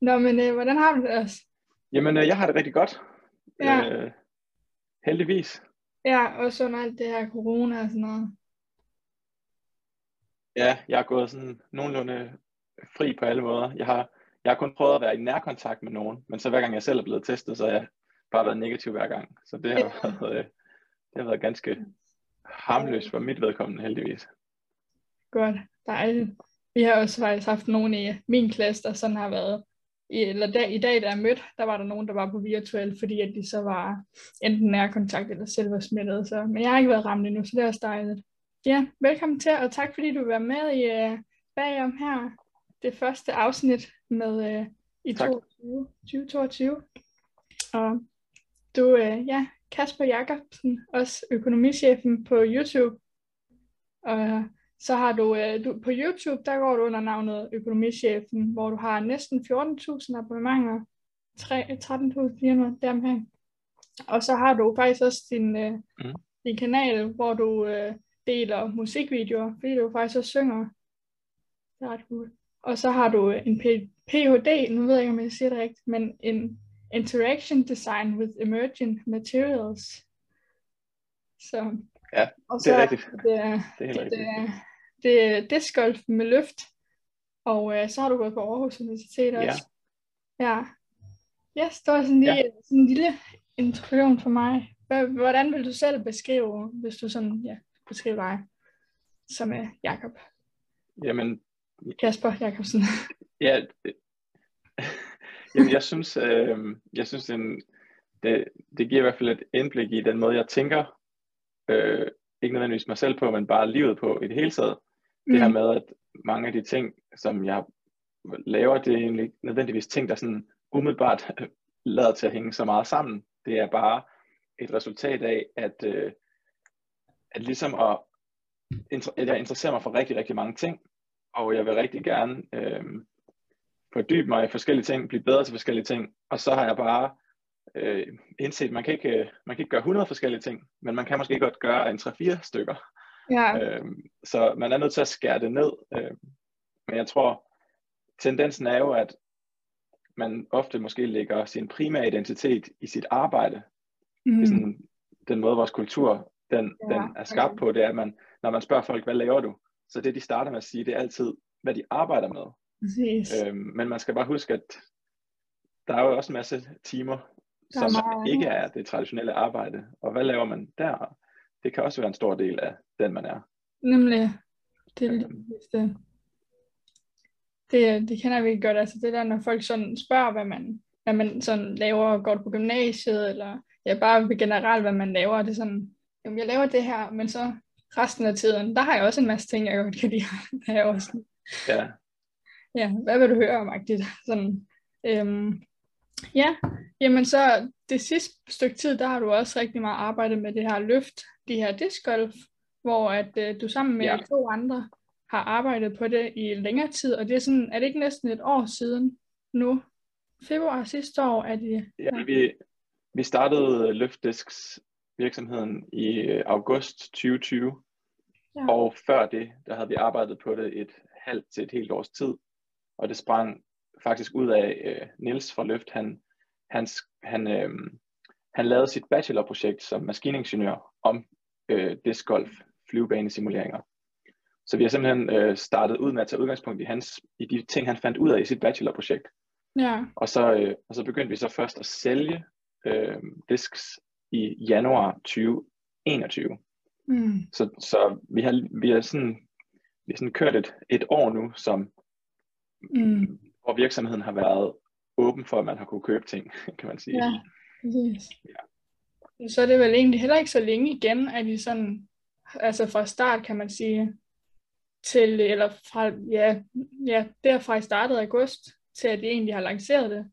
Nå, men øh, hvordan har du det også? Jamen, øh, jeg har det rigtig godt. Ja. Øh, heldigvis. Ja, også under alt det her corona og sådan noget. Ja, jeg har gået sådan nogenlunde fri på alle måder. Jeg har, jeg har kun prøvet at være i nærkontakt med nogen, men så hver gang jeg selv er blevet testet, så har jeg bare været negativ hver gang. Så det har, Ja. været, øh, det har været ganske harmløst for mit vedkommende, heldigvis. Godt, dejligt. Vi har også faktisk haft nogen i min klasse, der sådan har været, eller da, i dag, da jeg mødte, der var der nogen, der var på virtuel, fordi at de så var enten nærkontakt eller selv var smittet. Så, men jeg har ikke været ramt endnu, så det er også dejligt. Ja, velkommen til, og tak fordi du være med i uh, bagom her. Det første afsnit med uh, i Tak. 22, 2022. Og du, uh, ja, Kasper Jakobsen, også økonomichefen på YouTube. Og så har du, øh, du på YouTube, der går du under navnet Økonomichefen, hvor du har næsten 14.000 abonnementer, tre- 13.400 deromkring. Og så har du faktisk også din, øh, Mm. din kanal, hvor du øh, deler musikvideoer, fordi du faktisk også synger. Det er ret cool. Og så har du en PhD, nu ved jeg ikke, om jeg siger det rigtigt, men en Interaction Design with Emerging Materials. Så, Ja, og det er så rigtigt. Det Det er det, rigtigt. er, det er discgolf med løft, og øh, så har du gået på Aarhus Universitet Ja. også. Ja. Yes, det var sådan lige ja. sådan en lille introduktion for mig. Hvordan vil du selv beskrive, hvis du sådan, ja, beskriver dig som er Jakob Jamen, Kasper Jakobsen? ja, jamen jeg synes, øh, jeg synes den, det, det giver i hvert fald et indblik i den måde, jeg tænker, øh, ikke nødvendigvis mig selv på, men bare livet på i det hele taget. Det her Mm. med, at mange af de ting, som jeg laver, det er egentlig ikke nødvendigvis ting, der sådan umiddelbart lader til at hænge så meget sammen. Det er bare et resultat af, at, øh, at ligesom at, at jeg interesserer mig for rigtig, rigtig mange ting, og jeg vil rigtig gerne øh, fordybe mig i forskellige ting, blive bedre til forskellige ting, og så har jeg bare øh, indset, at man kan, ikke, øh, man kan ikke gøre 100 forskellige ting, men man kan måske godt gøre en 3-4 stykker. Ja, Øh, så man er nødt til at skære det ned. Øh, men jeg tror, tendensen er jo, at man ofte måske lægger sin primære identitet i sit arbejde. mm. Det er sådan, den måde, vores kultur den, Ja, den er skabt på, det er, at man, når man spørger folk, hvad laver du? Så det, de starter med at sige, det er altid, hvad de arbejder med. præcis. Øhm, men man skal bare huske, at der er jo også en masse timer, er som meget ikke er det traditionelle arbejde. Og hvad laver man der? Det kan også være en stor del af den, man er. Nemlig, det er Øhm. det. Det, det kender vi godt, altså det der, når folk sådan spørger, hvad man, hvad man sådan laver, går du på gymnasiet, eller ja, bare generelt, hvad man laver, det er sådan, jamen jeg laver det her, men så resten af tiden, der har jeg også en masse ting, jeg godt kan lide at lave. og sådan. Ja, Ja, hvad vil du høre om, agtigt? Sådan, øhm, ja, jamen så det sidste stykke tid, der har du også rigtig meget arbejdet med det her løft, de her discgolf, hvor at øh, du sammen med Ja. to andre har arbejdet på det i længere tid, og det er sådan, er det ikke næsten et år siden nu? Februar sidste år er det, ja vi, vi startede Løftdisks virksomheden i øh, august 2020. Ja. Og før det, der havde vi arbejdet på det et halvt til et helt års tid. Og det sprang faktisk ud af øh, Niels fra Løft. Han, han, han, øh, han lavede sit bachelorprojekt som maskiningeniør om øh, discgolf flyvebanesimuleringer. Så vi har simpelthen øh, startet ud med at tage udgangspunkt i, hans, i de ting, han fandt ud af i sit bachelorprojekt. ja, Og så, øh, og så begyndte vi så først at sælge øh, disks i januar 2021. mm, Så, så vi har, vi har sådan, vi har sådan kørt et, et år nu, som, mm, hvor virksomheden har været åben for, at man har kunne købe ting, kan man sige. ja, præcis. Ja. Så er det vel egentlig heller ikke så længe igen, at I sådan, altså fra start kan man sige, til, eller fra, ja, ja, derfra I startede august, til at I egentlig har lanceret det.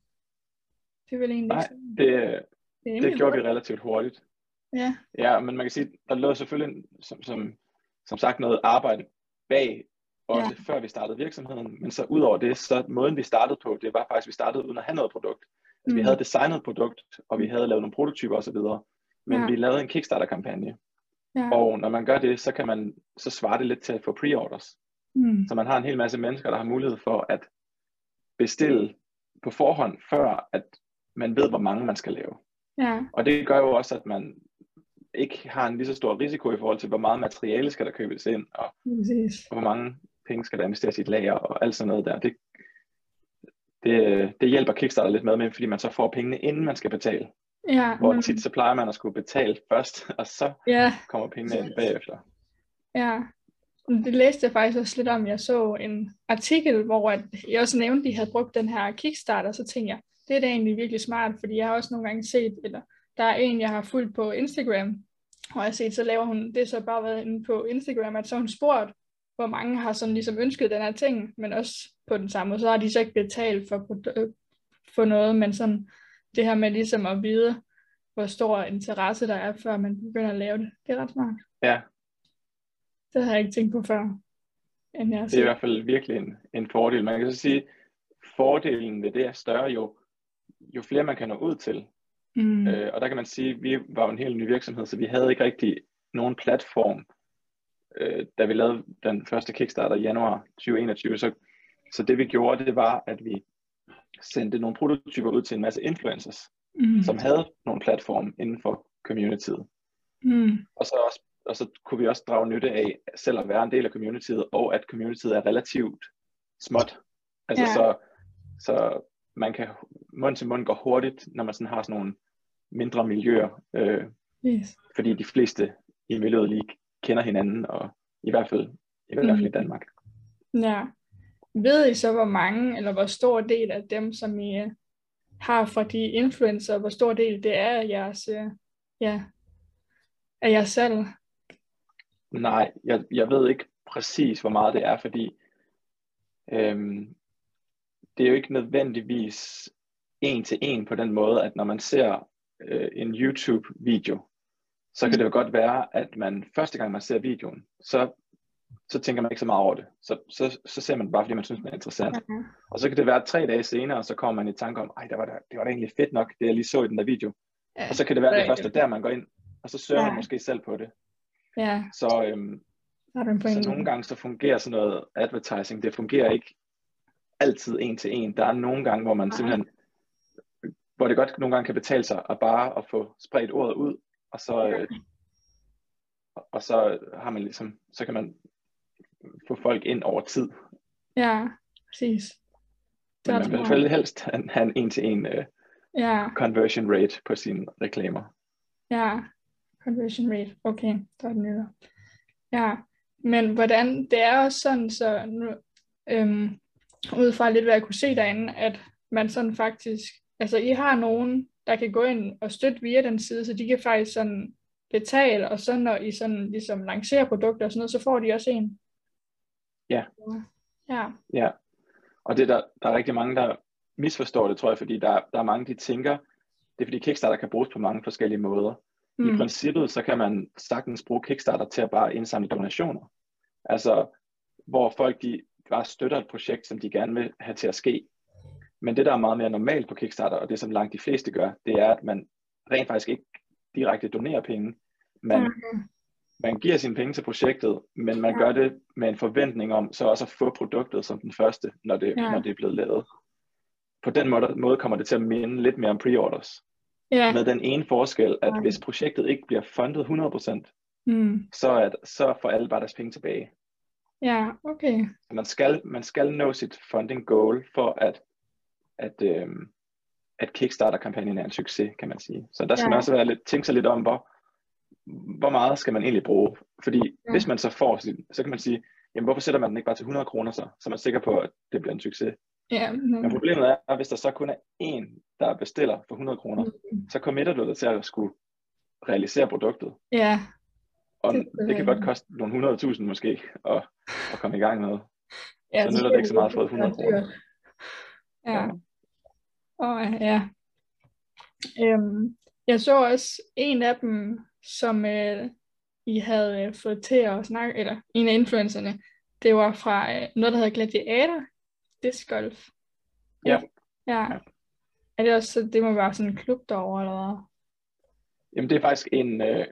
Det er vel egentlig Nej, sådan- det, det, det gjorde vi hurtigt. relativt hurtigt. Ja, Ja, men man kan sige, der lå selvfølgelig, som, som, som sagt, noget arbejde bag, også ja. før vi startede virksomheden. Men så ud over det, så måden vi startede på, det var faktisk, at vi startede uden at have noget produkt. Altså, Mm. Vi havde designet et produkt, og vi havde lavet nogle prototyper osv., men Ja. vi lavede en Kickstarter-kampagne. ja. Og når man gør det, så kan man, så svarer det lidt til at få pre-orders. Mm. Så man har en hel masse mennesker, der har mulighed for at bestille på forhånd, før at man ved, hvor mange man skal lave. Ja, Og det gør jo også, at man ikke har en lige så stor risiko i forhold til, hvor meget materiale skal der købes ind, og præcis. hvor mange penge skal der investeres i et lager, og alt sådan noget der. Det, det, det hjælper Kickstarter lidt med, med, fordi man så får pengene, inden man skal betale. Ja, Hvor men- tit så plejer man at skulle betale først, og så ja, kommer pengene ind bagefter. ja. Det læste jeg faktisk også lidt om. Jeg så en artikel, hvor at jeg også nævnte, at de havde brugt den her Kickstarter, så tænkte jeg, det er da egentlig virkelig smart, fordi jeg har også nogle gange set, eller der er en, jeg har fulgt på Instagram, og jeg har set, så laver hun, det så bare været inde på Instagram, at så hun spurgt, hvor mange har sådan ligesom ønsket den her ting, men også på den samme måde, så har de så ikke betalt for, produ- for noget, men sådan det her med ligesom at vide, hvor stor interesse der er, før man begynder at lave det, det er ret smart. Ja, Det har jeg ikke tænkt på før. End jeg det er i set. hvert fald virkelig en, en fordel. Man kan så sige, fordelen ved det er større jo, jo flere man kan nå ud til. Mm. Øh, og der kan man sige, at vi var en helt ny virksomhed, så vi havde ikke rigtig nogen platform, øh, da vi lavede den første Kickstarter i januar 2021. Så, så det vi gjorde, det var, at vi sendte nogle prototyper ud til en masse influencers, Mm. som havde nogle platform inden for communityet. Mm. Og så, også, og så kunne vi også drage nytte af selv at være en del af communityet, og at communityet er relativt småt. Altså Ja. så, så man kan mund til mund gå hurtigt, når man sådan har sådan nogle mindre miljøer, øh, Yes. fordi de fleste i miljøet lige kender hinanden, og i hvert fald i, hvert fald i Mm. Danmark. Ja. Ved I så, hvor mange, eller hvor stor del af dem, som I øh, har fra de influencer, hvor stor del det er af jeres, øh, ja, af jer selv? Nej, jeg, jeg ved ikke præcis, hvor meget det er, fordi øhm, det er jo ikke nødvendigvis en til en på den måde, at når man ser øh, en YouTube-video, så kan det jo godt være, at man første gang man ser videoen, så, så tænker man ikke så meget over det. Så, så, så ser man det bare, fordi man synes, det er interessant. Ja. Og så kan det være tre dage senere, så kommer man i tanke om, ej, det var da, det var da egentlig fedt nok, det jeg lige så i den der video. Ja. Og så kan det være, det Rigtigt. første der, man går ind, og så søger Ja. man måske selv på det. Ja, Så, øhm, så nogle gange så fungerer sådan noget advertising, det fungerer ikke altid en til en. Der er nogle gange, hvor man simpelthen, hvor det godt nogle gange kan betale sig at bare at få spredt ordet ud, og så, øh, og så har man ligesom, så kan man få folk ind over tid. Ja, præcis. Det Men er man vil i hvert smart. fald helst have en en-til-en øh, Ja, conversion rate på sine reklamer. ja. Conversion rate. Okay, der er den nyder. Ja, men hvordan, det er også sådan, så nu, øhm, ud fra lidt, hvad jeg kunne se derinde, at man sådan faktisk, altså I har nogen, der kan gå ind og støtte via den side, så de kan faktisk sådan betale, og så når I sådan ligesom lancerer produkter og sådan noget, så får de også en. Ja. Ja, Ja, og det der, der er rigtig mange, der misforstår det, tror jeg, fordi der, der er mange, de tænker, det er fordi Kickstarter kan bruges på mange forskellige måder. Mm. I princippet, så kan man sagtens bruge Kickstarter til at bare indsamle donationer. Altså, hvor folk de bare støtter et projekt, som de gerne vil have til at ske. Men det, der er meget mere normalt på Kickstarter, og det som langt de fleste gør, det er, at man rent faktisk ikke direkte donerer penge. Man, Mhm. man giver sine penge til projektet, men man Ja. gør det med en forventning om så også at få produktet som den første, når det, Ja. når det er blevet lavet. På den måde, måde kommer det til at minde lidt mere om pre-orders. ja. Med den ene forskel, at Ja. hvis projektet ikke bliver fundet 100%, Mm. så, er, så får alle bare deres penge tilbage. ja, okay. Man skal, man skal nå sit funding goal for at, at, øhm, at Kickstarter-kampagnen er en succes, kan man sige. Så der skal Ja. man også være lidt, tænke sig lidt om, hvor, hvor meget skal man egentlig bruge. Fordi Ja. hvis man så får, så kan man sige, jamen hvorfor sætter man den ikke bare til 100 kroner så, så er man sikker på, at det bliver en succes. Ja, Men mm. problemet er, at hvis der så kun er én, der bestiller for 100 kroner, Mm. så committer du dig til at skulle realisere produktet. ja, Og Det det, kan er- godt koste nogle 100.000 måske at, at komme i gang med. ja, Så nytter det ikke så meget at få 100 kroner. Ja. Og ja. Øhm, jeg så også en af dem, som øh, I havde øh, fået til at snakke, eller en af influencerne, det var fra øh, noget, der hedder Gladiator Disc Golf. Ja. Ja. Er det også, så det må være sådan en klub derovre, eller hvad? Jamen det er faktisk en, øh,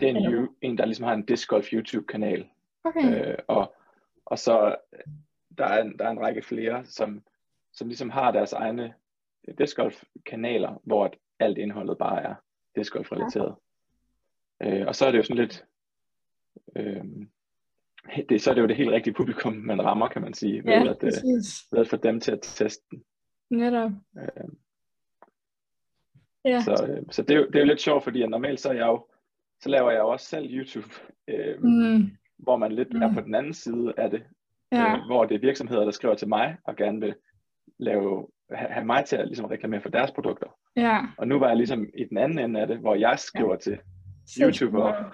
det er en, Ja. en, der ligesom har en disc golf YouTube-kanal. Okay. Øh, og, og så øh, der er, en, der er en række flere, som, som ligesom har deres egne disc golf kanaler, hvor alt indholdet bare er disc golf relateret. Ja. Øh, og så er det jo sådan lidt, øh, det, så er det jo det helt rigtige publikum, man rammer, kan man sige, Ja, ved, at, øh, præcis. ved at få dem til at teste den. Netop. Øh, Ja. så øh, så det, er jo, det er jo lidt sjovt, fordi normalt så er jeg jo, så laver jeg jo også selv YouTube, øh, Mm, hvor man lidt er Mm. på den anden side af det, ja. øh, hvor det er virksomheder, der skriver til mig og gerne vil lave, have, have mig til at ligesom reklamere for deres produkter. Ja. Og nu var jeg ligesom i den anden ende af det, hvor jeg skriver ja. til YouTubere.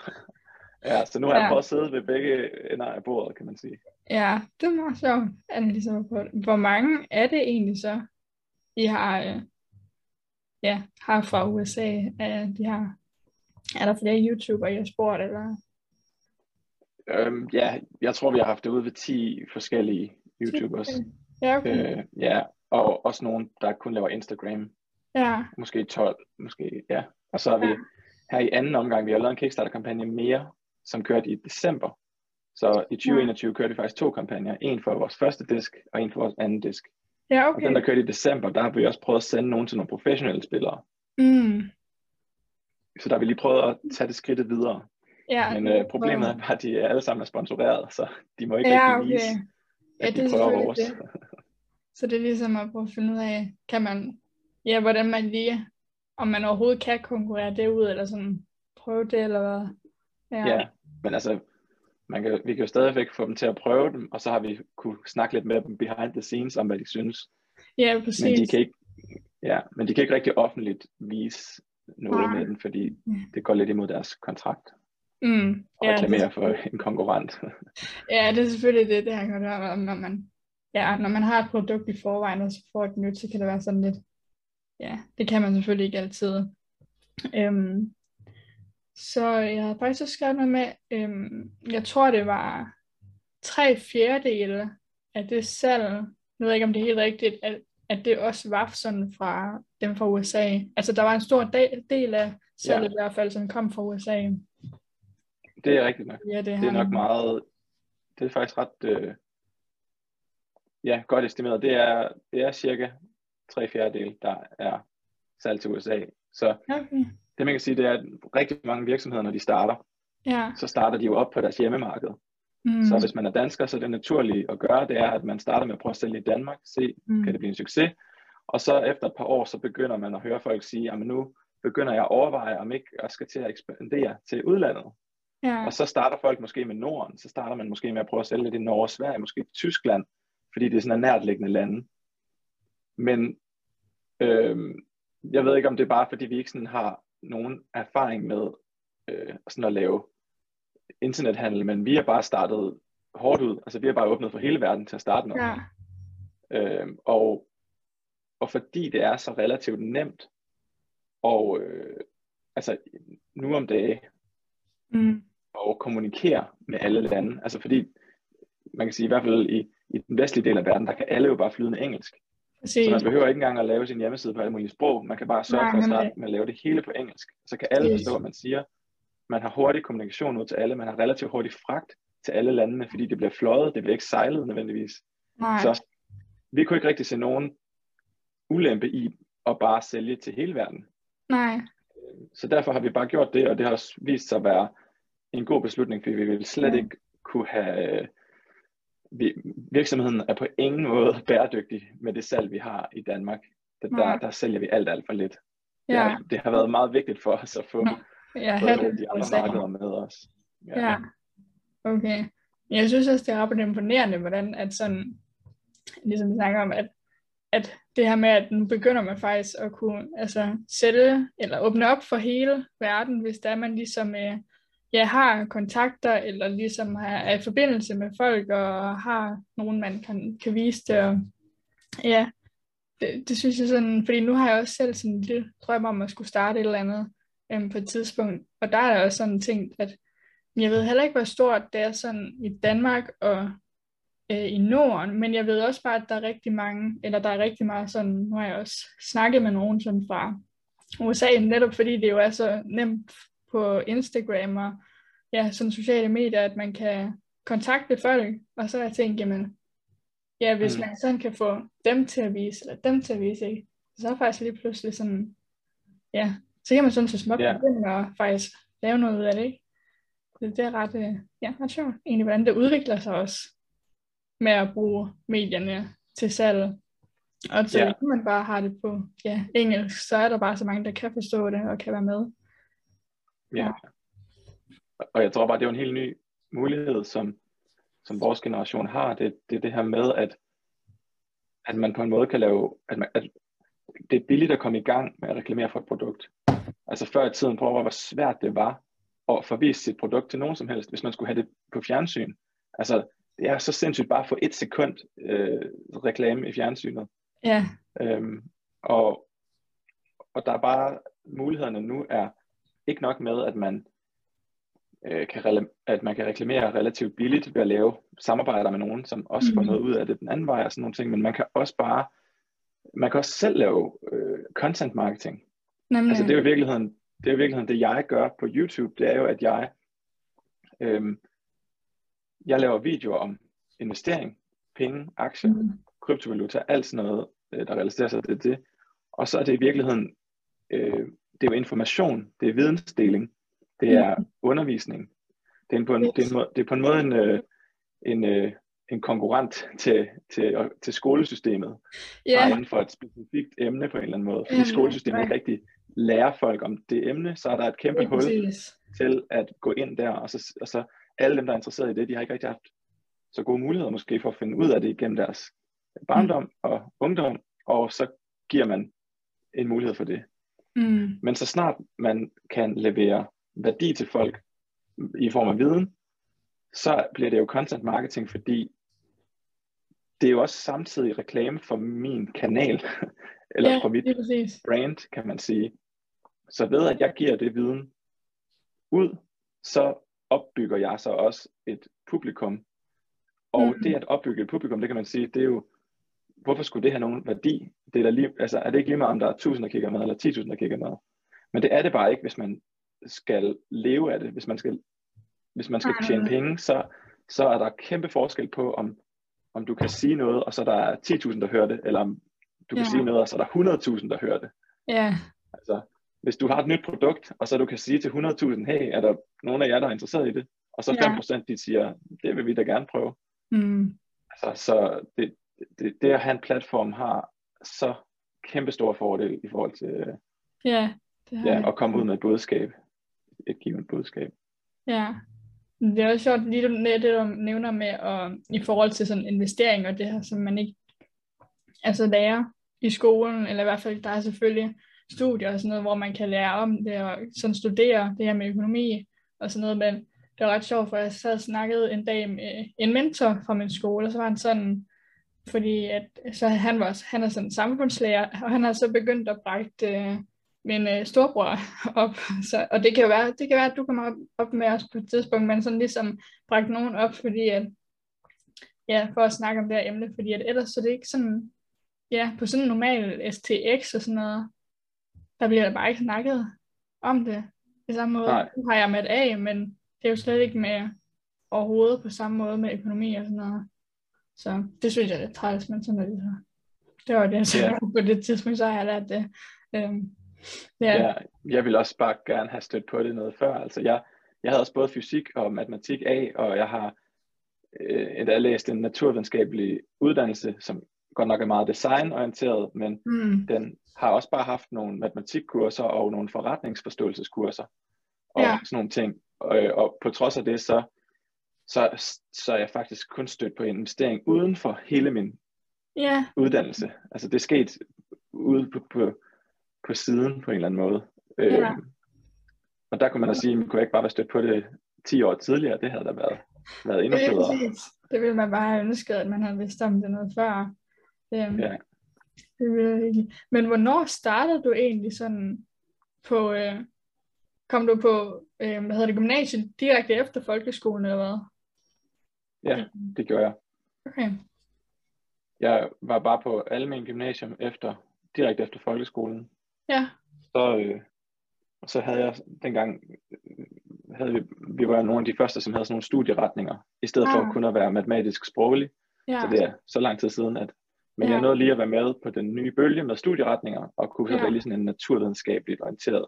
Ja, så nu har jeg Ja. prøvet at sidde ved begge ender af bordet, kan man sige. Ja, det er meget sjovt, at man ligesom på det. Hvor mange er det egentlig så, I har, øh, ja, har fra USA, af de her, er der flere YouTubere, I har spurgt, eller? Øhm, ja, jeg tror, vi har haft det ude ved 10 forskellige YouTubers. Ja, okay. Øh, ja, og også nogle, der kun laver Instagram. Ja, Måske 12, måske, ja. Og så har vi Ja. her i anden omgang, vi har lavet en Kickstarter-kampagne mere, som kørte i december. Så i 2021 kørte vi faktisk to kampagner. En for vores første disk, og en for vores anden disk. ja Og den, okay. der kørte i december, der har vi også prøvet at sende nogen til nogle professionelle spillere. Mm, Så der har vi lige prøvet at tage det skridtet videre. ja, Men øh, problemet er bare, at de alle sammen er sponsoreret, så de må ikke Ja, rigtig okay. vise, Ja, at det er de prøver selvfølgelig vores. det. Så det er ligesom at prøve at finde ud af, kan man, ja, hvordan man lige, om man overhovedet kan konkurrere det ud, eller sådan prøve det, eller hvad? Ja, men altså, man kan, vi kan jo stadigvæk få dem til at prøve dem, og så har vi kunne snakke lidt med dem behind the scenes om, hvad de synes. ja præcis. Men de kan ikke, ja, men de kan ikke rigtig offentligt vise noget Nej. med den, fordi Ja. det går lidt imod deres kontrakt mm, at ja, reklamere det, for en konkurrent. ja, det er selvfølgelig det, det jeg godt om, når man, ja, når man har et produkt i forvejen, og så får et nyt, så kan det være sådan lidt, ja, det kan man selvfølgelig ikke altid. Øhm, så jeg havde faktisk også skrevet noget med, øhm, jeg tror det var tre fjerdedele af det salg, jeg ved ikke om det er helt rigtigt, at, at det også var sådan fra dem fra USA. Altså der var en stor del, af salget Ja. i hvert fald, som kom fra USA. det er rigtigt nok. Ja, det, Det her. er nok meget, det er faktisk ret, øh, ja, godt estimeret. Det er, det er cirka tre fjerdedel, der er salg til USA. Så Okay. det man kan sige, det er, at rigtig mange virksomheder, når de starter, Ja. så starter de jo op på deres hjemmemarked. Mm. Så hvis man er dansker, så er det naturlige at gøre, det er, at man starter med at prøve at sælge i Danmark, se, mm. kan det blive en succes, og så efter et par år, så begynder man at høre folk sige, at nu begynder jeg at overveje, om ikke jeg skal til at ekspandere til udlandet. ja. Og så starter folk måske med Norden, så starter man måske med at prøve at sælge lidt i Norge og Sverige, måske Tyskland, fordi det er sådan en nærtliggende lande. Men øh, jeg ved ikke, om det er bare, fordi vi ikke sådan har nogen erfaring med øh, sådan at lave internethandel, men vi har bare startet hårdt ud. Altså vi har bare åbnet for hele verden til at starte med. ja. Øh, og, og fordi det er så relativt nemt, og øh, altså nu om dagen, Mm. at kommunikere med alle lande. Altså fordi, man kan sige i hvert fald i, i den vestlige del af verden, der kan alle jo bare flydende engelsk. Præcis. Så man behøver ikke engang at lave sin hjemmeside på alle mulige sprog. Man kan bare sørge Nej, for at starte med at lave det hele på engelsk. Så kan alle forstå, hvad man siger. Man har hurtig kommunikation ud til alle. Man har relativt hurtig fragt til alle landene, fordi det bliver fløjet. Det bliver ikke sejlet nødvendigvis. Nej. Så vi kunne ikke rigtig se nogen ulempe i at bare sælge til hele verden. Nej. Så derfor har vi bare gjort det, og det har også vist sig at være en god beslutning, fordi vi ville slet Ja. ikke kunne have... Vi, virksomheden er på ingen måde bæredygtig med det salg, vi har i Danmark. Der, der, der sælger vi alt, alt for lidt. Det, Ja. har, det har været meget vigtigt for os at få, Ja, det de andre markeder med os. Ja. Okay. Jeg synes også, det er ret imponerende, hvordan at sådan, ligesom vi snakker om, at, at det her med, at nu begynder man faktisk at kunne altså, sælge eller åbne op for hele verden, hvis der man ligesom øh, ja, har kontakter, eller ligesom har, er i forbindelse med folk, og har nogen, man kan, kan vise det. Og, ja, det, det synes jeg sådan, fordi nu har jeg også selv sådan en lille drøm om at skulle starte et eller andet øhm, på et tidspunkt, og der er der også sådan tænkt, at jeg ved heller ikke, hvor stort det er sådan i Danmark og øh, i Norden, men jeg ved også bare, at der er rigtig mange, eller der er rigtig meget sådan, nu har jeg også snakket med nogen sådan fra USA, netop fordi det jo er så nemt på Instagram og ja, sådan sociale medier, at man kan kontakte folk, og så har jeg tænkt, jamen, ja, hvis Mm. man sådan kan få dem til at vise, eller dem til at vise, ikke? Så er faktisk lige pludselig sådan, ja, så kan man sådan så småt Ja. begynde at faktisk lave noget ud af det, ikke? Det, det er ret, øh, ja, ret sjovt, egentlig, hvordan det udvikler sig også med at bruge medierne til salg. Og så Ja. ja. man bare har det på ja, engelsk, så er der bare så mange, der kan forstå det og kan være med. Ja. Og jeg tror bare, det er en helt ny mulighed, som, som vores generation har. Det, det er det her med, at, at man på en måde kan lave, at, man, at det er billigt at komme i gang med at reklamere for et produkt. Altså før i tiden, prøv at hvor svært det var at forvise sit produkt til nogen som helst, hvis man skulle have det på fjernsyn. Altså, det er så sindssygt bare at få et sekund øh, reklame i fjernsynet. Ja, Øhm, og, og der er bare, mulighederne nu er ikke nok med, at man, øh, kan, at man kan reklamere relativt billigt ved at lave samarbejder med nogen, som også får Mhm. noget ud af det den anden vej og sådan nogle ting, men man kan også bare, man kan også selv lave øh, content marketing. nemlig. Altså det er jo i virkeligheden, det er i virkeligheden det, jeg gør på YouTube, det er jo, at jeg, øhm, jeg laver videoer om investering, penge, aktier, Mm. kryptovaluta, alt sådan noget, øh, der relaterer sig til det. Og så er det i virkeligheden, øh, det er jo information, det er vidensdeling, det er undervisning. Det er, en, på, en, det, er en, måde- det er på en måde en, øh, en, øh, en konkurrent til, til, til skolesystemet, Ja, bare inden for et specifikt emne på en eller anden måde. Fordi Ja, skolesystemet ikke rigtig lærer folk om det emne, så er der et kæmpe hul præcis. til at gå ind der, og så, og så alle dem, der er interesseret i det, de har ikke rigtig haft så gode muligheder måske for at finde ud af det igennem deres barndom og ungdom, og så giver man en mulighed for det. Mm. Men så snart man kan levere værdi til folk i form af viden, så bliver det jo content marketing, fordi det er jo også samtidig reklame for min kanal, eller ja, for mit brand, kan man sige. Så ved at jeg giver det viden ud, så opbygger jeg så også et publikum. Og Mhm. det at opbygge et publikum, det kan man sige, det er jo, hvorfor skulle det have nogen værdi? Det er, der lige, altså, er det ikke lige meget, om der er 1000, der kigger med, eller 10.000, der kigger med? Men det er det bare ikke, hvis man skal leve af det. Hvis man skal, hvis man skal tjene penge, så, så er der kæmpe forskel på, om, om du kan sige noget, og så der er 10.000, der hører det, eller om du kan Ja. sige noget, og så er der 100.000, der hører det. Ja, Altså, hvis du har et nyt produkt, og så du kan sige til 100.000, hey, er der nogen af jer, der er interesseret i det? Og så Ja. 5% de siger, det vil vi da gerne prøve. mm. Altså, så det, det, det at have en platform har så kæmpe store fordele i forhold til ja, det har ja, jeg. at komme ud med et budskab. Et givet budskab. Ja, det er også sjovt, lige du- det, du nævner med, at, i forhold til sådan investering og det her, som man ikke altså lærer i skolen, eller i hvert fald, der er selvfølgelig studier og sådan noget, hvor man kan lære om det og sådan studere det her med økonomi og sådan noget, men det var ret sjovt, for jeg sad og snakkede en dag med en mentor fra min skole, og så var han sådan, fordi at, så han var han er sådan samfundslærer, og han har så begyndt at brække øh, min øh, storbror op, så, og det kan jo være, det kan være, at du kommer op, op med os på et tidspunkt, men sådan ligesom brække nogen op, fordi at, ja, for at snakke om det her emne, fordi at ellers så er det ikke sådan, ja, på sådan en normal STX og sådan noget, der bliver der bare ikke snakket om det på samme måde. Nej. Har jeg med A, men det er jo slet ikke med overhovedet på samme måde med økonomi og sådan noget. Så det synes jeg er lidt træls, men sådan er det så. Det var det, så Ja. på det tidspunkt, så har jeg lært det. Øhm, ja, Ja, jeg ville også bare gerne have stødt på det noget før. Altså, jeg, jeg havde også både fysik og matematik A, og jeg har øh, endda læst en naturvidenskabelig uddannelse, som godt nok er meget designorienteret, men mm, den har også bare haft nogle matematikkurser og nogle forretningsforståelseskurser og Ja. sådan nogle ting. Og, og på trods af det, så, så, så er jeg faktisk kun stødt på investering uden for hele min ja, uddannelse. Altså det er sket ude på, på, på siden på en eller anden måde. Ja. Øhm, og der kunne man da sige, at kunne ikke bare være stødt på det 10 år tidligere, det havde da været, været endnu det, er federe. præcis. det ville man bare have ønsket, at man havde vidst om det noget før. Øhm, Ja. det ville. Men hvornår startede du egentlig sådan på, øh, kom du på, øh, hvad hedder det, gymnasiet direkte efter folkeskolen eller hvad? Ja, det gjorde jeg. Okay, Jeg var bare på almen gymnasium efter, direkte efter folkeskolen. ja, Så, øh, så havde jeg dengang, øh, havde vi, vi var nogle af de første, som havde sådan nogle studieretninger, i stedet for Ah. kun at være matematisk sproglig. ja, Så det er så lang tid siden, at Men Ja. jeg nåede lige at være med på den nye bølge med studieretninger, og kunne Ja. vælge sådan en naturvidenskabeligt orienteret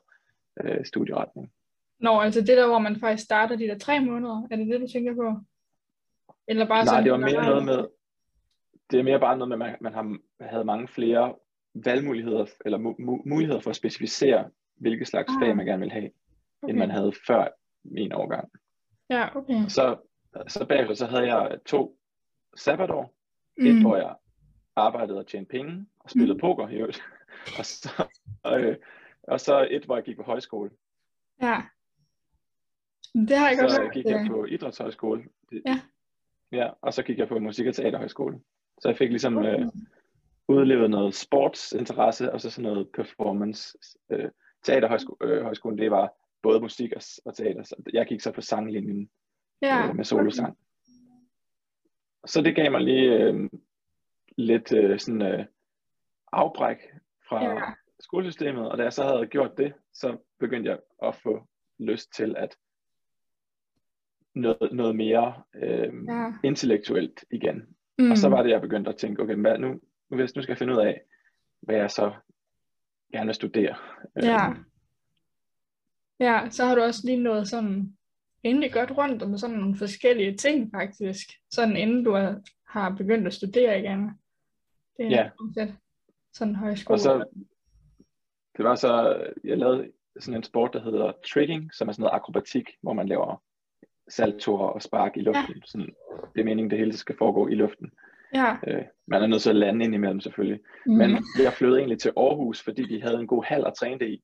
øh, studieretning. Nå, altså det der, hvor man faktisk starter de der tre måneder, er det det, du tænker på? Eller bare Nej, sådan det var mere noget med, det er mere bare noget med, at man, man har, havde mange flere valgmuligheder, eller mu- mu- muligheder for at specificere, hvilke slags Ah. fag man gerne vil have, okay. end man havde før min årgang. Ja, okay. Så, så bagefter så havde jeg to sabbatår. Mm. Et, hvor jeg arbejdede og tjente penge og spillede poker i øvrigt. og, så, øh, og så et, hvor jeg gik på højskole. Ja. Det har jeg godt Så gik øh, jeg på idrætshøjskole. Ja. Ja, og så gik jeg på musik- og teaterhøjskole. Så jeg fik ligesom øh, Okay. udlevet noget sportsinteresse, og så sådan noget performance. Øh, teaterhøjskolen, øh, højskolen, det var både musik og, og teater. Så jeg gik så på sanglinjen Ja, øh, med solosang. Så det gav mig lige øh, lidt øh, sådan øh, afbræk fra Ja. skolesystemet, og da jeg så havde gjort det, så begyndte jeg at få lyst til at noget, noget mere øh, Ja. intellektuelt igen. Mm. Og så var det, jeg begyndte at tænke, okay, hvad, nu, nu, hvis, nu skal jeg finde ud af, hvad jeg så gerne vil studere. Ja. Øh, Ja, så har du også lige nået sådan rimelig godt rundt om sådan nogle forskellige ting faktisk, sådan inden du er, har begyndt at studere igen. Det er Ja. fedt. Sådan højskole. Og så, det var så, jeg lavede sådan en sport, der hedder trigging, som er sådan noget akrobatik, hvor man laver saltoer og spark i luften. Ja. Sådan, det er meningen, det hele skal foregå i luften. Ja. Øh, man er nødt til at lande ind imellem selvfølgelig. Mm. Men jeg flyttede egentlig til Aarhus, fordi de havde en god hal at træne det i.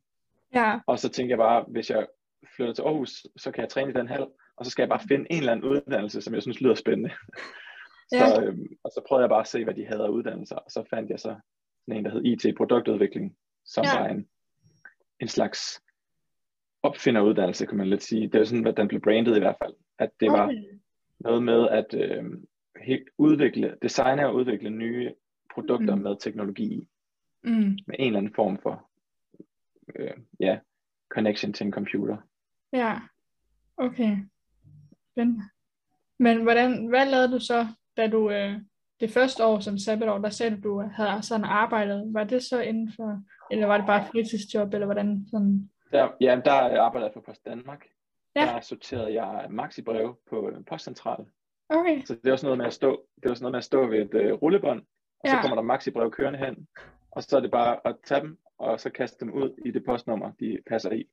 ja. Og så tænkte jeg bare, hvis jeg flytter til Aarhus, så kan jeg træne i den hal, og så skal jeg bare finde en eller anden uddannelse, som jeg synes lyder spændende. så, Ja. øhm, og så prøvede jeg bare at se, hvad de havde af uddannelser, og så fandt jeg så sådan en, der hed IT-produktudvikling, som Ja. var en, en slags opfinderuddannelse, kan man lidt sige. Det var sådan, at den blev brandet i hvert fald. At det var Okay. noget med at øh, udvikle, designe og udvikle nye produkter Mm. med teknologi i, Mm. med en eller anden form for øh, ja, connection til en computer. Ja. Okay. Spændende. Men hvordan, hvad lavede du så, da du øh, det første år som sabbatår, der sagde du, du havde sådan arbejdet. Var det så inden for, eller var det bare fritidsjob, eller hvordan sådan? Der, ja, der arbejdede jeg for Post Danmark. Ja. Der sorterede jeg maxibrev på en postcentral. Okay. Så det var sådan noget med at stå, det var sådan noget med at stå ved et øh, rullebånd, og så Ja. kommer der maxibrev kørende hen, og så er det bare at tage dem, og så kaste dem ud i det postnummer, de passer i.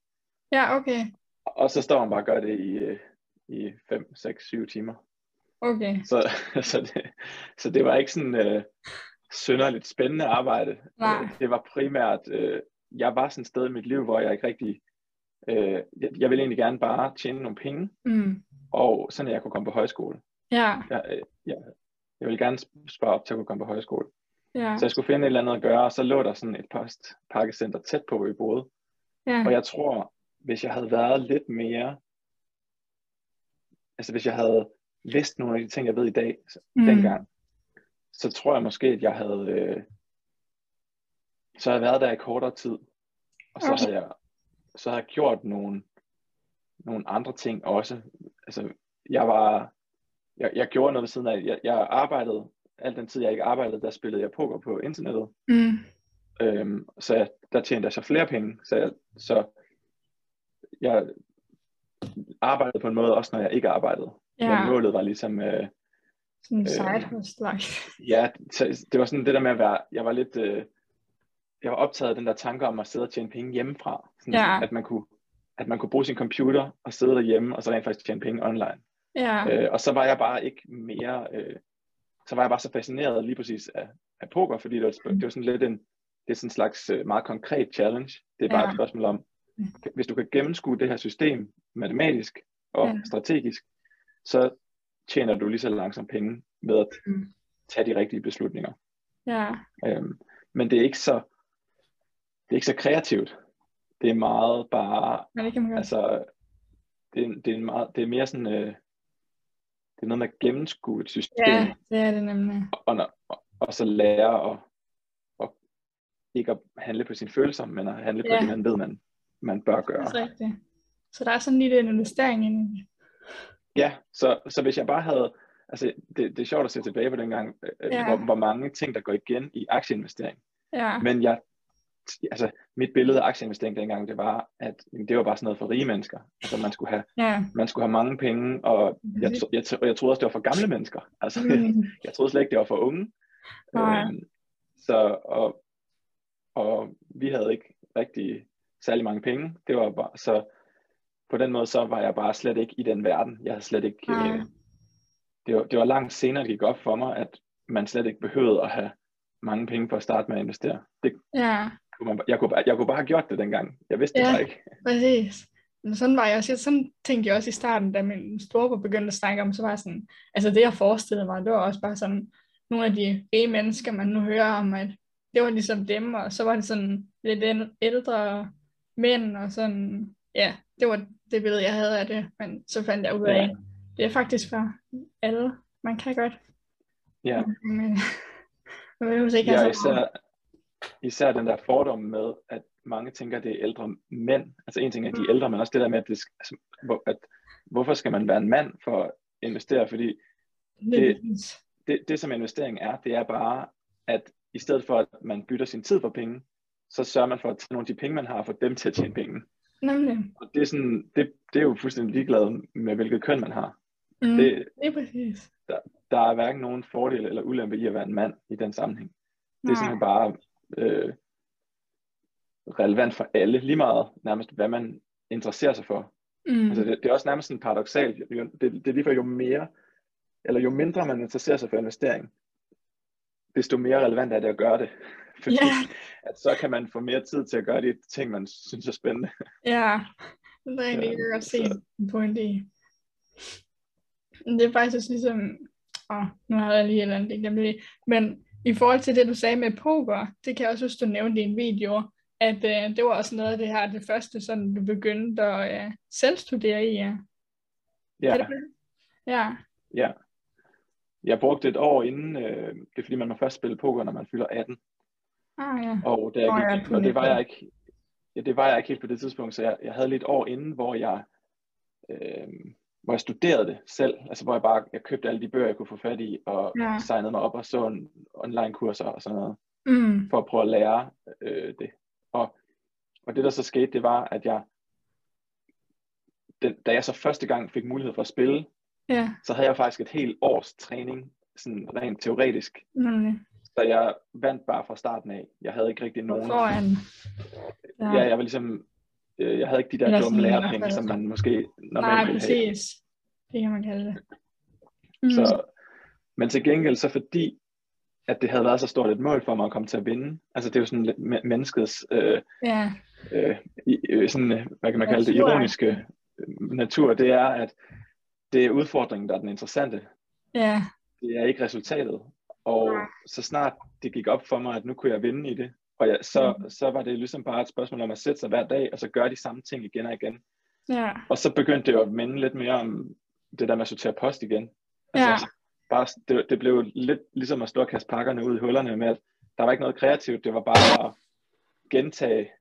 Ja, okay. Og så står man bare og gør det i, øh, i 5, 6, 7 timer. Okay. Så, så, det, så det var ikke sådan øh, synderligt spændende arbejde. Nej. Øh, Det var primært, øh, jeg var sådan et sted i mit liv, hvor jeg ikke rigtig, øh, jeg, jeg ville egentlig gerne bare tjene nogle penge, Mm. og sådan at jeg kunne komme på højskole. Ja, Jeg, øh, jeg, jeg ville gerne spare op til at kunne komme på højskole. ja, Så jeg skulle finde et eller andet at gøre, og så lå der sådan et postpakkecenter tæt på, hvor vi boede. ja. Og jeg tror, hvis jeg havde været lidt mere, altså hvis jeg havde vidst nogle af de ting, jeg ved i dag, Mm. dengang, så tror jeg måske, at jeg havde, øh, så havde jeg været der i kortere tid, og så Okay. havde jeg, så havde jeg gjort nogle, nogle andre ting også. Altså, jeg var, jeg, jeg gjorde noget ved siden af, jeg, jeg arbejdede, al den tid jeg ikke arbejdede, der spillede jeg poker på internettet, Mm. øhm, så jeg, der tjente jeg så flere penge, så jeg, så jeg arbejdede på en måde også, når jeg ikke arbejdede. Ja, Men målet var ligesom, øh, sådan en øh, side hustle Ja, så det var sådan det der med at være, jeg var lidt, øh, jeg var optaget af den der tanke om at sidde og tjene penge hjemmefra. Sådan, Ja. At man kunne, at man kunne bruge sin computer og sidde derhjemme, og så rent faktisk tjene penge online. Ja, Øh, og så var jeg bare ikke mere, øh, så var jeg bare så fascineret lige præcis af, af poker, fordi det var, sp- det var sådan lidt en, det er sådan en slags øh, meget konkret challenge. Det er bare Ja. et spørgsmål om, hvis du kan gennemskue det her system matematisk og Ja. strategisk, så tjener du lige så langsomt penge ved at Mm. tage de rigtige beslutninger. ja, Øhm, men det er ikke så det er ikke så kreativt. Det er meget bare, men det kan man godt. altså, det, er, det, er en meget, det er mere sådan, øh, det er noget med at gennemskue et system, Ja, det er det nemlig. og, og, og så lære at, at ikke at handle på sine følelser, men at handle på Ja. det, man ved, man, man bør Det gøre. er så rigtigt. Så der er sådan lige en investering ind i det. Ja, så, så hvis jeg bare havde altså det, det er sjovt at se tilbage på dengang, øh, Ja. hvor, hvor mange ting, der går igen i aktieinvestering. Ja. Men jeg, altså mit billede af aktieinvestering dengang, det var, at det var bare sådan noget for rige mennesker. Altså man skulle have, Ja. man skulle have mange penge, og jeg, jeg, tro- jeg troede også, det var for gamle mennesker. Altså, Mm. jeg troede slet ikke, det var for unge. Nej. Øhm, så, og, og vi havde ikke rigtig særlig mange penge. Det var bare, så på den måde, så var jeg bare slet ikke i den verden. Jeg havde slet ikke, Nej. øh, det, var, det var langt senere, det gik op for mig, at man slet ikke behøvede at have mange penge for at starte med at investere. Det Ja. Kunne man, jeg, kunne, bare- jeg kunne bare have gjort det dengang. Jeg vidste det Ja. bare ikke. Præcis. Men sådan var jeg også. Sådan tænkte jeg også i starten, da min storebror begyndte at snakke om, så var jeg sådan, altså det jeg forestillede mig, det var også bare sådan, nogle af de rige mennesker, man nu hører om, at det var ligesom dem, og så var det sådan lidt æl- ældre mænd, og sådan, ja, det var det billede, jeg havde af det, men så fandt jeg ud af, Ja. det er faktisk for alle. Man kan godt. Ja. Men, man behøver ikke have Ja, især, især den der fordom med, at mange tænker, at det er ældre mænd. Altså en ting er de Mm. er ældre, men også det der med, at, det, altså, hvor, at hvorfor skal man være en mand for at investere? Fordi det- det, det som investering er, det er bare, at i stedet for, at man bytter sin tid for penge, så sørger man for at tage nogle af de penge, man har, for dem til at tjene penge. Nemlig. Og det er, sådan, det, det er jo fuldstændig ligeglad med, hvilket køn man har. Mm, Det, lige præcis. der er hverken nogen fordel eller ulempe i at være en mand i den sammenhæng. Det er Nej. simpelthen bare øh, relevant for alle, lige meget nærmest, hvad man interesserer sig for. Mm. Altså det, det er også nærmest sådan paradoxalt. Jo- Det, det er lige for jo mere, eller jo mindre man interesserer sig for investering, desto mere relevant er det at gøre det. Fordi Ja. at så kan man få mere tid til at gøre de ting, man synes er spændende. Ja, det er rigtig godt se så- en pointe i. Det er faktisk også ligesom, åh, nu har jeg lige et eller andet, jeg glemte det. men i forhold til det, du sagde med poker, det kan jeg også huske, du nævnte i en video, at øh, det var også noget af det her, det første, sådan du begyndte at øh, selvstudere i. Ja. Ja, det? Ja, ja. Jeg brugte et år inden, øh, det er fordi man må først spille poker, når man fylder 18. ah ja. Og, da jeg Nå, ja, gik, og det var jeg ikke, ja, det var jeg ikke helt på det tidspunkt, så jeg, jeg havde lidt år inden, hvor jeg, øh, hvor jeg studerede det selv, altså hvor jeg bare, jeg købte alle de bøger, jeg kunne få fat i, og Ja. ja. signede mig op og så en online kurser og sådan noget, Mm. for at prøve at lære øh, det. Og, og det der så skete, det var, at jeg, den, da jeg så første gang fik mulighed for at spille, Ja, så havde jeg faktisk et helt års træning, sådan rent teoretisk, nemlig. så jeg vandt bare fra starten af. Jeg havde ikke rigtig nogen Foran. Ja, jeg var ligesom, øh, jeg havde ikke de der Eller dumme fald. som man måske normalt Nej, ville have. præcis. Det kan man kalde det. Mm. Så, men til gengæld så fordi, at det havde været så stort et mål for mig at komme til at vinde, altså det er jo sådan lidt menneskets, øh, Ja, øh, øh, sådan, øh, hvad kan man kalde det, ironiske øh, natur, det er, at det er udfordringen, der er den interessante. ja, Det er ikke resultatet. Og så snart det gik op for mig, at nu kunne jeg vinde i det, og jeg, så, Mhm. så var det ligesom bare et spørgsmål om at sætte sig hver dag, og så gøre de samme ting igen og igen. ja. Og så begyndte det jo at minde lidt mere om det der med at sortere post igen. Altså, Ja. bare, det, det blev lidt ligesom at stå og kaste pakkerne ud i hullerne med, at der var ikke noget kreativt, det var bare at gentage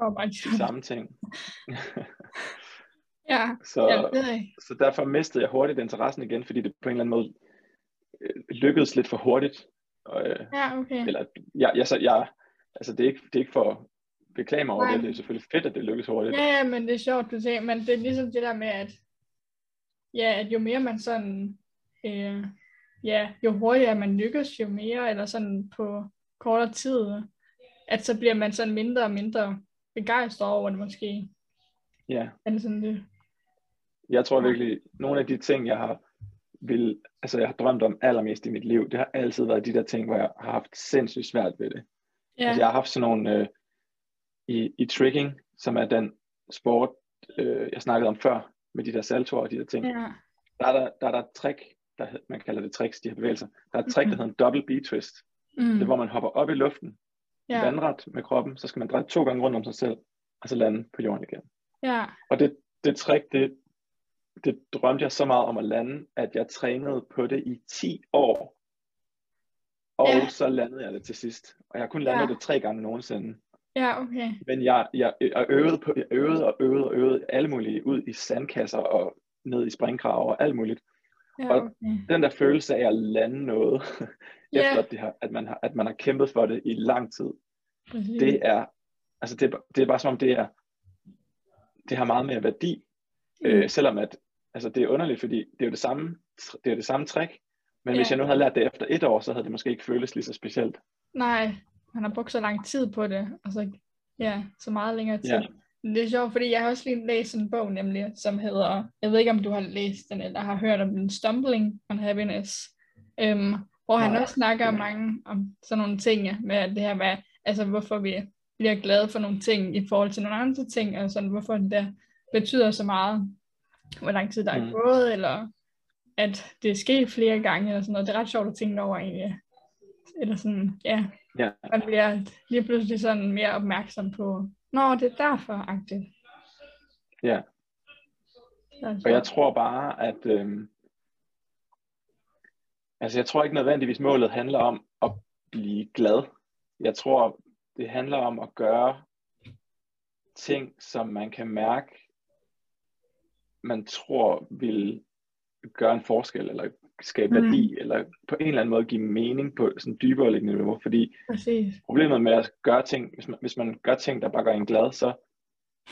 bare de samme ting. Ja, så, ja, det så derfor mistede jeg hurtigt interessen igen, fordi det på en eller anden måde øh, lykkedes lidt for hurtigt. Og, øh, Ja, okay. eller, jeg, jeg, så, jeg, altså det er, ikke, det er ikke for beklage mig over Nej. det, det er selvfølgelig fedt, at det lykkes hurtigt. Ja, ja, men det er sjovt, du siger, men det er ligesom det der med, at, ja, at jo mere man sådan, øh, ja, jo hurtigere man lykkes, jo mere, eller sådan på kortere tid, at så bliver man sådan mindre og mindre begejstret over det måske. Ja. Er det sådan det? Jeg tror virkelig, nogle af de ting, jeg har vil, altså jeg har drømt om allermest i mit liv, det har altid været de der ting, hvor jeg har haft sindssygt svært ved det. Ja, Altså jeg har haft sådan nogle øh, i, i tricking, som er den sport, øh, jeg snakkede om før, med de der saltoer og de der ting. ja, Der er der, der, er der et trick, der, hed- man kalder det tricks, de her bevægelser. Der er et trick, der hedder en double B-twist. mm, Det er, hvor man hopper op i luften, ja, vandret med kroppen, så skal man dreje to gange rundt om sig selv, og så lande på jorden igen. ja, Og det, det trick, det, det drømte jeg så meget om at lande, at jeg trænede på det i 10 år. Og Ja. så landede jeg det til sidst. Og jeg har kun landet Ja. det tre gange nogensinde. ja, okay. Men jeg, jeg, jeg, øvede på, jeg øvede og øvede og øvede alle mulige ud i sandkasser og ned i springkrav og alt muligt. Ja, Og okay. Den der følelse af at lande noget, efter at, det har, at, man har, at man har kæmpet for det i lang tid, Præcis. det er, altså det, er- det er bare som om det er, det har meget mere værdi, øh, selvom at, altså det er underligt, fordi det er jo det samme, det er det samme trick, men hvis Ja. jeg nu havde lært det efter et år, så havde det måske ikke føltes lige så specielt. Nej, han har brugt så lang tid på det. Altså, ja, så meget længere tid. Ja. Det er sjovt, fordi jeg har også lige læst en bog, nemlig, som hedder, jeg ved ikke, om du har læst den, eller har hørt om den, Stumbling on Happiness, øhm, hvor han Nej, også snakker er- mange om sådan nogle ting, ja, med det her med, altså hvorfor vi bliver glade for nogle ting i forhold til nogle andre ting, og sådan, hvorfor det der betyder så meget, hvor lang tid der er Mm. gået, eller at det er sket flere gange, eller sådan noget. Det er ret sjovt at tænke over egentlig. Eller sådan, ja, Ja, man bliver lige pludselig sådan mere opmærksom på, Nå, det er derfor-agtigt. ja. Altså, Og jeg tror bare, at øhm, altså jeg tror ikke nødvendigvis målet handler om at blive glad. Jeg tror, det handler om at gøre ting, som man kan mærke, man tror vil gøre en forskel, eller skabe Mm. værdi, eller på en eller anden måde give mening på sådan dybere liggende niveau. Fordi Præcis. problemet med at gøre ting, hvis man, hvis man gør ting, der bare gør en glad, så,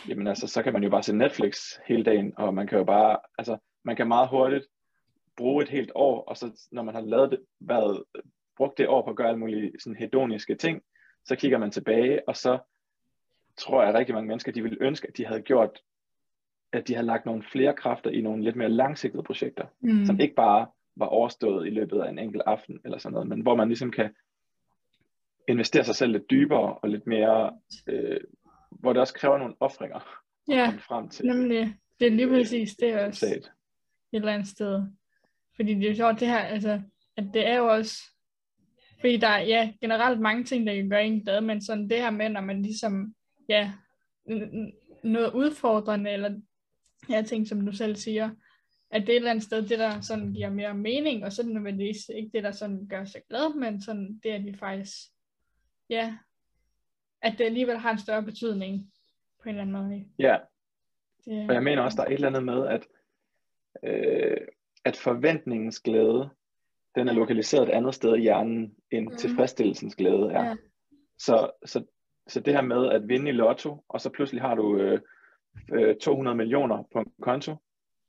jamen altså, så kan man jo bare se Netflix hele dagen, og man kan jo bare, altså, man kan meget hurtigt bruge et helt år, og så når man har lavet det, været, brugt det år på at gøre alle mulige sådan hedoniske ting, så kigger man tilbage, og så tror jeg, at rigtig mange mennesker, de ville ønske, at de havde gjort, at de havde lagt nogle flere kræfter i nogle lidt mere langsigtede projekter, Mm. som ikke bare var overstået i løbet af en enkelt aften eller sådan noget, men hvor man ligesom kan investere sig selv lidt dybere og lidt mere, øh, hvor det også kræver nogle offringer at Ja, komme frem til nemlig. Det er lige præcis det også. resultat. et eller andet sted. Fordi det er jo sjovt, det her, altså, at det er jo også, fordi der er ja, generelt mange ting, der kan gøre en glad, men sådan det her med, når man ligesom, ja, noget udfordrende, eller ja, ting, som du selv siger, at det er et eller andet sted, det der sådan giver mere mening, og så er det nødvendigvis ikke det, der sådan gør sig glad, men sådan det, at de faktisk, ja, at det alligevel har en større betydning på en eller anden måde. Ja, Det, og jeg mener også, der er et eller andet med, at, øh, at forventningens glæde, den er lokaliseret et andet sted i hjernen, end Mhm. tilfredsstillelsens glæde er. Ja. Så, så, så det her med at vinde i lotto, og så pludselig har du øh, øh, 200 millioner på en konto,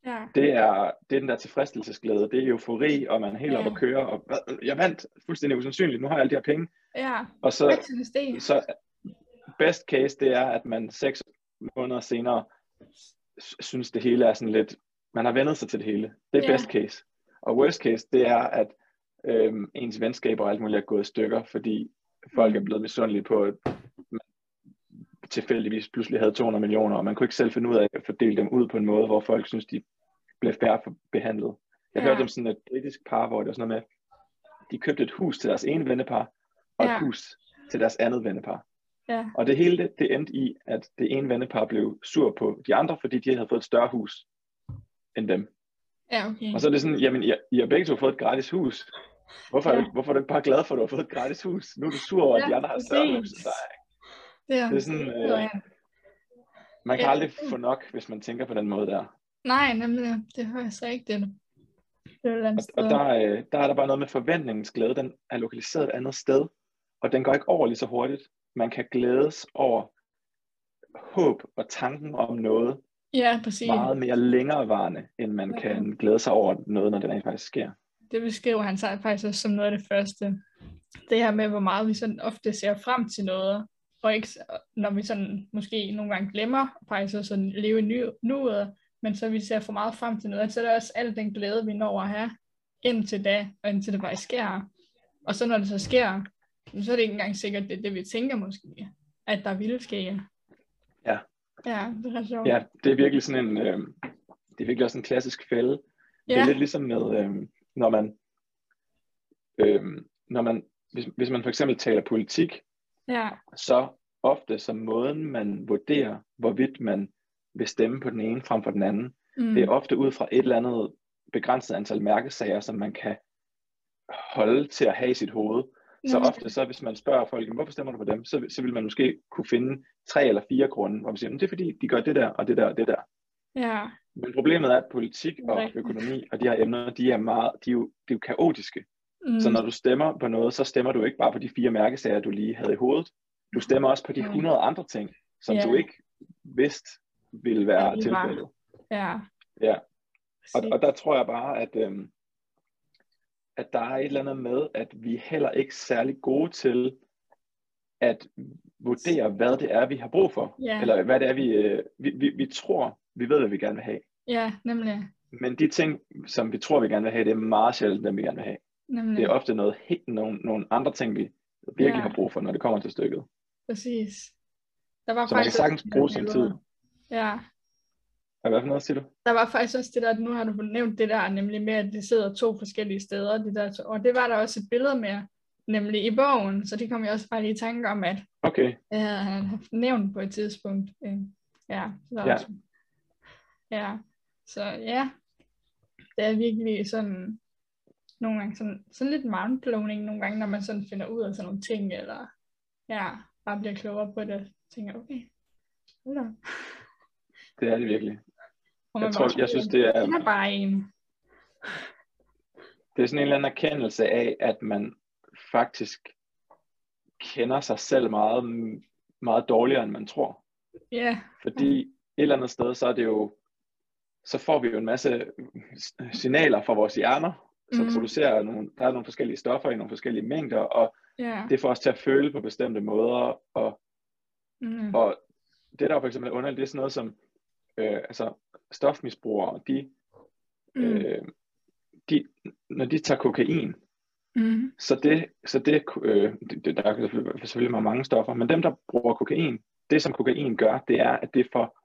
ja, det er, det er den der tilfredsstillelsesglæde, det er eufori, og man er helt Ja. oppe at køre, og "Hvad? jeg vandt fuldstændig usandsynligt, nu har jeg alle de her penge. ja, Og så, så best case, det er, at man seks måneder senere synes, det hele er sådan lidt, man har vendet sig til det hele. Det er Ja. best case. Og worst case, det er, at øhm, ens venskaber og alt muligt er gået i stykker, fordi folk er Mm. blevet misundelige på, at man tilfældigvis pludselig havde 200 millioner, og man kunne ikke selv finde ud af at fordele dem ud på en måde, hvor folk synes, de blev færre behandlet. Jeg Ja. hørte om sådan et britisk par, hvor det var sådan noget med, de købte et hus til deres ene vennepar, og Ja. et hus til deres andet vennepar. Ja, Og det hele, det, det endte i, at det ene vennepar blev sur på de andre, fordi de havde fået et større hus end dem. ja, okay. Og så er det sådan, jamen, I, I har begge to fået et gratis hus. Hvorfor, er Ja. du, hvorfor er du ikke bare glad for, at du har fået et gratis hus? Nu er du sur over, at de Ja, andre har et større hus præcis. Det, er, Det er sådan, øh, han. man kan Ja. aldrig få nok, hvis man tænker på den måde der. Nej, nemlig, det hører jeg så ikke det. Det er Og sted. der, øh, der er der bare noget med forventningens glæde. Den er lokaliseret et andet sted, og den går ikke over lige så hurtigt. Man kan glædes over håb og tanken om noget Ja, præcis. meget mere længerevarende, end man Ja. kan glæde sig over noget, når det rent faktisk sker. Det beskriver han sig faktisk også som noget af det første. Det her med, hvor meget vi sådan ofte ser frem til noget, og ikke, når vi sådan måske nogle gange glemmer faktisk at sådan leve i nu- nuet, men så vi ser for meget frem til noget, så er der også al den glæde, vi når at have indtil da, og indtil det faktisk sker. Og så når det så sker, så er det ikke engang sikkert, det er det, vi tænker måske, at der ville ske. Ja. Ja, det er sjovt. Ja, det er virkelig sådan en, øh, det er virkelig også en klassisk fælde. Det er ja. lidt ligesom med, øh, når man, øh, når man hvis, hvis man for eksempel taler politik, ja. så ofte som måden, man vurderer, hvorvidt man vil stemme på den ene frem for den anden, Mm. det er ofte ud fra et eller andet begrænset antal mærkesager, som man kan holde til at have i sit hoved. Så ofte så, hvis man spørger folk, "Jamen, hvorfor stemmer du på dem, så, så vil man måske kunne finde tre eller fire grunde, hvor man siger, "Men det er fordi, de gør det der, og det der, og det der. Ja, Men problemet er, at politik og økonomi og de her emner, de er, meget, de er, jo, de er jo kaotiske. Mm. Så når du stemmer på noget, så stemmer du ikke bare på de fire mærkesager, du lige havde i hovedet. Du stemmer også på de Mm. 100 andre ting, som Ja. du ikke vidste ville være Ja, tilfældet. Ja. Ja. Og, og der tror jeg bare, at, øhm, at der er et eller andet med, at vi er heller ikke særlig gode til at vurdere, hvad det er, vi har brug for. Ja. Eller hvad det er, vi, øh, vi, vi, vi tror, vi ved, hvad vi gerne vil have. Ja, nemlig. Men de ting, som vi tror, vi gerne vil have, det er meget sjældent dem, vi gerne vil have. Nemlig. Det er ofte noget helt, nogle, nogle andre ting, vi virkelig Ja. har brug for, når det kommer til stykket. Præcis. Der var Så man kan faktisk sagtens det bruge sin tid. Ja, Og hvad for noget siger du? der var faktisk også det der, nu har du nævnt det der, nemlig med, at de sidder to forskellige steder, de der og det var der også et billede med, nemlig i bogen, så det kom jeg også bare lige i tanke om, at Okay, jeg havde han haft nævnt på et tidspunkt. Øh, Ja, så Ja. Også, ja, så ja, det er virkelig sådan, nogle gange sådan, sådan lidt mindblowing nogle gange, når man sådan finder ud af sådan nogle ting, eller ja, bare bliver klogere på det, tænker okay, hold da. det er det virkelig. Jeg tror- jeg synes, det er- er bare en. Det er sådan en eller anden erkendelse af, at man faktisk kender sig selv meget, meget dårligere, end man tror. Ja, Fordi et eller andet sted, så er det jo, så får vi jo en masse signaler fra vores hjerner, som Mhm. producerer nogle, der er nogle forskellige stoffer i nogle forskellige mængder, og ja. det får os til at føle på bestemte måder, og, Mm. og det der er for eksempel underligt, det er sådan noget som, øh, altså stofmisbrugere, de, Mm. øh, de, når de tager kokain, Mm. så det, så det, øh, det, der er selvfølgelig- selvfølgelig mange stoffer, men dem, der bruger kokain, det som kokain gør, det er, at det får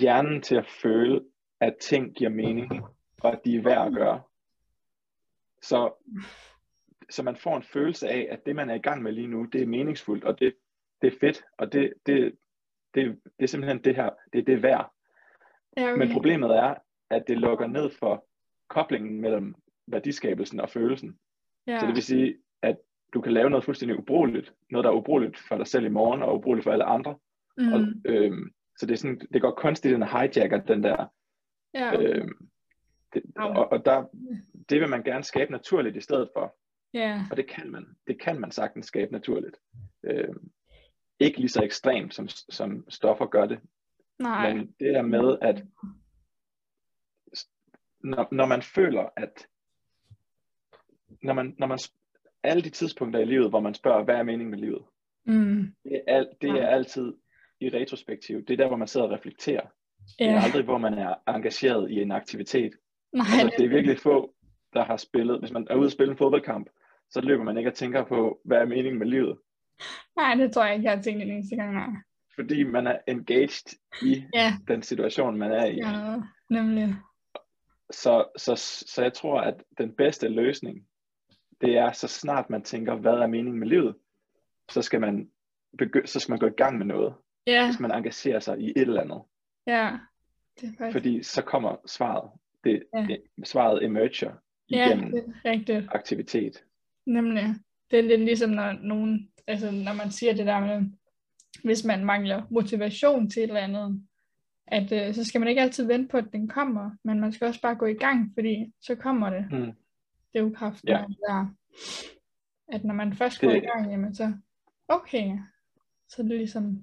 hjernen til at føle, at ting giver mening, og at de er værd at gøre. Så, så man får en følelse af, at det, man er i gang med lige nu, det er meningsfuldt, og det, det er fedt, og det, det, det, det er simpelthen det her, det er det værd. Okay. Men problemet er, at det lukker ned for koblingen mellem værdiskabelsen og følelsen. ja. Så det vil sige, at du kan lave noget fuldstændig ubrugeligt, noget der er ubrugeligt for dig selv i morgen, og ubrugeligt for alle andre. mm. Og, øhm, så det, er sådan, det går kunstigt, den hijacker den der, ja, øhm, det, og, og der, det vil man gerne skabe naturligt i stedet for, ja. og det kan man, det kan man sagtens skabe naturligt. Øhm, ikke lige så ekstremt, som, som stoffer gør det, Nej. men det der med, at når, når man føler, at når man, når man, alle de tidspunkter i livet, hvor man spørger, hvad er meningen med livet, Mm. det er, al, det er altid i retrospektiv. Det er der, hvor man sidder og reflekterer. Det er aldrig, hvor man er engageret i en aktivitet. Nej, Altså, det er virkelig få, der har spillet. Hvis man er ude og spille en fodboldkamp, så løber man ikke og tænker på, hvad er meningen med livet. nej, det tror jeg ikke, jeg har tænkt en eneste gang. Nej. Fordi man er engaged i Ja, den situation, man er i. ja, nemlig. Så, så, så jeg tror, at den bedste løsning, det er, så snart man tænker, hvad er meningen med livet, så skal man, begy- så skal man gå i gang med noget. Ja, Så skal man engagere sig i et eller andet. ja. Det er faktisk... Fordi så kommer svaret. Det, Ja. det, svaret emerger Ja, igennem det er rigtigt. aktivitet. Nemlig. Det er lidt ligesom, når nogen, altså når man siger det der med, hvis man mangler motivation til et eller andet, at øh, så skal man ikke altid vente på, at den kommer, men man skal også bare gå i gang, fordi så kommer det. Mm. Det er jo kraften Ja. det der. At når man først Det- går i gang, jamen så, okay, så er det ligesom,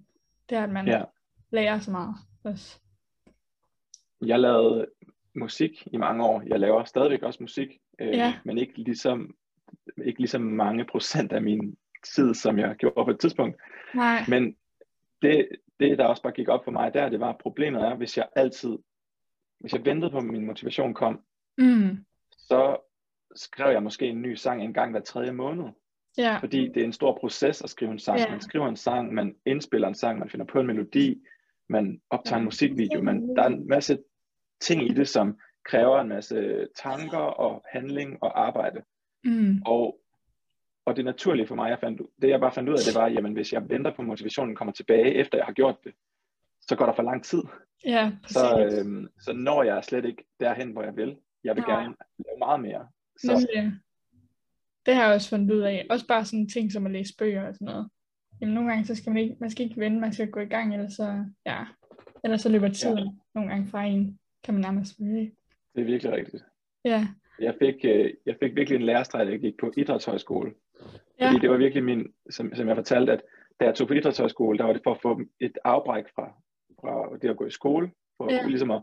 det er, at man Ja. lærer så meget også. Jeg lavede musik i mange år. Jeg laver stadigvæk også musik, øh, Ja. men ikke ligesom, ikke ligesom mange procent af min tid, som jeg gjorde på et tidspunkt. Nej, Men det, det, der også bare gik op for mig der, det var, at problemet er, hvis jeg altid, hvis jeg ventede på, at min motivation kom, mm, så skrev jeg måske en ny sang en gang hver tredje måned. ja, Fordi det er en stor proces at skrive en sang. Ja. Man skriver en sang, man indspiller en sang, man finder på en melodi, man optager Ja. en musikvideo, man, der er en masse ting i det, som kræver en masse tanker og handling og arbejde. mm, Og, og det naturlige for mig, jeg fandt, det jeg bare fandt ud af, det var, jamen hvis jeg venter på, at motivationen kommer tilbage, efter jeg har gjort det, så går der for lang tid. ja, præcis. Så, øhm, så når jeg slet ikke derhen, hvor jeg vil. Jeg vil Nej. gerne lave meget mere. Så Nemlig. Det har jeg også fundet ud af. Også bare sådan ting som at læse bøger og sådan noget. Jamen nogle gange, så skal man ikke, man skal ikke vente, man skal gå i gang, ellers så, ja, ellers så løber tiden ja. nogle gange fra en, kan man nærmest sige. Det er virkelig rigtigt. Ja. Jeg fik, øh, jeg fik virkelig en lærerstreg, da jeg gik på idrætshøjskole. Ja. Fordi det var virkelig min, som, som jeg fortalte, at da jeg tog på idrætshøjskole, der var det for at få et afbræk fra, fra det at gå i skole. For Ja. ligesom at,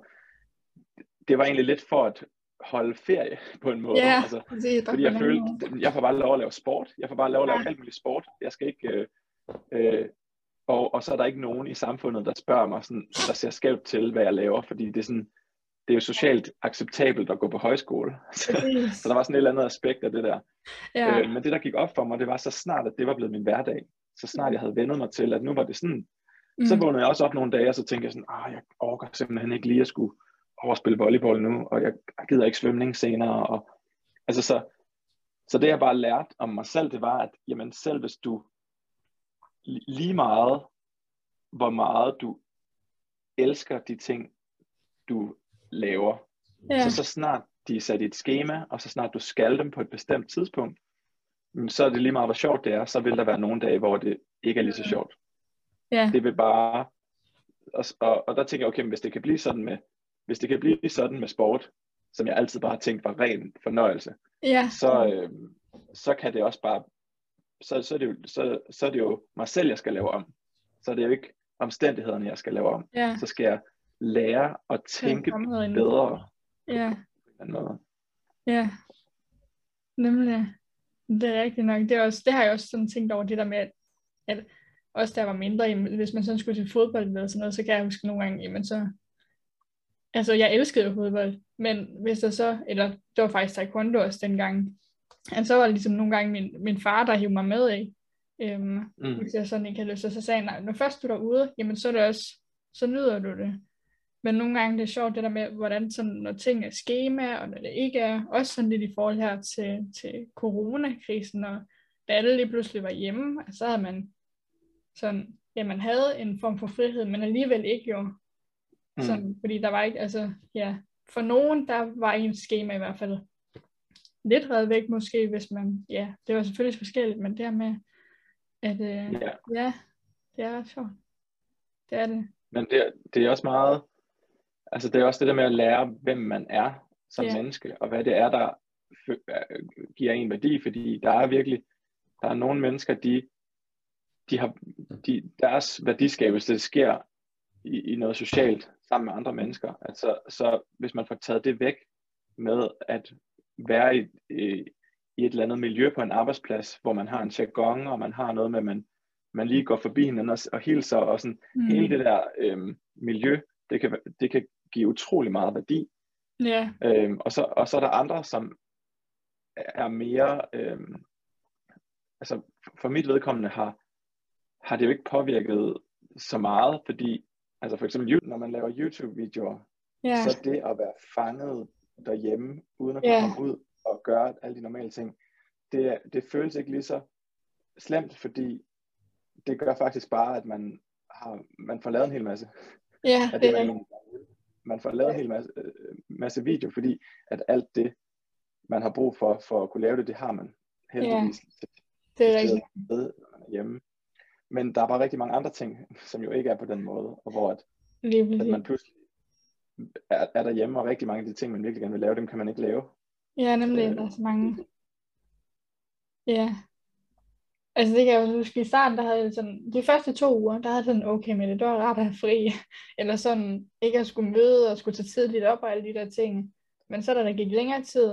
det var egentlig lidt for at holde ferie på en måde. Ja, Altså, præcis. fordi jeg følte, jeg får bare lov at lave sport. Jeg får bare lov at lave Ja. alt muligt sport. Jeg skal ikke... Øh, øh, og, og så er der ikke nogen i samfundet, der spørger mig, sådan, der ser skævt til, hvad jeg laver, fordi det er sådan, det er jo socialt acceptabelt at gå på højskole. Så, så der var sådan et eller andet aspekt af det der. Ja. Øh, men det, der gik op for mig, det var så snart, at det var blevet min hverdag. Så snart jeg havde vendet mig til, at nu var det sådan. Mm. Så vågnede jeg også op nogle dage, og så tænkte jeg sådan, ah, jeg orker simpelthen ikke lige at skulle overspille volleyball nu, og jeg gider ikke svømning senere. Og, altså så, så det jeg bare lærte om mig selv, det var, at jamen, selv hvis du li- lige meget, hvor meget du elsker de ting, du laver, ja. så så snart de er sat i et schema, og så snart du skal dem på et bestemt tidspunkt, så er det lige meget, hvor sjovt det er, så vil der være nogle dage, hvor det ikke er lige så sjovt. ja. Det vil bare, og, og, og der tænker jeg, okay, men hvis det kan blive sådan med, hvis det kan blive sådan med sport, som jeg altid bare har tænkt var ren fornøjelse, ja. så, øh, så kan det også bare, så, så, er det jo, så, så er det jo mig selv, jeg skal lave om. Så er det jo ikke omstændighederne, jeg skal lave om. ja. Så skal jeg lære at tænke herinde. bedre Ja. på. Ja, nemlig. Det er rigtigt nok. Det, er også, det har jeg også sådan tænkt over, det der med, at, at også da jeg var mindre, jamen, hvis man sådan skulle til fodbold eller sådan noget, så kan jeg huske nogle gange, jamen så, altså jeg elskede jo fodbold, men hvis der så, eller det var faktisk taekwondo også dengang, at så var det ligesom nogle gange min, min far, der hævde mig med i, øhm, Mm. hvis jeg sådan ikke havde lyst, til, så sagde han, "Nej, når først du er derude, jamen så er det også, så nyder du det. Men nogle gange det er sjovt, det der med, hvordan sådan, når ting er schema, og når det ikke er, også sådan lidt i forhold her til, til coronakrisen, og da alle lige pludselig var hjemme, så havde man sådan, ja, man havde en form for frihed, men alligevel ikke jo. Mm. Sådan, fordi der var ikke, altså, ja, for nogen, der var en schema i hvert fald lidt reddet væk måske, hvis man, ja, det var selvfølgelig forskelligt, men det her med, at, øh, Ja. ja, det er ret sjovt. Det er det. Men det, det er også meget, altså det er også det der med at lære, hvem man er som Ja. menneske, og hvad det er, der øh, giver en værdi, fordi der er virkelig, der er nogle mennesker, de, de har, de, deres værdiskabelse, sker i, i noget socialt sammen med andre mennesker. Altså, så hvis man får taget det væk med at være i, i, i et eller andet miljø på en arbejdsplads, hvor man har en jargon, og man har noget med, at man, man lige går forbi hinanden og, og hilser, og sådan, Mm. hele det der øhm, miljø, det kan, det kan give utrolig meget værdi. Ja, Øhm, og, så, og så er der andre, som er mere, øhm, altså for mit vedkommende har, har det jo ikke påvirket så meget, fordi altså for eksempel når man laver YouTube-videoer, ja, så det at være fanget derhjemme, uden at kunne Ja. komme ud og gøre alle de normale ting, det, det føles ikke lige så slemt, fordi det gør faktisk bare, at man har man får lavet en hel masse ja, af det det, er man, man får lavet en hel masse, øh, masse video, fordi at alt det, man har brug for, for at kunne lave det, det har man heldigvis til det er rigtigt. med, hjemme. Men der er bare rigtig mange andre ting, som jo ikke er på den måde, og hvor at, at man pludselig er, er derhjemme, og rigtig mange af de ting, man virkelig gerne vil lave, dem kan man ikke lave. Ja, nemlig, Øh. der er så mange. Ja. Altså det kan jeg jo huske, i starten, der havde jeg sådan, de første to uger, der havde jeg sådan, okay med det, det var rart at have fri. Eller sådan, ikke at skulle møde og skulle tage tidligt op og alle de der ting. Men så da der gik længere tid,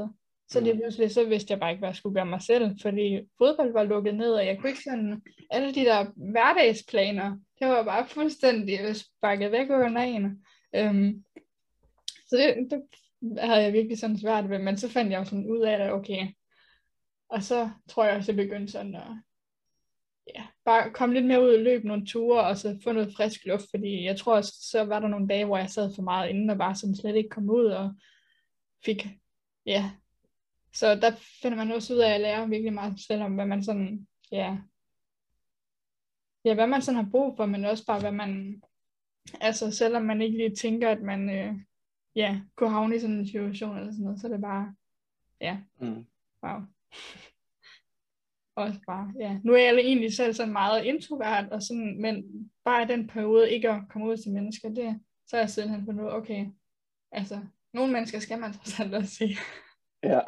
så lige Mm. pludselig, så vidste jeg bare ikke, hvad jeg skulle gøre mig selv, fordi fodbold var lukket ned, og jeg kunne ikke sådan, alle de der hverdagsplaner, det var bare fuldstændig sparket væk under en. Øhm, så det, det havde jeg virkelig sådan svært ved, men så fandt jeg jo sådan ud af det, okay. Og så tror jeg også, jeg begyndte sådan at ja, bare komme lidt mere ud og løbe nogle ture, og så få noget frisk luft, fordi jeg tror også, så var der nogle dage, hvor jeg sad for meget inde, og bare sådan slet ikke kom ud, og fik, ja. Så der finder man også ud af at lære virkelig meget selv om, hvad man sådan, ja, ja, hvad man sådan har brug for, men også bare, hvad man, altså selvom man ikke lige tænker, at man, øh, ja, kunne havne i sådan en situation eller sådan noget, så er det bare, ja, Mm. wow. Også bare, ja. Nu er jeg egentlig selv sådan meget introvert, og sådan, men bare i den periode ikke at komme ud til mennesker, det, så er jeg sidenhen fundet ud, okay, altså, nogle mennesker skal man trods alt også se. Ja.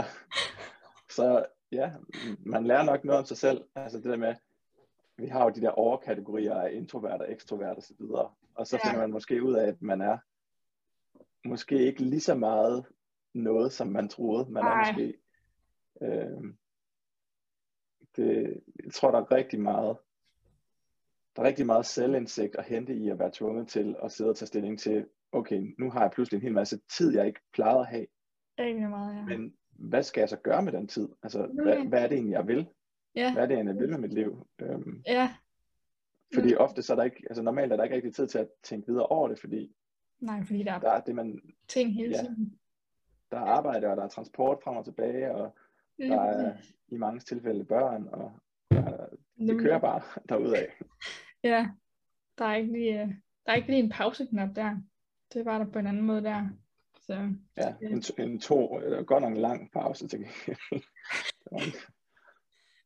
Så ja, man lærer nok noget om sig selv. Altså det der med, vi har jo de der overkategorier af introvert og ekstrovert og så videre. Og så Ja. finder man måske ud af, at man er måske ikke lige så meget noget, som man troede, man er Nej. måske. Øh, det, jeg tror, der er rigtig meget, der er rigtig meget selvindsigt at hente i at være tvunget til at sidde og tage stilling til, okay, nu har jeg pludselig en hel masse tid, jeg ikke plejede at have, Rigtig meget, ja. men hvad skal jeg så gøre med den tid? Altså, Mm. hvad, hvad er det egentlig, jeg vil? Ja, Hvad er det egentlig, jeg vil med mit liv? Øhm, ja. fordi Mm. ofte så er der ikke, altså normalt er der ikke rigtig tid til at tænke videre over det, fordi Nej, fordi der er der er det, man, ting hele ja. tiden. der er arbejde, og der er transport frem og tilbage, og der er i mange tilfælde børn, og der, det kører bare derudad. Ja, der er ikke lige, øh, der er ikke lige en pauseknap der. Det var der på en anden måde der. Så Ja, en, to- en to, eller godt nok en lang pause til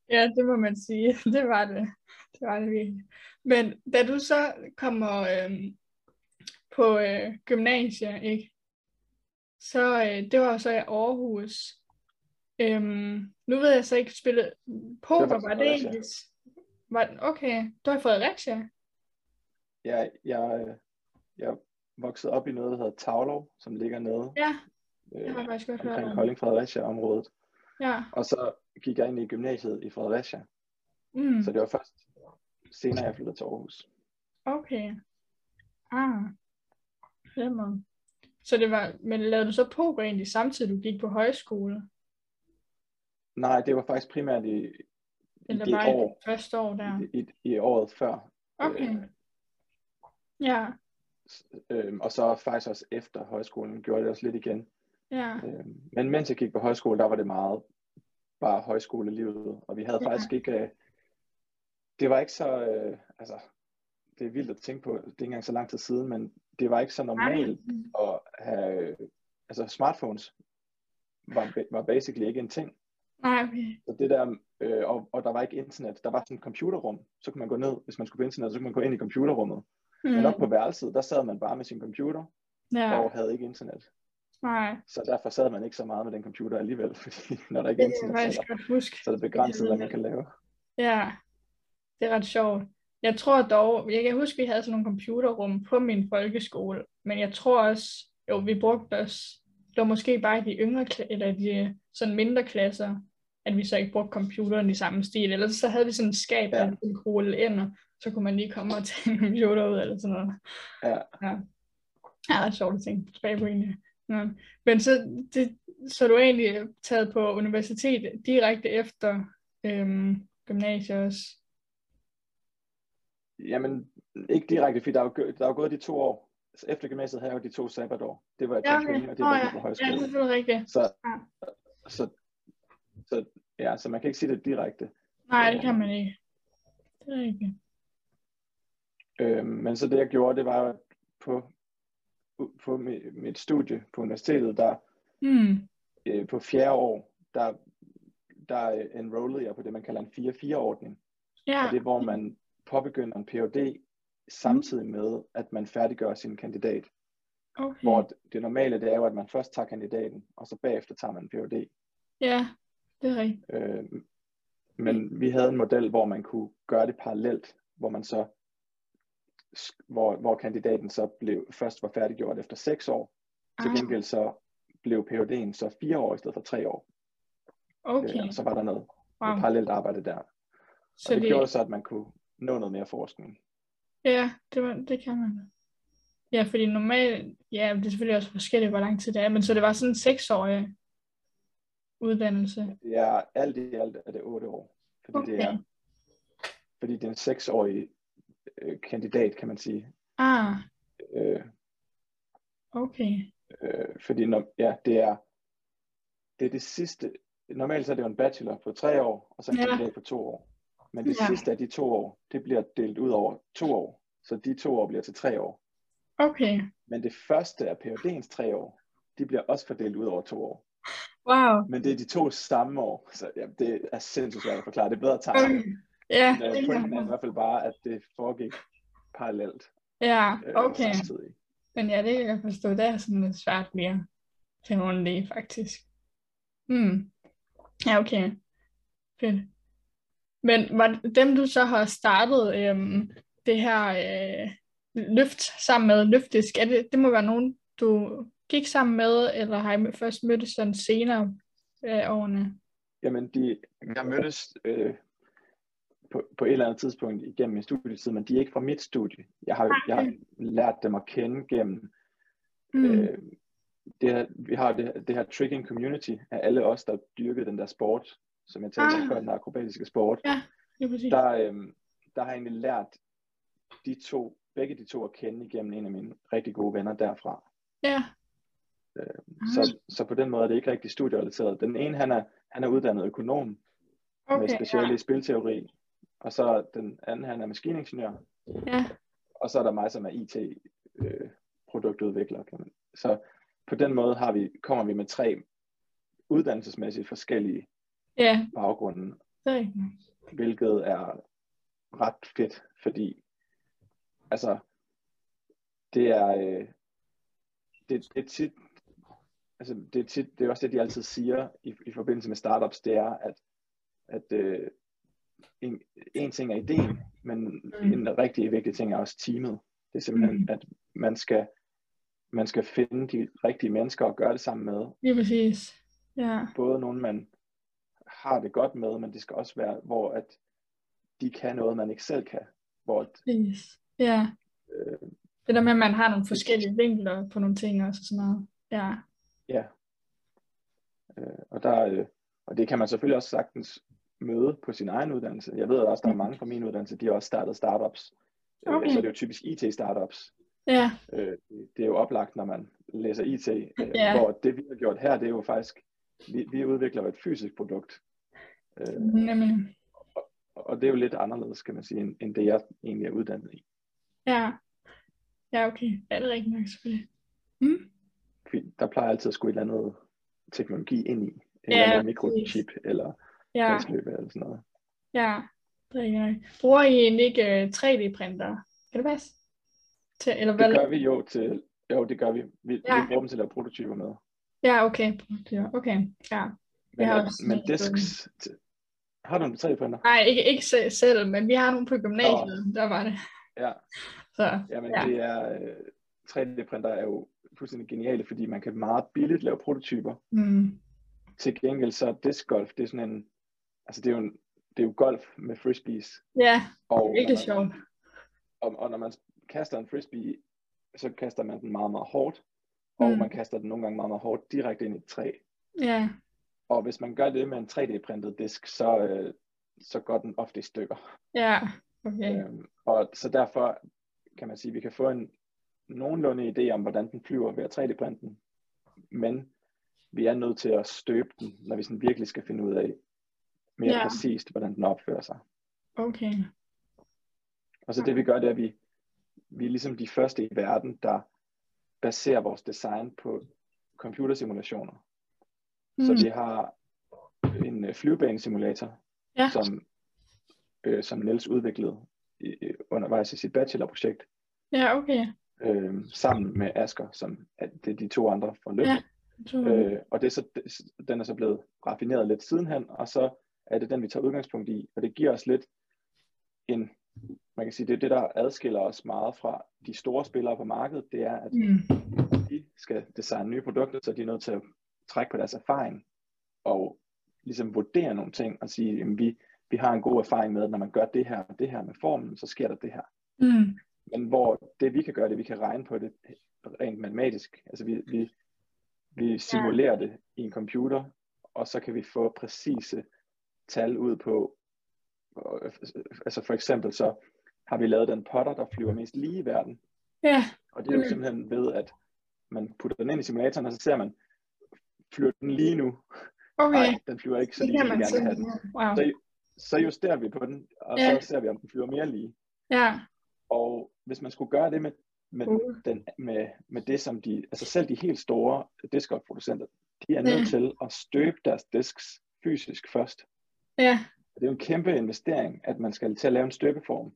ja, det må man sige. Det var det. Det var det virkelig. Men da du så kommer øhm, på øh, gymnasiet, ikke? Så øh, det var så i Aarhus. Øhm, nu ved jeg så ikke, spillet poker, var det egentlig? Var, okay, du har i Fredericia? jeg, jeg, øh, jeg voksede op i noget, der hedder Tavlov, som ligger nede Ja, øh, det har jeg faktisk godt hørt omkring om. Kolding Fredericia området. Ja. Og så gik jeg ind i gymnasiet i Fredericia. Mm. Så det var først senere, jeg flyttede til Aarhus. Okay. Ah. måde. Så det var, men lavede du så poker egentlig samtidig, du gik på højskole? Nej, det var faktisk primært i, i Eller det bare i år, det første år der? i, i, i året før. Okay. Øh, Ja, øh, og så faktisk også efter højskolen gjorde det også lidt igen. ja. Øh, men mens jeg gik på højskole, der var det meget bare højskolelivet, og vi havde Ja. faktisk ikke, øh, det var ikke så, øh, altså, det er vildt at tænke på, det er ikke engang så lang tid siden, men det var ikke så normalt at have, øh, altså smartphones var, var basically ikke en ting. Nej, okay. Så det der, øh, og, og der var ikke internet, der var sådan et computerrum, så kunne man gå ned, hvis man skulle på internet, så kunne man gå ind i computerrummet. Mm. Men op på værelset, der sad man bare med sin computer, ja, og havde ikke internet. nej. Så derfor sad man ikke så meget med den computer alligevel, fordi når der ikke er internet, så er, der, så er det begrænset, hvad man kan lave. Ja, det er ret sjovt. Jeg tror dog, jeg kan huske, at vi havde sådan nogle computerrum på min folkeskole, men jeg tror også, jo, vi brugte os, det var måske bare i de yngre, eller de sådan mindre klasser, at vi så ikke brugte computeren i samme stil. Ellers så havde vi sådan et skab, Ja. der kunne rulle ind, og så kunne man lige komme og tage en computer ud, eller sådan noget. Ja, Ja, ja sjovt at tænke tilbage på egentlig. Ja. Men så, det, så er du egentlig taget på universitet direkte efter øhm, gymnasiet også? jamen ikke direkte, fordi der er jo, der er jo gået de to år. Efter gymnasiet havde jeg jo de to sabbatår. Det var et Ja, ja, okay. og det var ja. jeg på Ja, højskole. det er selvfølgelig rigtigt. Så, Ja. så, så, ja, så man kan ikke sige det direkte. Nej, det kan man ikke. Det er rigtigt. Øhm, men så det jeg gjorde, det var at på, på mit, mit studie på universitetet, der Hmm. øh, på fjerde år, der, der enrollede jeg på det, man kalder en 4-4-ordning. Ja, Og det er, hvor man påbegynder en PhD samtidig med, at man færdiggør sin kandidat. okay. Hvor det, normale, det er jo, at man først tager kandidaten, og så bagefter tager man en PhD. Ja, det er rigtigt. Øh, men vi havde en model, hvor man kunne gøre det parallelt, hvor man så hvor, hvor kandidaten så blev først var færdiggjort efter seks år. Til Ah, gengæld så blev PhD'en så fire år i stedet for tre år. okay. Øh, og så var der noget, Wow. parallelt arbejde der. Og Så det, det, gjorde så, at man kunne nå noget mere forskning. Ja, det, var, det kan man. Ja, fordi normalt, ja, det er selvfølgelig også forskelligt, hvor lang tid det er, men så det var sådan en seksårig uddannelse. Er alt i alt er det otte år. Fordi, det, er, Okay. fordi det er en seksårig øh, kandidat, kan man sige. Ah, Øh, okay. øh, fordi når, ja, det er det er det sidste, normalt så er det jo en bachelor på tre år, og så en Ja. kandidat på to år. Men det Ja. sidste af de to år, det bliver delt ud over to år. Så de to år bliver til tre år. Okay. Men det første af PhD'ens tre år, de bliver også fordelt ud over to år. Wow. Men det er de to samme år, så ja, det er sindssygt svært at forklare. Det er bedre at tage. Okay. Ja, Men øh, pointen er i hvert fald bare, at det foregik parallelt Ja, øh, okay. samtidig. Men ja, det kan jeg forstå. Det er sådan lidt svært lige at finde en læge, faktisk. Hmm. Ja, okay. Fedt. Men var dem, du så har startet øhm, det her øh, løft sammen med, løftisk, er det, det må være nogen, du gik sammen med, eller har I først mødtes sådan senere øh, årene? Jamen, de, jeg mødtes øh, på, på et eller andet tidspunkt igennem min studietid, men de er ikke fra mit studie. Jeg har, okay. jeg har lært dem at kende gennem mm. øh, det her, vi har det, det her tricking community af alle os, der dyrkede den der sport, som jeg talte ah. om før, den akrobatiske sport. Ja, det præcis. Der, øh, der har jeg egentlig lært de to, begge de to at kende igennem en af mine rigtig gode venner derfra. Ja. Øh, så, så på den måde er det ikke rigtig studierelateret. Den ene, han er, han er uddannet økonom okay, med speciale ja. i spilteori, og så den anden, han er maskiningeniør. Ja. Og så er der mig, som er IT-produktudvikler. Øh, så på den måde har vi, kommer vi med tre uddannelsesmæssigt forskellige ja. baggrunde. Okay. Hvilket er ret fedt, fordi altså det er øh, det, det er tit altså det er tit, det er også det de altid siger i, i forbindelse med startups, det er at at øh, en, en ting er ideen, men mm. en rigtig vigtig ting er også teamet. Det er simpelthen, mm. at man skal, man skal finde de rigtige mennesker og gøre det sammen med. Lige præcis. Ja. Både nogen, man har det godt med, men det skal også være, hvor at de kan noget, man ikke selv kan. Hvor at, Præcis. Ja. Øh, det der med, at man har nogle forskellige vinkler på nogle ting også og sådan noget. Ja. Ja. Øh, og, der, øh, og det kan man selvfølgelig også sagtens møde på sin egen uddannelse. Jeg ved også, der er mange fra min uddannelse, de har også startet startups. Øh, okay. Så det er jo typisk IT-startups. Ja. Øh, det er jo oplagt, når man læser IT. Øh, ja. Hvor det, vi har gjort her, det er jo faktisk, vi, vi udvikler jo et fysisk produkt. Nemlig. Og, og det er jo lidt anderledes, kan man sige, end, end det jeg egentlig er uddannet i. Ja. Ja, okay. Er det rigtigt nok selvfølgelig? Mm? Der plejer altid at skulle et eller andet teknologi ind i. En ja, eller andet mikrochip, eller ja. løbe eller sådan noget. Ja, det er rigtigt. Bruger I egentlig ikke 3D-printer? Øh, kan det passe? Til, eller hvad? Det gør vi jo til, jo det gør vi. Vi, ja. vi bruger dem til at lave prototyper med. Ja, okay. Okay, ja. Men, har også men disks, har du en 3D-printer? Nej, ikke, ikke selv, men vi har nogle på gymnasiet, oh. der var det. Ja, så, Jamen, ja. det er, 3D-printer øh, er jo fuldstændig geniale, fordi man kan meget billigt lave prototyper. Mm. Til gengæld så er disc golf, det er sådan en, altså det er jo, en, det er jo golf med frisbees. Ja, og det er virkelig sjovt. Og, og når man kaster en frisbee, så kaster man den meget, meget hårdt, og mm. man kaster den nogle gange meget, meget hårdt direkte ind i et træ. Ja. Og hvis man gør det med en 3D-printet disk, så, øh, så går den ofte i stykker. Ja, okay. Øhm, og så derfor kan man sige, at vi kan få en nogenlunde idé om, hvordan den flyver ved at 3D-printe den. Men vi er nødt til at støbe den, når vi sådan virkelig skal finde ud af, mere ja. præcist, hvordan den opfører sig. Okay. Og så det vi gør, det er, at vi, vi er ligesom de første i verden, der baserer vores design på computersimulationer. Mm. Så vi har en uh, flyvebanesimulator, ja. som, øh, som Niels udviklede i, undervejs i sit bachelorprojekt. Ja, okay. Øh, sammen med Asker, som er, det er de to andre fra Løb. Ja. Øh, og det er så, den er så blevet raffineret lidt sidenhen, og så er det den, vi tager udgangspunkt i. Og det giver os lidt en, man kan sige, det er det, der adskiller os meget fra de store spillere på markedet, det er, at mm. de skal designe nye produkter, så de er nødt til at trække på deres erfaring og ligesom vurdere nogle ting og sige, at vi, vi har en god erfaring med, at når man gør det her og det her med formen, så sker der det her. Mm. Men hvor det vi kan gøre, det vi kan regne på det rent matematisk. Altså vi, vi, vi simulerer ja. det i en computer, og så kan vi få præcise tal ud på, altså for eksempel så har vi lavet den potter, der flyver mest lige i verden. Ja. Og det er jo simpelthen ved, at man putter den ind i simulatoren, og så ser man, flyver den lige nu? Okay. Nej, den flyver ikke så lige, som vi gerne have den. Wow. Så, så justerer vi på den, og ja. så ser vi, om den flyver mere lige. Ja. Og hvis man skulle gøre det med, med, uh. den, med, med det, som de, altså selv de helt store diskopproducenter, de er nødt ja. til at støbe deres disks fysisk først. Ja. Det er jo en kæmpe investering, at man skal til at lave en støbeform.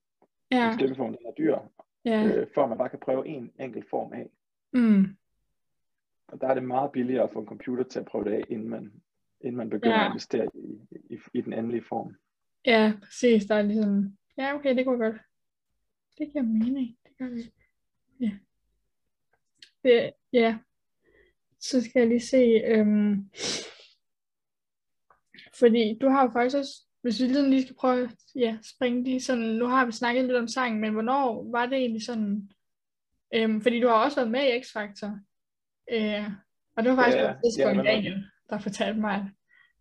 Ja. En støbeform, der er dyr, ja. øh, for at man bare kan prøve en enkelt form af. Mm. Og der er det meget billigere at få en computer til at prøve det af, inden man, inden man begynder Ja. at investere i, i, i den endelige form. Ja, præcis. Der er ligesom, ja, okay, det kunne godt. Det giver mening. Det gør det. Ja. Det, ja. Så skal jeg lige se, øhm, fordi du har jo faktisk også, hvis vi lige lige skal prøve at ja, springe lige sådan, nu har vi snakket lidt om sangen, men hvornår var det egentlig sådan, øhm, fordi du har også været med i X-Factor, øh, og det var faktisk Ja, på et tidspunkt med. Daniel, der fortalte mig, at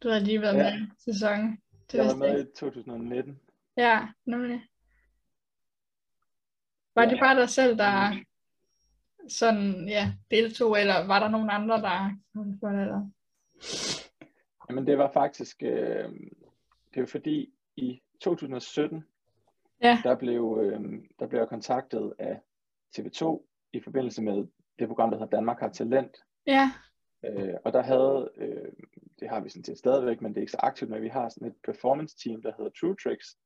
du havde lige været Ja. med i sæsonen. Det Jeg var med ikke. i 2019. Ja, nemlig. Var det Ja. bare dig selv, der sådan, ja, deltog, eller var der nogen andre, der var det der? Jamen det var faktisk, øh, det var fordi i 2017, Ja. der blev, øh, der blev jeg kontaktet af TV2 i forbindelse med det program, der hedder Danmark har talent. Ja, Øh, og der havde, øh, det har vi sådan set stadigvæk, men det er ikke så aktivt, men vi har sådan et performance team, der hedder True Tricks.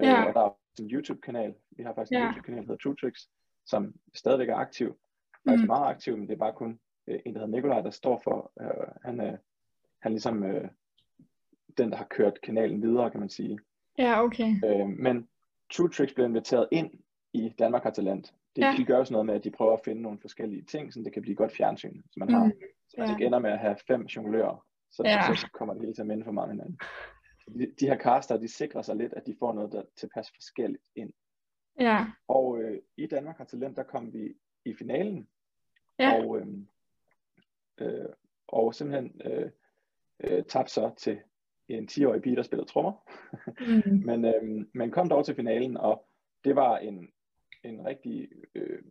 Øh, Ja. og der er også en YouTube-kanal. Vi har faktisk en Ja. YouTube-kanal, der hedder True Tricks, som stadigvæk er aktiv. Faktisk Mm. meget aktiv, men det er bare kun øh, en, der hedder Nikolaj, der står for. Øh, han, øh, han er ligesom øh, den, der har kørt kanalen videre, kan man sige. ja, okay. Øh, men True Tricks blev inviteret ind i Danmark har talent. Det, Ja. De gør sådan noget med, at de prøver at finde nogle forskellige ting, så det kan blive godt fjernsyn, så man har Mm. så man Ja. ikke ender med at have fem jonglører, så, Ja. så kommer det hele til at minde for meget hinanden. De, de her caster, de sikrer sig lidt, at de får noget, der er tilpas forskelligt ind. Ja, Og øh, i Danmark har talent, der kom vi i finalen, ja, og, øh, øh, og simpelthen øh, øh, tabte så til en 10-årig pige, der spiller trommer. mm. Men, øh, men kom dog til finalen, og det var en, en rigtig øh,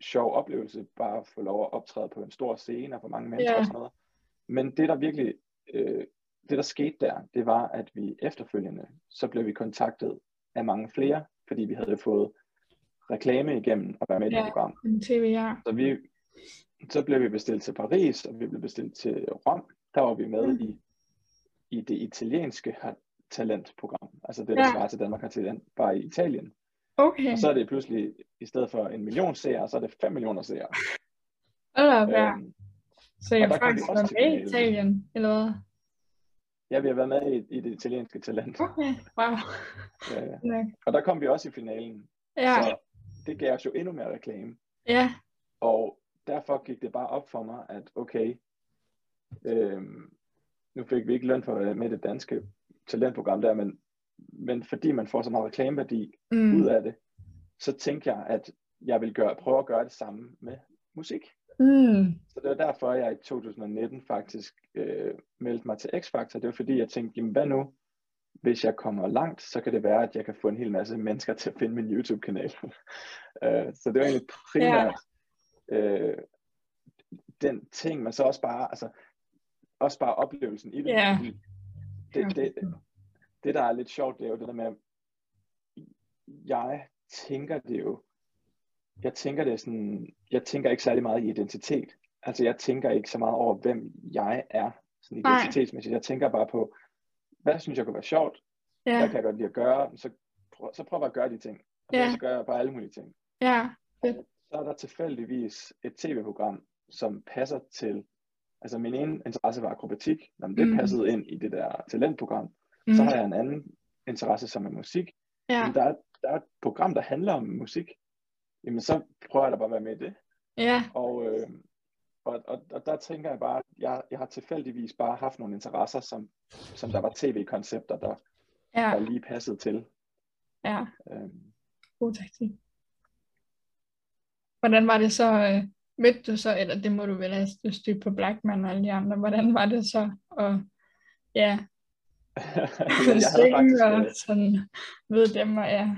sjov oplevelse, bare at få lov at optræde på en stor scene og for mange mennesker Ja. og sådan noget. Men det der virkelig, øh, det der skete der, det var, at vi efterfølgende, så blev vi kontaktet af mange flere, fordi vi havde fået reklame igennem at være med i det program. TV, ja. Så, vi, så blev vi bestilt til Paris, og vi blev bestilt til Rom. Der var vi med Mm. i, i det italienske talentprogram. Altså det, der Ja. svarer til Danmark har talent, bare i Italien. Okay, Og så er det pludselig, i stedet for en million seere, så er det 5 millioner seere. hold da. Øhm, Så jeg faktisk til med i. Italien, eller hvad? ja, vi har været med i, i det italienske talent. Okay, wow. Øh, Ja, og der kom vi også i finalen. ja, Så det gav os jo endnu mere reklame. ja, Og derfor gik det bare op for mig, at okay, øhm, nu fik vi ikke løn for være med det danske talentprogram der, men, men fordi man får så meget reklameværdi mm. ud af det, så tænkte jeg, at jeg vil gøre, prøve at gøre det samme med musik. Mm. Så det var derfor, jeg i 2019 faktisk øh, meldte mig til X-Factor. Det var fordi, jeg tænkte, jamen hvad nu, hvis jeg kommer langt, så kan det være, at jeg kan få en hel masse mennesker til at finde min YouTube-kanal. øh, så det var egentlig primært øh, den ting, men så også bare, altså, også bare oplevelsen i det. Fordi Det, det, det, der er lidt sjovt, det er jo det der med, jeg tænker det jo, jeg tænker det sådan, jeg tænker ikke særlig meget i identitet. Altså jeg tænker ikke så meget over, hvem jeg er, sådan Nej. identitetsmæssigt. Jeg tænker bare på, hvad synes jeg kunne være sjovt, Ja, hvad kan jeg godt lide at gøre, så, prøv, så prøv at gøre de ting. Og Ja. så gør jeg bare alle mulige ting. ja, Så er der tilfældigvis et tv-program, som passer til, altså min ene interesse var akrobatik, når det Mm. passede ind i det der talentprogram. mm. Så har jeg en anden interesse, som er musik. ja, Men der er, der er et program, der handler om musik. Jamen så prøver jeg da bare at være med i det. ja, Og, øh, og, og, og der tænker jeg bare, at jeg, jeg har tilfældigvis bare haft nogle interesser, som, som der var tv-koncepter, der, ja, der lige passede til. ja, Øh, god taktik. Hvordan var det så, øh, mødte du så, eller det må du vel have styrt på Blackman og alle de andre, hvordan var det så, og ja, jeg havde faktisk, og øh, sådan, ved dem, og ja,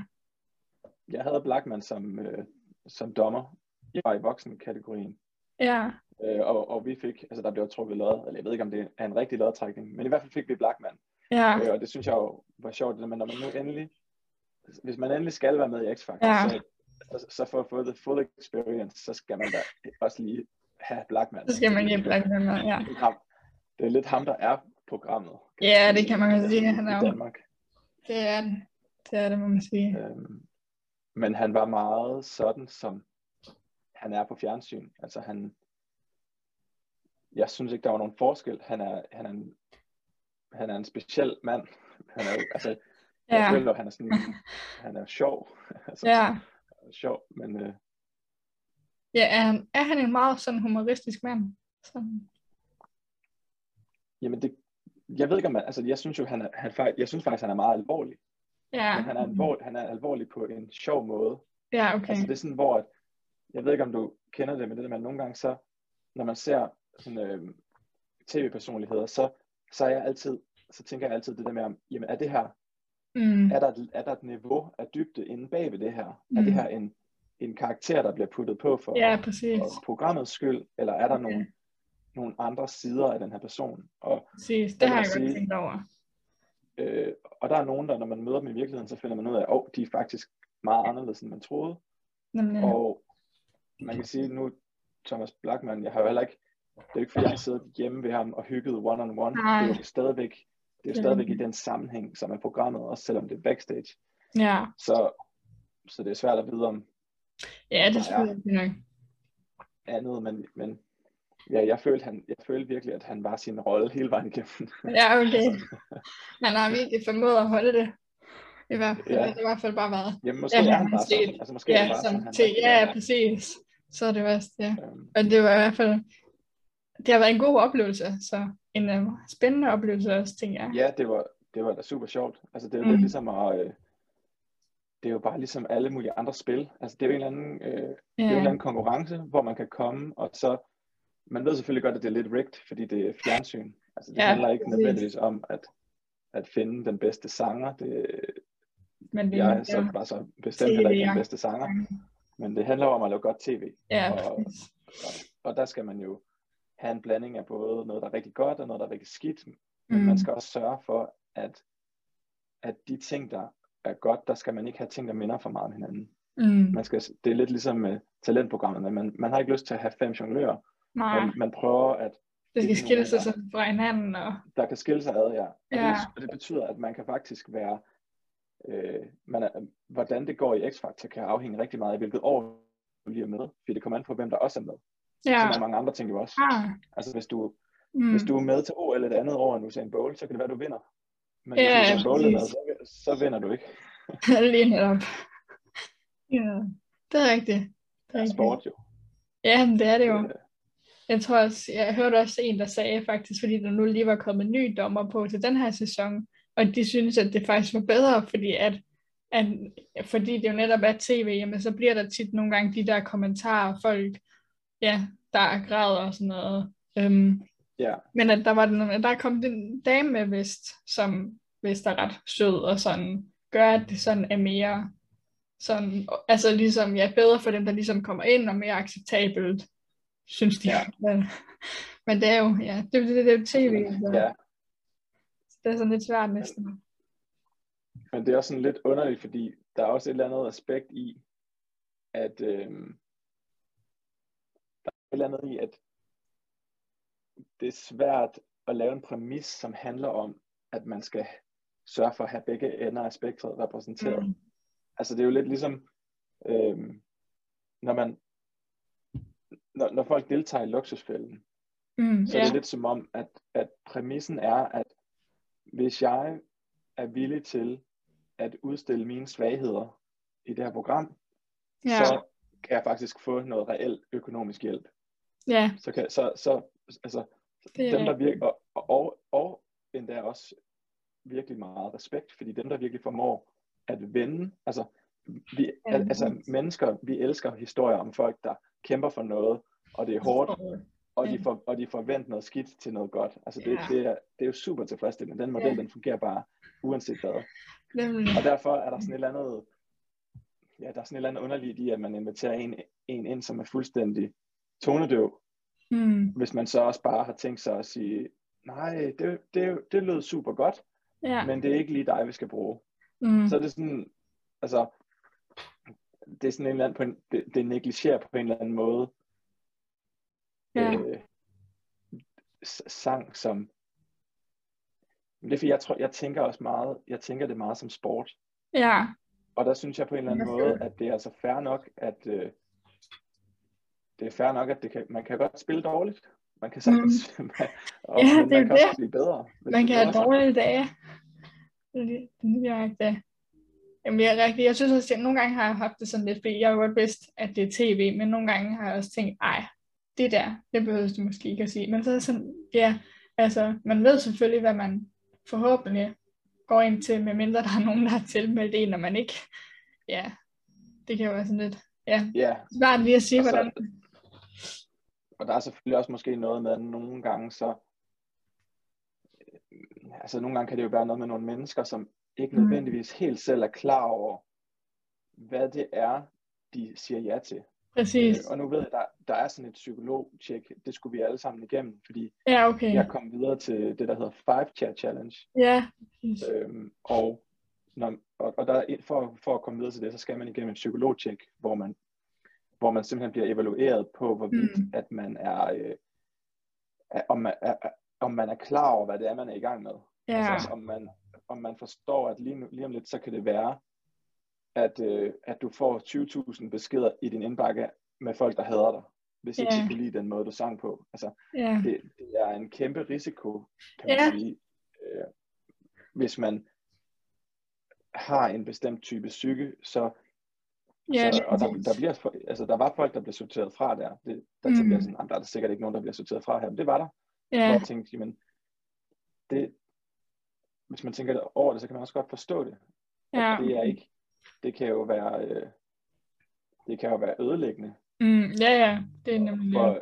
jeg havde Blackman som, øh, som dommer. Jeg var i voksenkategorien. ja, Øh, og, og vi fik, altså der blev trukket lod, eller jeg ved ikke om det er en rigtig lodtrækning, men i hvert fald fik vi Blackman. ja, Øh, og det synes jeg jo var sjovt, det der, men når man nu endelig, hvis man endelig skal være med i X-Factor, Ja. så, så, så for at få the full experience, så skal man da også lige have Blackman. så skal man Fordi give Blackman ja. Det er lidt ham, der er programmet. Ja, det kan man godt sige, han er jo, Danmark. det er det, det er det, må man sige. Øhm, men han var meget sådan som, han er på fjernsyn. Altså han, jeg synes ikke, der var nogen forskel. Han er, han er, en, han er en speciel mand. Han er, altså, Ja. jeg føler, han er sådan, han er sjov. altså, Ja. sjov, men øh, Ja, er han, er han en meget sådan humoristisk mand? Sådan. jamen det, jeg ved ikke om man, altså jeg synes jo, han er, han, jeg synes faktisk, han er meget alvorlig. Ja. Men han er, alvorlig, han er alvorlig på en sjov måde. Ja, okay. Altså det er sådan, hvor, at, jeg ved ikke om du kender det, men det der med, at nogle gange så, når man ser sådan, øh, tv-personligheder, så, så er jeg altid, så tænker jeg altid det der med, om, jamen er det her, Mm. er der, et- er der et niveau af dybde inde bag ved det her? Mm. Er Mm. det her en, en karakter, der bliver puttet på for, Ja, præcis. for programmets skyld, eller er der Okay. nogle, nogle andre sider af den her person? Og, Præcis. Det har jeg godt tænkt over. øh, og der er nogen, der når man møder dem i virkeligheden, så finder man ud af, at oh, de er faktisk meget anderledes, end man troede. Nemlig. Og man kan sige nu, Thomas Blackman, jeg har jo heller ikke, det er jo ikke fordi, jeg har siddet hjemme ved ham og hygget one on one. Nej. Det er jo stadigvæk, det er jo er stadigvæk i den sammenhæng, som er programmet, også selvom det er backstage. Ja. Så, så det er svært at vide om Ja, det tror jeg nok. andet, men, men ja, jeg følte, han, jeg følte virkelig, at han var sin rolle hele vejen igennem. Ja, okay. Han har virkelig formået at holde det. I hvert fald, Ja. ja. det har i hvert fald bare været. Jamen, måske Ja, ja, er han bare set- sådan. Altså, måske Ja, bare som sådan, til, ja, er. præcis. Så er det værst, ja. Øhm, Og det var i hvert fald, det har været en god oplevelse, så en uh, spændende oplevelse også, tænker jeg. Ja, det var, det var da super sjovt. Altså, det er Mm. lidt ligesom at... Øh, det er jo bare ligesom alle mulige andre spil. Altså, det er jo en eller anden, øh, det er en eller anden konkurrence, hvor man kan komme, og så... Man ved selvfølgelig godt, at det er lidt rigged, fordi det er fjernsyn. Altså, det Ja, handler ikke præcis. nødvendigvis om at, at finde den bedste sanger. Det, Men det jeg er så, bare så bestemt heller ikke den bedste sanger. Men det handler om at lave godt tv. Ja, og- præcis. Og der skal man jo have en blanding af både noget, der er rigtig godt, og noget, der er rigtig skidt. Men Mm. man skal også sørge for, at, at de ting, der er godt, der skal man ikke have ting, der minder for meget om hinanden. Mm. Man skal, det er lidt ligesom med talentprogrammerne. Man, man har ikke lyst til at have fem jonglører, Nej, men man prøver, at det skal det skille sig sådan fra hinanden. Og, der kan skille sig ad, ja. Og, Ja. Det, og det betyder, at man kan faktisk være, øh, man er, hvordan det går i X-Factor, kan afhænge rigtig meget af, hvilket år du lige er med. Fordi det kommer an på, hvem der også er med. Ja. ja. Som er mange andre ting jo også. Ah, Altså hvis du, mm. Hvis du er med til OL et andet år end Usain Bolt, så kan det være, du vinder. Men Ja, hvis Usain Bolt er med, så, så vinder du ikke. Lige netop. Ja, det er rigtigt. Det Det er rigtigt. sport jo. Ja, men det er det jo. Øh, Jeg tror også, jeg hørte også en, der sagde faktisk, fordi der nu lige var kommet en ny dommer på til den her sæson, og de synes, at det faktisk var bedre, fordi at, at fordi det jo netop er tv, jamen så bliver der tit nogle gange de der kommentarer, folk, ja, der er græder og sådan noget. Øhm, Ja, men at der var den, der kom den dame med vist, som vist er ret sød og sådan, gør, at det sådan er mere sådan, altså ligesom, ja, bedre for dem, der ligesom kommer ind og mere acceptabelt, synes de. Ja. Men, men det er jo, ja, det, det, det er jo tv, så ja, det er sådan lidt svært næsten. men det er også sådan lidt underligt, fordi der er også et eller andet aspekt i, at øh, der er et eller andet i, at det er svært at lave en præmis, som handler om, at man skal sørge for at have begge ender af spektret repræsenteret. Mm. Altså det er jo lidt ligesom, øh, når man, når, når folk deltager i luksusfælden, Mm, Så er det lidt som om, at, at præmissen er, at hvis jeg er villig til at udstille mine svagheder i det her program, ja, så kan jeg faktisk få noget reelt økonomisk hjælp. ja, Så, kan, så, så altså, det er dem der virker, og, og, og, endda også virkelig meget respekt, fordi dem der virkelig formår at vende, altså, vi, al, altså mennesker, vi elsker historier om folk, der kæmper for noget, og det er hårdt, og de, for, og de forventer noget skidt til noget godt. Altså det, Ja. det, er, det er jo super tilfredsstillende. Den model, Ja. den fungerer bare uanset hvad. Nemlig. Og derfor er der sådan et eller andet, ja, der er sådan et eller andet underligt i, at man inviterer en, en ind, som er fuldstændig tonedøv, Mm, hvis man så også bare har tænkt sig at sige, nej, det, det, det lød super godt, ja, men det er ikke lige dig, vi skal bruge. mm, Så er det sådan, altså, det er sådan en eller anden, på en, det, det negligerer på en eller anden måde, ja, øh, sang som det er fordi, jeg, tror, jeg tænker også meget, jeg tænker det meget som sport. ja, Og der synes jeg på en eller anden Ja, måde, at det er altså fair nok, at, øh, det er fair nok, at det kan, man kan godt spille dårligt. Man kan sagtens, mm. og, Ja, det er man kan også det. blive bedre. Man kan have dårlige dage. Det er lige- det er rigtigt. Jamen, jeg, er rigtig, jeg synes også, at nogle gange har jeg haft det sådan lidt, fordi jeg er godt vidst, at det er tv, men nogle gange har jeg også tænkt, ej, det der, det behøver du måske ikke at sige. Men så er sådan, ja, altså, man ved selvfølgelig, hvad man forhåbentlig går ind til, medmindre der er nogen, der har tilmeldt en, når man ikke, ja, det kan jo være sådan lidt, ja, Ja, svært lige at sige, Og så- hvordan, og der er selvfølgelig også måske noget med, at nogle gange så, altså nogle gange kan det jo være noget med nogle mennesker, som ikke Mm. nødvendigvis helt selv er klar over, hvad det er, de siger ja til. præcis. Øh, og nu ved jeg, der, der er sådan et psykologtjek, det skulle vi alle sammen igennem, fordi Ja, okay. jeg kom videre til det, der hedder Five Chat Challenge. Ja, præcis. Øhm, og når, og, og der, er- for, for at komme videre til det, så skal man igennem et psykologtjek, hvor man, hvor man simpelthen bliver evalueret på, hvorvidt Mm. at man er, øh, er, om, man, er, er- om man er klar over, hvad det er, man er i gang med. Ja, Altså, om man, om man forstår, at lige, nu, lige om lidt, så kan det være, at, øh, at du får 20.000 beskeder i din indbakke med folk, der hader dig, hvis ikke Ja. de kunne lide den måde, du sang på. Altså, ja, det, det er en kæmpe risiko, kan man Ja. sige, øh, hvis man har en bestemt type psyke, så, ja, så og der, der, bliver, altså, der var folk, der blev sorteret fra der. Det, der Mm. tænkte jeg sådan, "Jamen, der er der sikkert ikke nogen, der bliver sorteret fra her, men det var der. Hvor ja, jeg tænkte, jamen, det, hvis man tænker over det, så kan man også godt forstå det. At ja. det er ikke, det kan jo være, øh, det kan jo være ødelæggende Mm, ja, ja, det er nemlig for,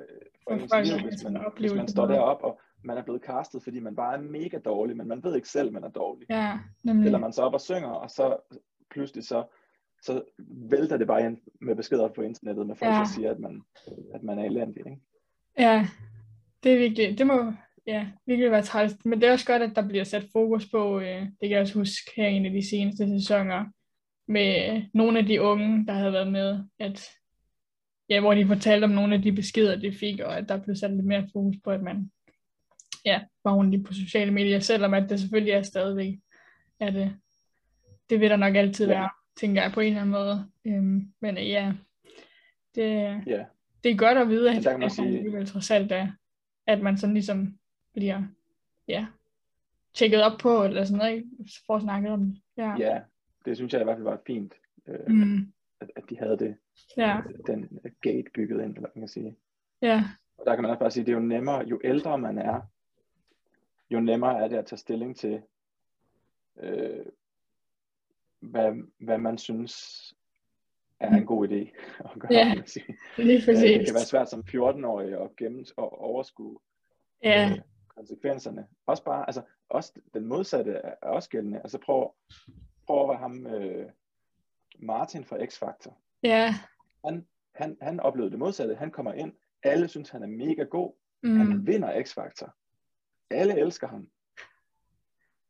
for For ens liv, hvis man, hvis man står deroppe, og man er blevet castet, fordi man bare er mega dårlig, men man ved ikke selv, man er dårlig. Ja, nemlig. Eller man så op og synger, og så pludselig så, så vælter det bare ind med beskeder på internettet med folk, Ja. der siger, at man, at man er elendig. Ikke? Ja, det er virkelig, det må ja, virkelig være træls. Men det er også godt, at der bliver sat fokus på, øh, det kan jeg også huske her i en af de seneste sæsoner, med nogle af de unge, der havde været med, at ja, hvor de fortalte om nogle af de beskeder, de fik, og at der blev sat lidt mere fokus på, at man ja, var ordentlig på sociale medier, selvom at det selvfølgelig er stadigvæk, at det, det vil der nok altid Ja. være, tænker jeg på en eller anden måde. Øhm, men øh, ja, det, Ja, det er godt at vide, at, man at sige- man alligevel trods alt er, at man sådan ligesom bliver, ja, tjekket op på, eller sådan noget, ikke? For at snakke om det. Ja. ja, det synes jeg i hvert fald var fint, øh, Mm, at, at de havde det, ja, den, den gate bygget ind, eller hvad man kan sige. ja, Og der kan man også bare sige, det er jo nemmere, jo ældre man er, jo nemmere er det at tage stilling til, øh, hvad, hvad man synes er en god idé at gøre. Ja, man sige. lige Øh, præcis. Det kan være svært som 14-årig at gemme og overskue Ja, øh, konsekvenserne. Også bare, altså, også den modsatte er også gældende. Altså prøv, prøv at være ham, øh, Martin fra X-Factor. ja, Han, han, han oplevede det modsatte. Han kommer ind, alle synes, han er mega god. mm, Han vinder X-Factor. Alle elsker ham.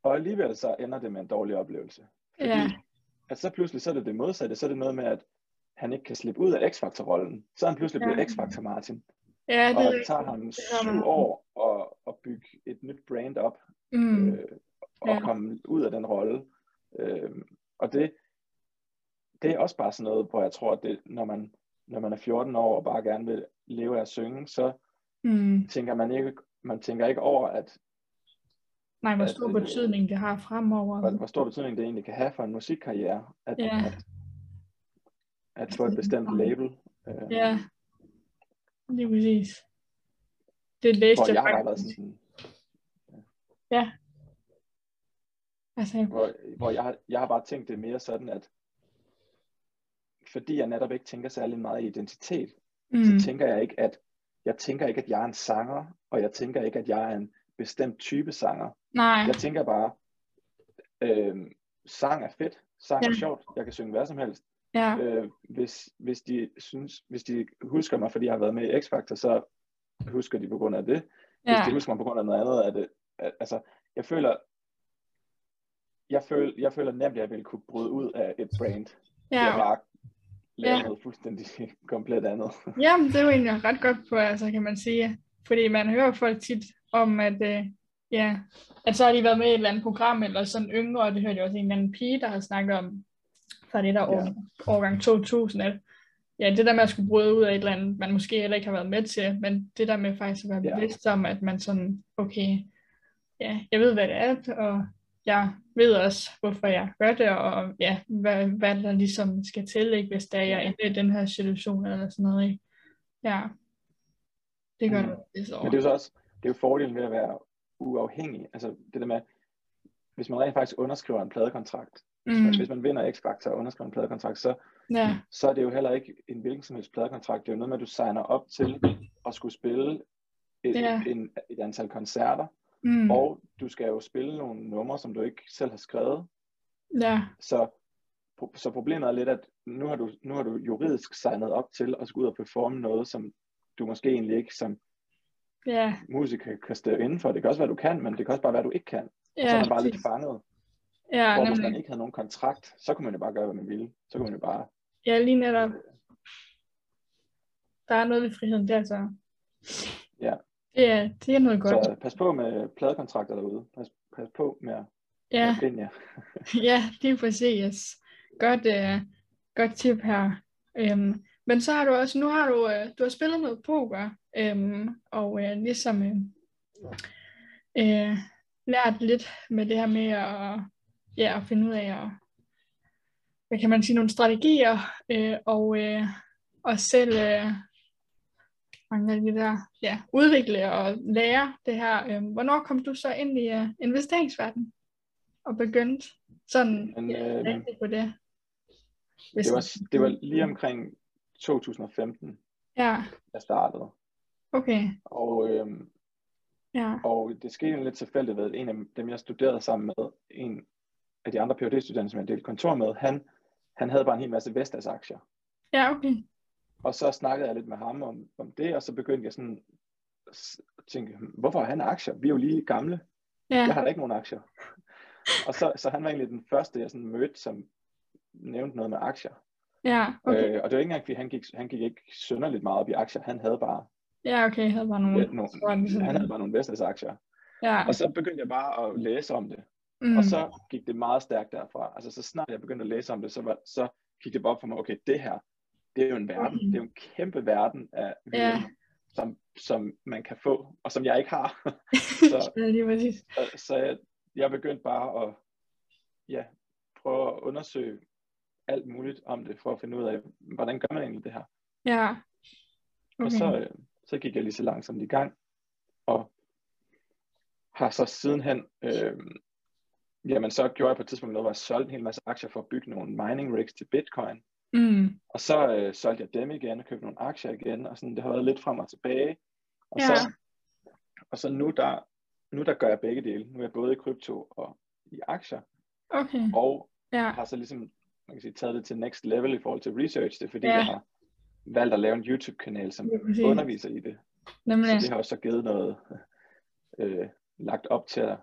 Og alligevel så ender det med en dårlig oplevelse. Fordi ja, at så pludselig så er det det modsatte. Så er det noget med, at han ikke kan slippe ud af X-Factor-rollen. Så er han pludselig Ja. blevet X-Factor Martin. ja, det Og det tager ham syv år at, et nyt brand op. Mm, øh, og Ja. komme ud af den rolle. Øh, og det, det er også bare sådan noget, hvor jeg tror, at det, når, man, når man er 14 år og bare gerne vil leve af at synge, så mm. tænker man ikke, man tænker ikke over, at Nej, hvor at, stor øh, betydning det har fremover. hvor, hvor stor betydning det egentlig kan have for en musikkarriere, at, Ja. at, at få et bestemt label. Øh, Ja, lige præcis. Det læste hvor jeg jeg har bare været faktisk. Sådan, Altså, hvor, hvor jeg, har- jeg har bare tænkt det mere sådan, at fordi jeg netop ikke tænker særlig meget i identitet, mm, så tænker jeg ikke, at jeg tænker ikke, at jeg er en sanger, og jeg tænker ikke, at jeg er en bestemt type sanger. nej, Jeg tænker bare, øh, sang er fedt, sang er Ja. sjovt, jeg kan synge hvad som helst. ja, Øh, hvis, hvis, de synes, hvis de husker mig, fordi jeg har været med i X-Factor, så husker de på grund af det. Hvis ja, de husker mig på grund af noget andet, er det, altså, jeg føler, jeg føler, jeg føler nemt, at jeg ville kunne bryde ud af et brand. Ja. Jeg bare lave Ja. noget fuldstændig komplet andet. Jamen, det er jo egentlig ret godt på, altså, kan man sige. Fordi man hører folk tit om, at, øh, ja, at så har de været med i et eller andet program, eller sådan yngre, og det hørte jeg også en eller anden pige, der har snakket om, fra det der år, Ja. årgang 2000, at ja, det der med at skulle bryde ud af et eller andet, man måske heller ikke har været med til, men det der med faktisk at være Ja. bevidst om, at man sådan, okay, ja, jeg ved, hvad det er, og jeg ved også, hvorfor jeg gør det, og ja, hvad, hvad der ligesom skal til, ikke, hvis der jeg ender i den her situation, eller sådan noget, ikke? Ja, det gør Mm. det. Men det er jo så også, det er jo fordelen ved at være uafhængig. Altså det der med, hvis man rent faktisk underskriver en pladekontrakt, mm, hvis man vinder X-Factor og underskriver en pladekontrakt, så, ja, så er det jo heller ikke en hvilken som helst pladekontrakt. Det er jo noget med, at du signer op til at skulle spille et, Ja. en, et antal koncerter, mm, og du skal jo spille nogle numre, som du ikke selv har skrevet. ja, Så, så problemet er lidt, at nu har, du, nu har du juridisk signet op til at skulle ud og performe noget, som du måske egentlig ikke som ja, musiker kan stå inden for. Det kan også være, du kan, men det kan også bare være, du ikke kan. Og så er ja, man bare lidt fanget. ja, Hvor hvis man nemlig. ikke havde nogen kontrakt, så kunne man jo bare gøre, hvad man ville. Så kunne man jo bare... Ja, lige netop. Der er noget ved friheden der, så. Ja. Det er, det er noget godt. Så pas på med pladekontrakter derude. Pas, pas på med at Ja, at binde jer. ja, det er præcis. Godt, uh, godt tip her. Um, men så har du også, nu har du, uh, du har spillet noget poker, um, og uh, ligesom uh, uh, lært lidt med det her med at, ja, at finde ud af, at, hvad kan man sige, nogle strategier, uh, og, uh, og selv uh, mange af de der, ja, udvikle og lære det her. Um, hvornår kom du så ind i uh, investeringsverdenen og begyndte sådan Men, ja, øh, på det? Hvis Det var, det var lige omkring 2015, Ja, jeg startede. okay. Og, øhm, Ja, og det skete lidt tilfældigt ved, at en af dem, jeg studerede sammen med, en af de andre phd studerende som jeg delte kontor med, han, han havde bare en hel masse Vestas-aktier. ja okay. Og så snakkede jeg lidt med ham om, om det, og så begyndte jeg sådan at tænke, "Hm, hvorfor har han aktier? Vi er jo lige gamle. Ja, Jeg har da ikke nogen aktier. og så, så han var egentlig den første, jeg sådan mødte, som nævnte noget med aktier. ja, okay. Øh, og det var ikke engang, fordi han gik, han gik ikke synderligt meget op i aktier. Han havde bare, Ja, okay, jeg havde bare nogle. ja, nogle, ligesom- han havde bare nogle Vestas aktier. Ja, Og så begyndte jeg bare at læse om det. mm, Og så gik det meget stærkt derfra. Altså så snart jeg begyndte at læse om det, så, var, så gik det bare op for mig, okay, det her, det er jo en verden. Okay. Det er jo en kæmpe verden af Ja. viden, som, som man kan få, og som jeg ikke har. så ja, lige præcis. så, så jeg, jeg begyndte bare at ja, prøve at undersøge alt muligt om det, for at finde ud af, hvordan gør man egentlig det her. Ja. Okay. Okay. Og så, øh, så gik jeg lige så langsomt i gang, og har så sidenhen, øh, jamen så gjorde jeg på et tidspunkt noget, hvor jeg solgte en hel masse aktier for at bygge nogle mining rigs til bitcoin, mm, og så øh, solgte jeg dem igen, og købte nogle aktier igen, og sådan, det har været lidt frem og tilbage, og, Ja. så, og så nu der, nu der gør jeg begge dele, nu er jeg både i krypto og i aktier, okay. og Ja, har så ligesom, man kan sige, taget det til next level i forhold til research, det er fordi, Ja. jeg har valgt at lave en YouTube-kanal, som præcis. underviser i det, Nemlig. så det har også så givet noget, øh, lagt op til at,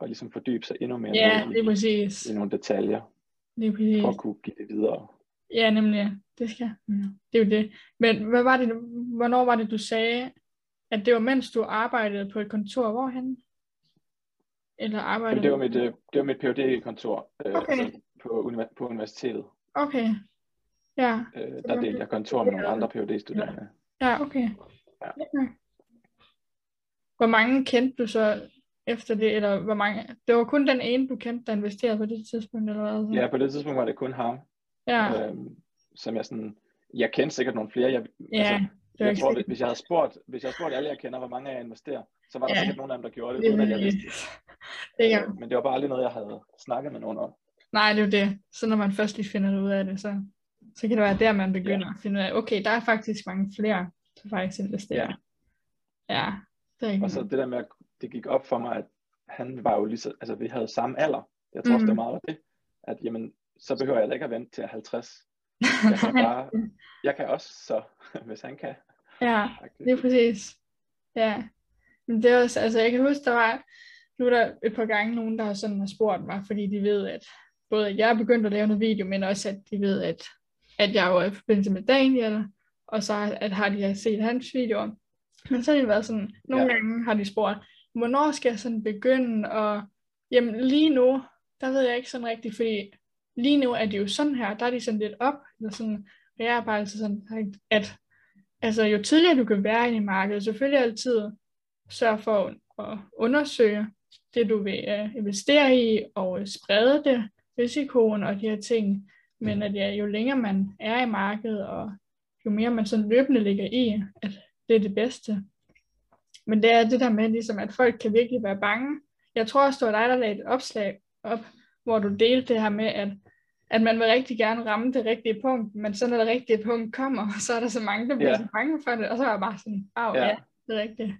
at ligesom fordybe sig endnu mere Ja, ned lige i, præcis. i nogle detaljer, Lige præcis. for at kunne give det videre. Ja, nemlig. Det skal. Mm. Det er jo det. Men hvad var det, hvornår var det, du sagde, at det var mens du arbejdede på et kontor? Hvorhen? Eller arbejdede det var mit, øh, det var mit phd kontor øh, Okay. altså på, univer- på universitetet. Okay. Ja, Øh, der delte jeg kontor med nogle andre phd studerende ja, okay. Ja. okay. Hvor mange kendte du så efter det, eller hvor mange? Det var kun den ene, du kendte, der investerede på det tidspunkt, eller hvad? Ja, på det tidspunkt var det kun ham, ja. øh, som jeg sådan, jeg kendte sikkert nogle flere, jeg, ja. altså, det jeg tror, hvis jeg havde spurgt, hvis jeg havde spurgt alle, jeg kender, hvor mange af jer investerer, så var der Ja. sikkert nogle af dem, der gjorde det, Det uden at jeg vidste det. det Øh, men det var bare aldrig noget, jeg havde snakket med nogen om. nej, det er jo det. Så når man først lige finder ud af det, så, så kan det være der, man begynder at finde ud af, okay, der er faktisk mange flere, der faktisk investerer. Ja, det er ikke Og så noget. det der med, at det gik op for mig, at han var jo lige så, altså vi havde samme alder. Jeg tror også, Mm. det var meget af det. At jamen, så behøver jeg da ikke at vente til jeg er 50. Jeg kan bare, jeg kan også så, hvis han kan. ja, det er præcis. Ja, men det er også, altså jeg kan huske, der var, nu er der et par gange nogen, der har sådan har spurgt mig, fordi de ved, at både at jeg er begyndt at lave noget video, men også at de ved, at, at jeg jo er i forbindelse med Daniel, og så at har de set hans videoer. Men så har det været sådan, nogle ja. gange har de spurgt, hvornår skal jeg sådan begynde, og jamen lige nu, der ved jeg ikke sådan rigtigt, fordi lige nu er det jo sådan her, der er de sådan lidt op, eller sådan, jeg er bare altid sådan, at altså, jo tidligere du kan være i markedet, selvfølgelig altid sørge for at undersøge det, du vil uh, investere i, og uh, sprede det, risikoen og de her ting. Men at ja, jo længere man er i markedet, og jo mere man sådan løbende ligger i, at det er det bedste. Men det er det der med, ligesom, at folk kan virkelig være bange. Jeg tror også, det var dig, der lagde et opslag op, hvor du delte det her med, at, at man vil rigtig gerne ramme det rigtige punkt, men så når det rigtige punkt kommer, så er der så mange, der bliver yeah. så bange for det, og så er jeg bare sådan, wow, ja, ja det er rigtigt.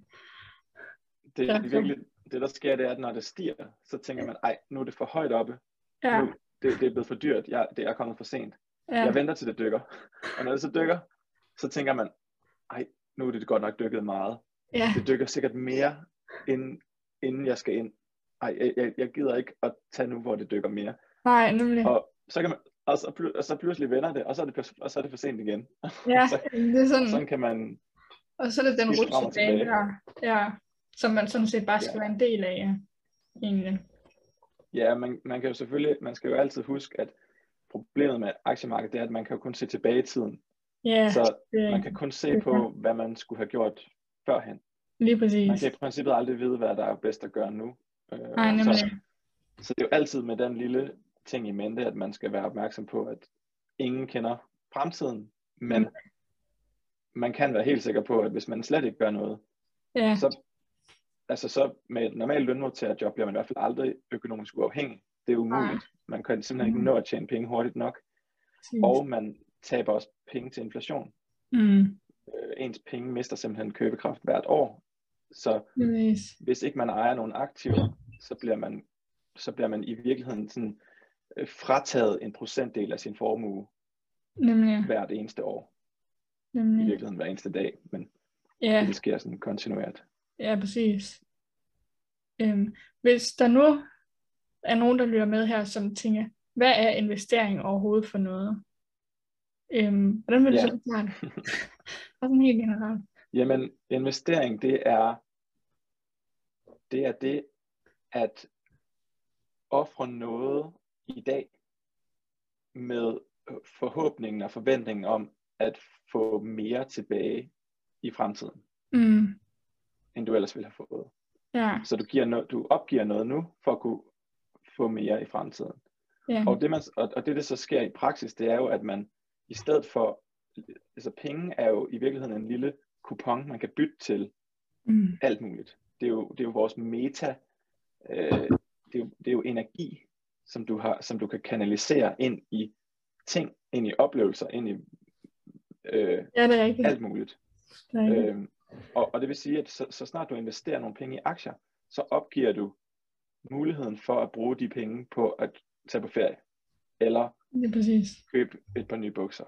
Det, ja, det, virkelig, det der sker, det er, at når det stiger, så tænker man, ej, nu er det for højt oppe. Ja. Nu, det, det er blevet for dyrt, jeg, det er kommet for sent. Ja. Jeg venter til det dykker. Og når det så dykker, så tænker man, ej, nu er det godt nok dykket meget. Ja. Det dykker sikkert mere, inden, inden jeg skal ind. Ej, jeg, jeg, jeg gider ikke at tage nu, hvor det dykker mere. Nej, nemlig. Og så kan man, og så, og så pludselig vender det, og så er det, og så er det for sent igen. Ja, så, det er sådan. Sådan kan man... Og så er det den rutsjebane der, ja, som man sådan set bare skal ja. være en del af, ja, egentlig. Ja, man, man kan jo selvfølgelig, man skal jo altid huske, at problemet med aktiemarkedet, det er, at man kan jo kun se tilbage i tiden. Ja, så det, man kan kun se det, på, hvad man skulle have gjort førhen. Lige præcis. Man kan i princippet aldrig vide, hvad der er bedst at gøre nu. Øh, Nej, nemlig. Så, så det er jo altid med den lille ting i mente, at man skal være opmærksom på, at ingen kender fremtiden, men mm. man kan være helt sikker på, at hvis man slet ikke gør noget, ja. så, altså så med et normalt lønmodtagerjob bliver man i hvert fald aldrig økonomisk uafhængig. Det er umuligt. Ja. Man kan simpelthen ikke mm. nå at tjene penge hurtigt nok. Præcis. Og man taber også penge til inflation. Mm. Øh, ens penge mister simpelthen købekraft hvert år. Så yes. hvis ikke man ejer nogle aktiver, så bliver man, så bliver man i virkeligheden sådan, frataget en procentdel af sin formue Nemlig. hvert eneste år. Nemlig. I virkeligheden hver eneste dag, men ja. det sker sådan kontinuert. Ja, præcis. Øhm, hvis der nu er nogen, der lytter med her, som tænker, hvad er investering overhovedet for noget? Øhm, hvordan vil du ja. så forklare det? sådan helt generelt. Jamen, investering, det er det er det at ofre noget i dag med forhåbningen og forventningen om at få mere tilbage i fremtiden, mm. end du ellers ville have fået. Ja. Så du, giver no, du opgiver noget nu, for at kunne få mere i fremtiden. Ja. Og, det man, og, og det, der så sker i praksis, det er jo, at man i stedet for, altså penge er jo i virkeligheden en lille kupon, man kan bytte til mm. alt muligt. Det er jo, det er jo vores meta, øh, det, er jo, det er jo energi, som du, har, som du kan kanalisere ind i ting, ind i oplevelser, ind i øh, ja, det er ikke. alt muligt. Det er øh, og, og det vil sige, at så, så snart du investerer nogle penge i aktier, så opgiver du muligheden for at bruge de penge på at tage på ferie, eller ja, præcis. købe et par nye bukser.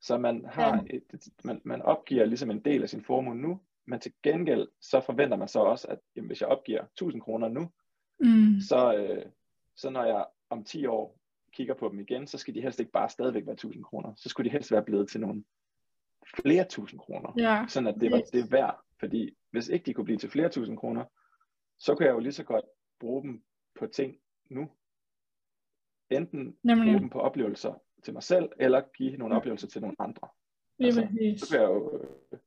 Så man, har ja. et, man, man opgiver ligesom en del af sin formue nu, men til gengæld så forventer man så også, at jamen, hvis jeg opgiver 1000 kroner nu, mm. så, øh, så når jeg om 10 år kigger på dem igen, så skal de helst ikke bare stadigvæk være 1000 kroner. Så skulle de helst være blevet til nogle flere tusind kroner. Ja. Sådan at det var det værd. Fordi hvis ikke de kunne blive til flere tusind kroner, så kan jeg jo lige så godt bruge dem på ting nu. Enten Nemlig. bruge dem på oplevelser til mig selv, eller give nogle oplevelser til nogle andre. Altså, så kan jeg jo, øh,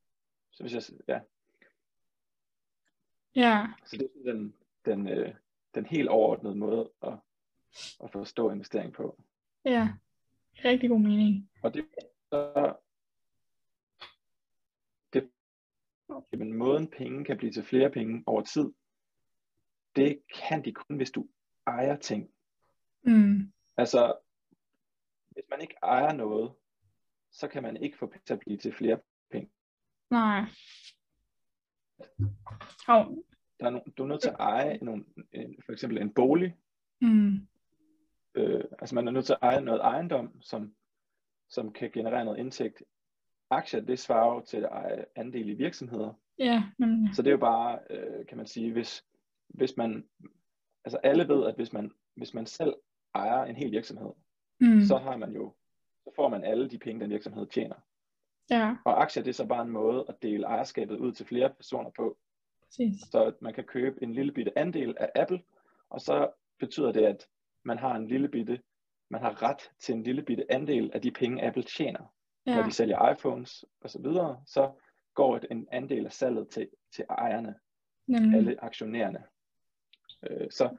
så hvis jeg, ja. Ja. Så det er den, den, øh, den helt overordnede måde at, at forstå investering på. Ja, rigtig god mening. Og det så det, men måden penge kan blive til flere penge over tid, det kan de kun, hvis du ejer ting. Mm. Altså, hvis man ikke ejer noget, så kan man ikke få penge til at blive til flere penge. Nej. Oh. Der er no, du er nødt til at eje nogle, en, for eksempel en bolig. Mm. Øh, altså man er nødt til at eje noget ejendom, som, som kan generere noget indtægt. Aktier, det svarer jo til at eje andel i virksomheder. Ja, mm. Så det er jo bare, øh, kan man sige, hvis, hvis man, altså alle ved, at hvis man, hvis man selv ejer en hel virksomhed, mm. så har man jo, så får man alle de penge, den virksomhed tjener. Ja. Og aktier, det er så bare en måde at dele ejerskabet ud til flere personer på. Præcis. Så man kan købe en lille bitte andel af Apple, og så betyder det, at man har en lille bitte, man har ret til en lille bitte andel af de penge, Apple tjener. ja. hvor de sælger iPhones og så videre, så går en andel af salget til, til ejerne, Nemlig. alle aktionærerne. Øh, så,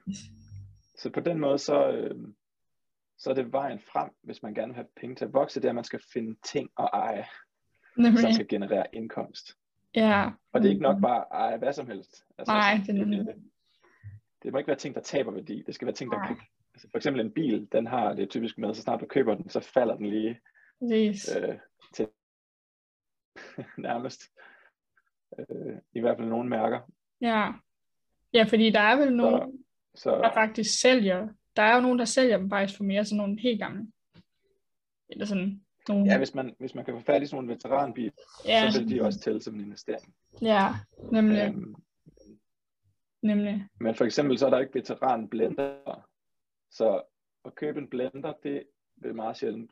så på den måde, så, øh, så er det vejen frem, hvis man gerne vil have penge til at vokse, det er, at man skal finde ting at eje, Nemlig. som kan generere indkomst. Ja. Og det er ikke nok bare eje hvad som helst. Altså, Nej, det er det, det må ikke være ting, der taber værdi. Det skal være ting, der kan... Altså for eksempel en bil, den har det typisk med, så snart du køber den, så falder den lige yes. øh, til nærmest. Øh, I hvert fald nogle mærker. Ja. Ja, fordi der er vel nogen, så, så... der faktisk sælger. Der er jo nogen, der sælger dem faktisk for mere, sådan nogle helt gamle. Eller sådan nogle... Ja, hvis man, hvis man kan få fat i sådan nogle veteranbil, ja. så vil de også tælle som en investering. Ja, nemlig. Øhm, nemlig. Men for eksempel så er der ikke veteranblender. Så at købe en blender, det vil meget sjældent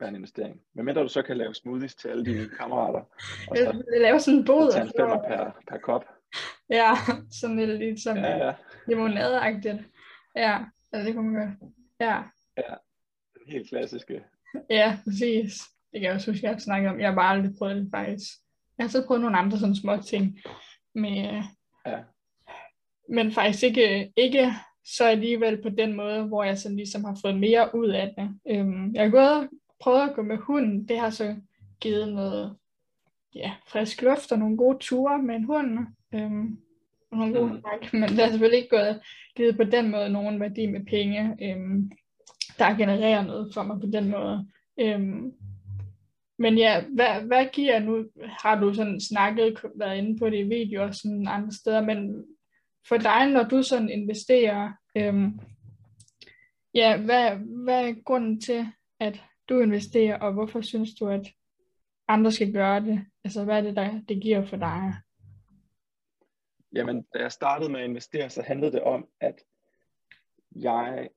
være en investering. Men mindre du så kan lave smoothies til alle dine kammerater. Og så lave sådan en bod. Tage en femmer per, per kop. Ja, sådan lidt, lidt som ja, ja. limonadeagtigt. Ja, altså det kunne man gøre. Ja. Ja, den helt klassiske. Ja, præcis. Det kan jeg også huske, jeg har snakket om. Jeg har bare aldrig prøvet det faktisk. Jeg har så prøvet nogle andre sådan små ting. Med, ja. Men faktisk ikke, ikke så alligevel på den måde, hvor jeg sådan ligesom har fået mere ud af det. Øhm, jeg har gået prøvet at gå med hunden. Det har så givet noget ja, frisk luft og nogle gode ture med en hund. Øhm, og nogle gode mm. men det har selvfølgelig ikke gået, givet på den måde nogen værdi med penge, øhm, der genererer noget for mig på den måde. Øhm, men ja, hvad, hvad giver nu, har du sådan snakket, været inde på det i videoer og sådan andre steder, men for dig, når du sådan investerer, øhm, ja, hvad, hvad er grunden til, at du investerer, og hvorfor synes du, at andre skal gøre det? Altså, hvad er det, der det giver for dig? Jamen, da jeg startede med at investere, så handlede det om, at jeg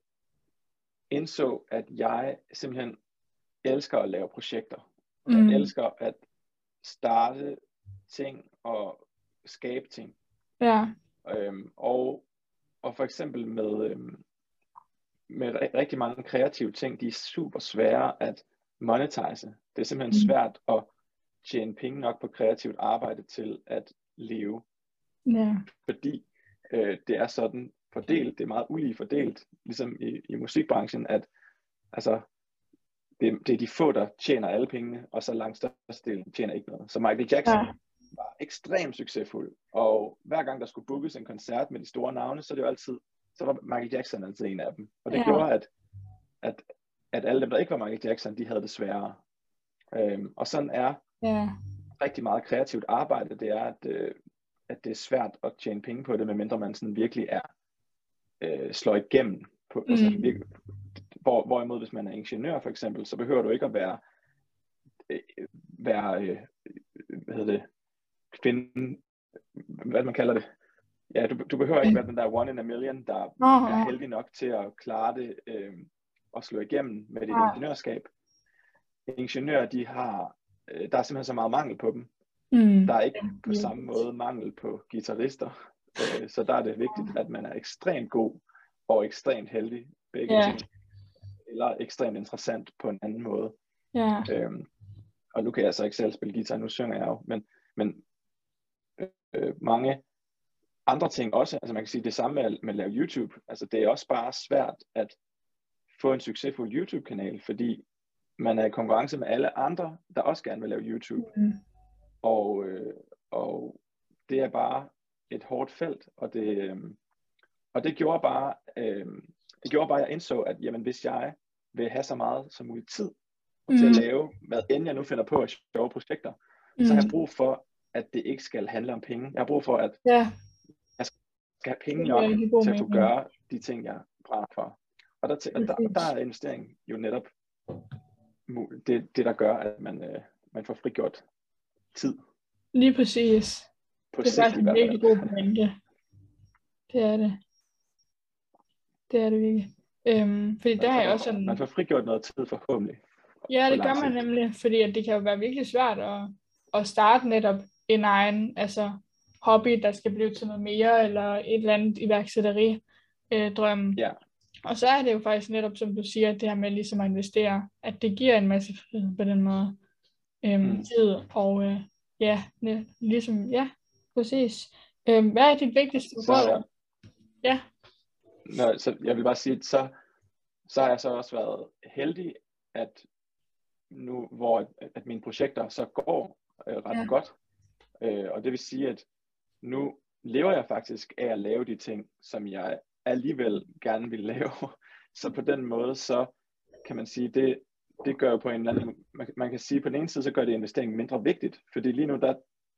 indså, at jeg simpelthen elsker at lave projekter. Jeg mm. elsker at starte ting og skabe ting. Ja. Øhm, og, og for eksempel med, øhm, med rigtig mange kreative ting, de er super svære at monetize. Det er simpelthen mm. svært at tjene penge nok på kreativt arbejde til at leve. Ja. Fordi øh, det er sådan fordelt, det er meget ulige fordelt, ligesom i, i musikbranchen, at altså, det, det er de få, der tjener alle pengene, og så langt størstedelen tjener ikke noget. Så Michael Jackson ja. var ekstremt succesfuld, og hver gang der skulle bookes en koncert med de store navne, så det jo altid så var Michael Jackson altid en af dem. Og det ja. gjorde, at, at, at alle dem, der ikke var Michael Jackson, de havde det sværere. Øhm, og sådan er ja. rigtig meget kreativt arbejde, det er, at, øh, at det er svært at tjene penge på det, medmindre man sådan virkelig er øh, slår igennem. På, mm. altså, virkelig, hvor, hvorimod hvis man er ingeniør for eksempel, så behøver du ikke at være, øh, være øh, hvad hedder det, finde, hvad man kalder det, Ja, du, du behøver ikke være den der one in a million, der oh, er heldig nok til at klare det øh, og slå igennem med dit oh. ingeniørskab. Ingeniører, de har, øh, der er simpelthen så meget mangel på dem. Mm. Der er ikke på samme måde mangel på guitarister. Øh, så der er det vigtigt, at man er ekstremt god og ekstremt heldig, begge yeah. ting. Eller ekstremt interessant på en anden måde. Yeah. Øhm, og nu kan jeg så ikke selv spille guitar, nu synger jeg jo, men, men øh, mange andre ting også, altså man kan sige det samme med, med at lave YouTube, altså det er også bare svært at få en succesfuld YouTube-kanal, fordi man er i konkurrence med alle andre, der også gerne vil lave YouTube. Mm. Og, øh, og det er bare et hårdt felt, og det, øh, og det gjorde bare, øh, det gjorde bare, at jeg indså, at jamen, hvis jeg vil have så meget som muligt tid mm. til at mm. lave, hvad end jeg nu finder på at sjove projekter, mm. så har jeg brug for, at det ikke skal handle om penge. Jeg har brug for, at ja skal have penge nok til at kunne gøre de ting, jeg brænder for. Og der, og der, der er investering jo netop det, det der gør, at man, øh, man får frigjort tid. Lige præcis. På det er faktisk en virkelig god pointe. Det er det. Det er det virkelig. Øhm, fordi der er jeg også sådan... Man får frigjort noget tid forhåbentlig. Ja, det gør man nemlig, fordi at det kan jo være virkelig svært at, at starte netop en egen, altså hobby, der skal blive til noget mere, eller et eller andet iværksætteri øh, drøm. Ja. Og så er det jo faktisk netop, som du siger, det her med ligesom at investere, at det giver en masse frihed på den måde. øhm, Mm. tid, og øh, ja, ligesom, ja, præcis. Øhm, hvad er dit vigtigste Så, råd? Ja. Nå, så jeg vil bare sige, så, så har jeg så også været heldig, at nu hvor at, mine projekter så går øh, ret ja. godt, øh, og det vil sige, at nu lever jeg faktisk af at lave de ting, som jeg alligevel gerne vil lave. Så på den måde, så kan man sige, det, det gør jo på en eller anden, man, man kan sige på den ene side, så gør det investeringen mindre vigtigt, fordi lige nu der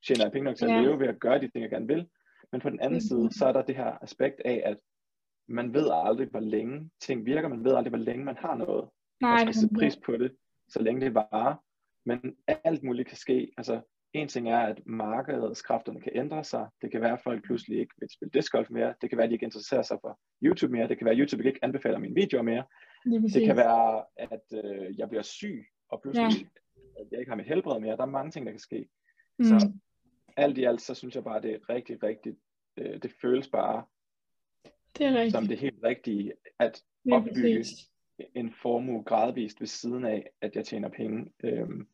tjener jeg penge nok til at Ja. leve ved at gøre de ting, jeg gerne vil. Men på den anden Mhm. side, så er der det her aspekt af, at man ved aldrig, hvor længe ting virker, man ved aldrig, hvor længe man har noget. Nej, Man skal det sætte pris på det, så længe det varer. Men alt muligt kan ske. Altså, en ting er, at markedskræfterne kan ændre sig. Det kan være, at folk pludselig ikke vil spille discgolf mere. Det kan være, at de ikke interesserer sig for YouTube mere. Det kan være, at YouTube ikke anbefaler mine videoer mere. præcis. Det kan være, at øh, jeg bliver syg, og pludselig at jeg ikke har mit helbred mere. Der er mange ting, der kan ske. mm. Så alt i alt, så synes jeg bare, det er rigtig, rigtig, øh, det føles bare det er rigtigt. som det helt rigtige, at Lige opbygge præcis. en formue gradvist ved siden af, at jeg tjener penge. Øhm,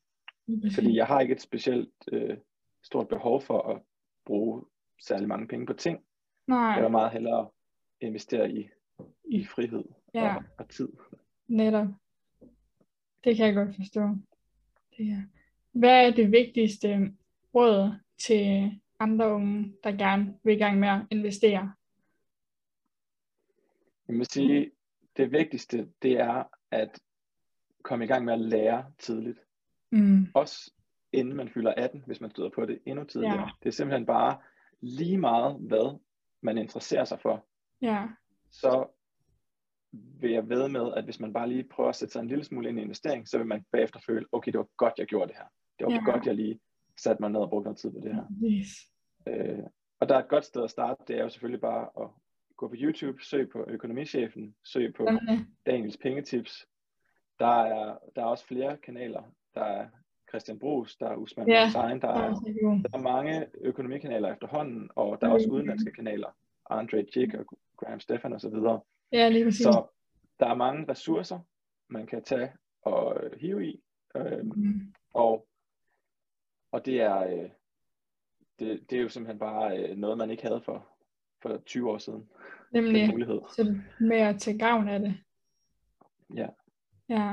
præcis. fordi jeg har ikke et specielt øh, stort behov for at bruge særlig mange penge på ting. Nej, Jeg vil meget hellere investere i, i frihed Ja. og, og tid. netop. Det kan jeg godt forstå. Det er. Hvad er det vigtigste råd til andre unge, der gerne vil i gang med at investere? Jeg vil sige, det vigtigste, det er at komme i gang med at lære tidligt. Mm. Også inden man fylder 18, hvis man støder på det endnu tidligere. Ja. Det er simpelthen bare lige meget, hvad man interesserer sig for. Ja, så vil jeg ved med, at hvis man bare lige prøver at sætte sig en lille smule ind i investering, så vil man bagefter føle, okay, det var godt, jeg gjorde det her. Det var Ja. godt, jeg lige satte mig ned og brugte noget tid på det her. præcis. Øh, og der er et godt sted at starte, det er jo selvfølgelig bare at gå på YouTube, søg på økonomichefen, søg på Nemlig. Daniels pengetips. Der er, der er også flere kanaler. Der er Christian Brugs, der er Usman ja, Hussein, der er er, der er mange økonomikanaler efterhånden, og der er også udenlandske kanaler. Andre Jig og Graham Stefan osv. Ja, lige præcis. Så der er mange ressourcer, man kan tage og hive i, øh, Mm. og, og det er, øh, det, det er jo simpelthen bare øh, noget, man ikke havde for, for 20 år siden, den Nemlig. mulighed. Så med at tage gavn af det. Ja. Ja.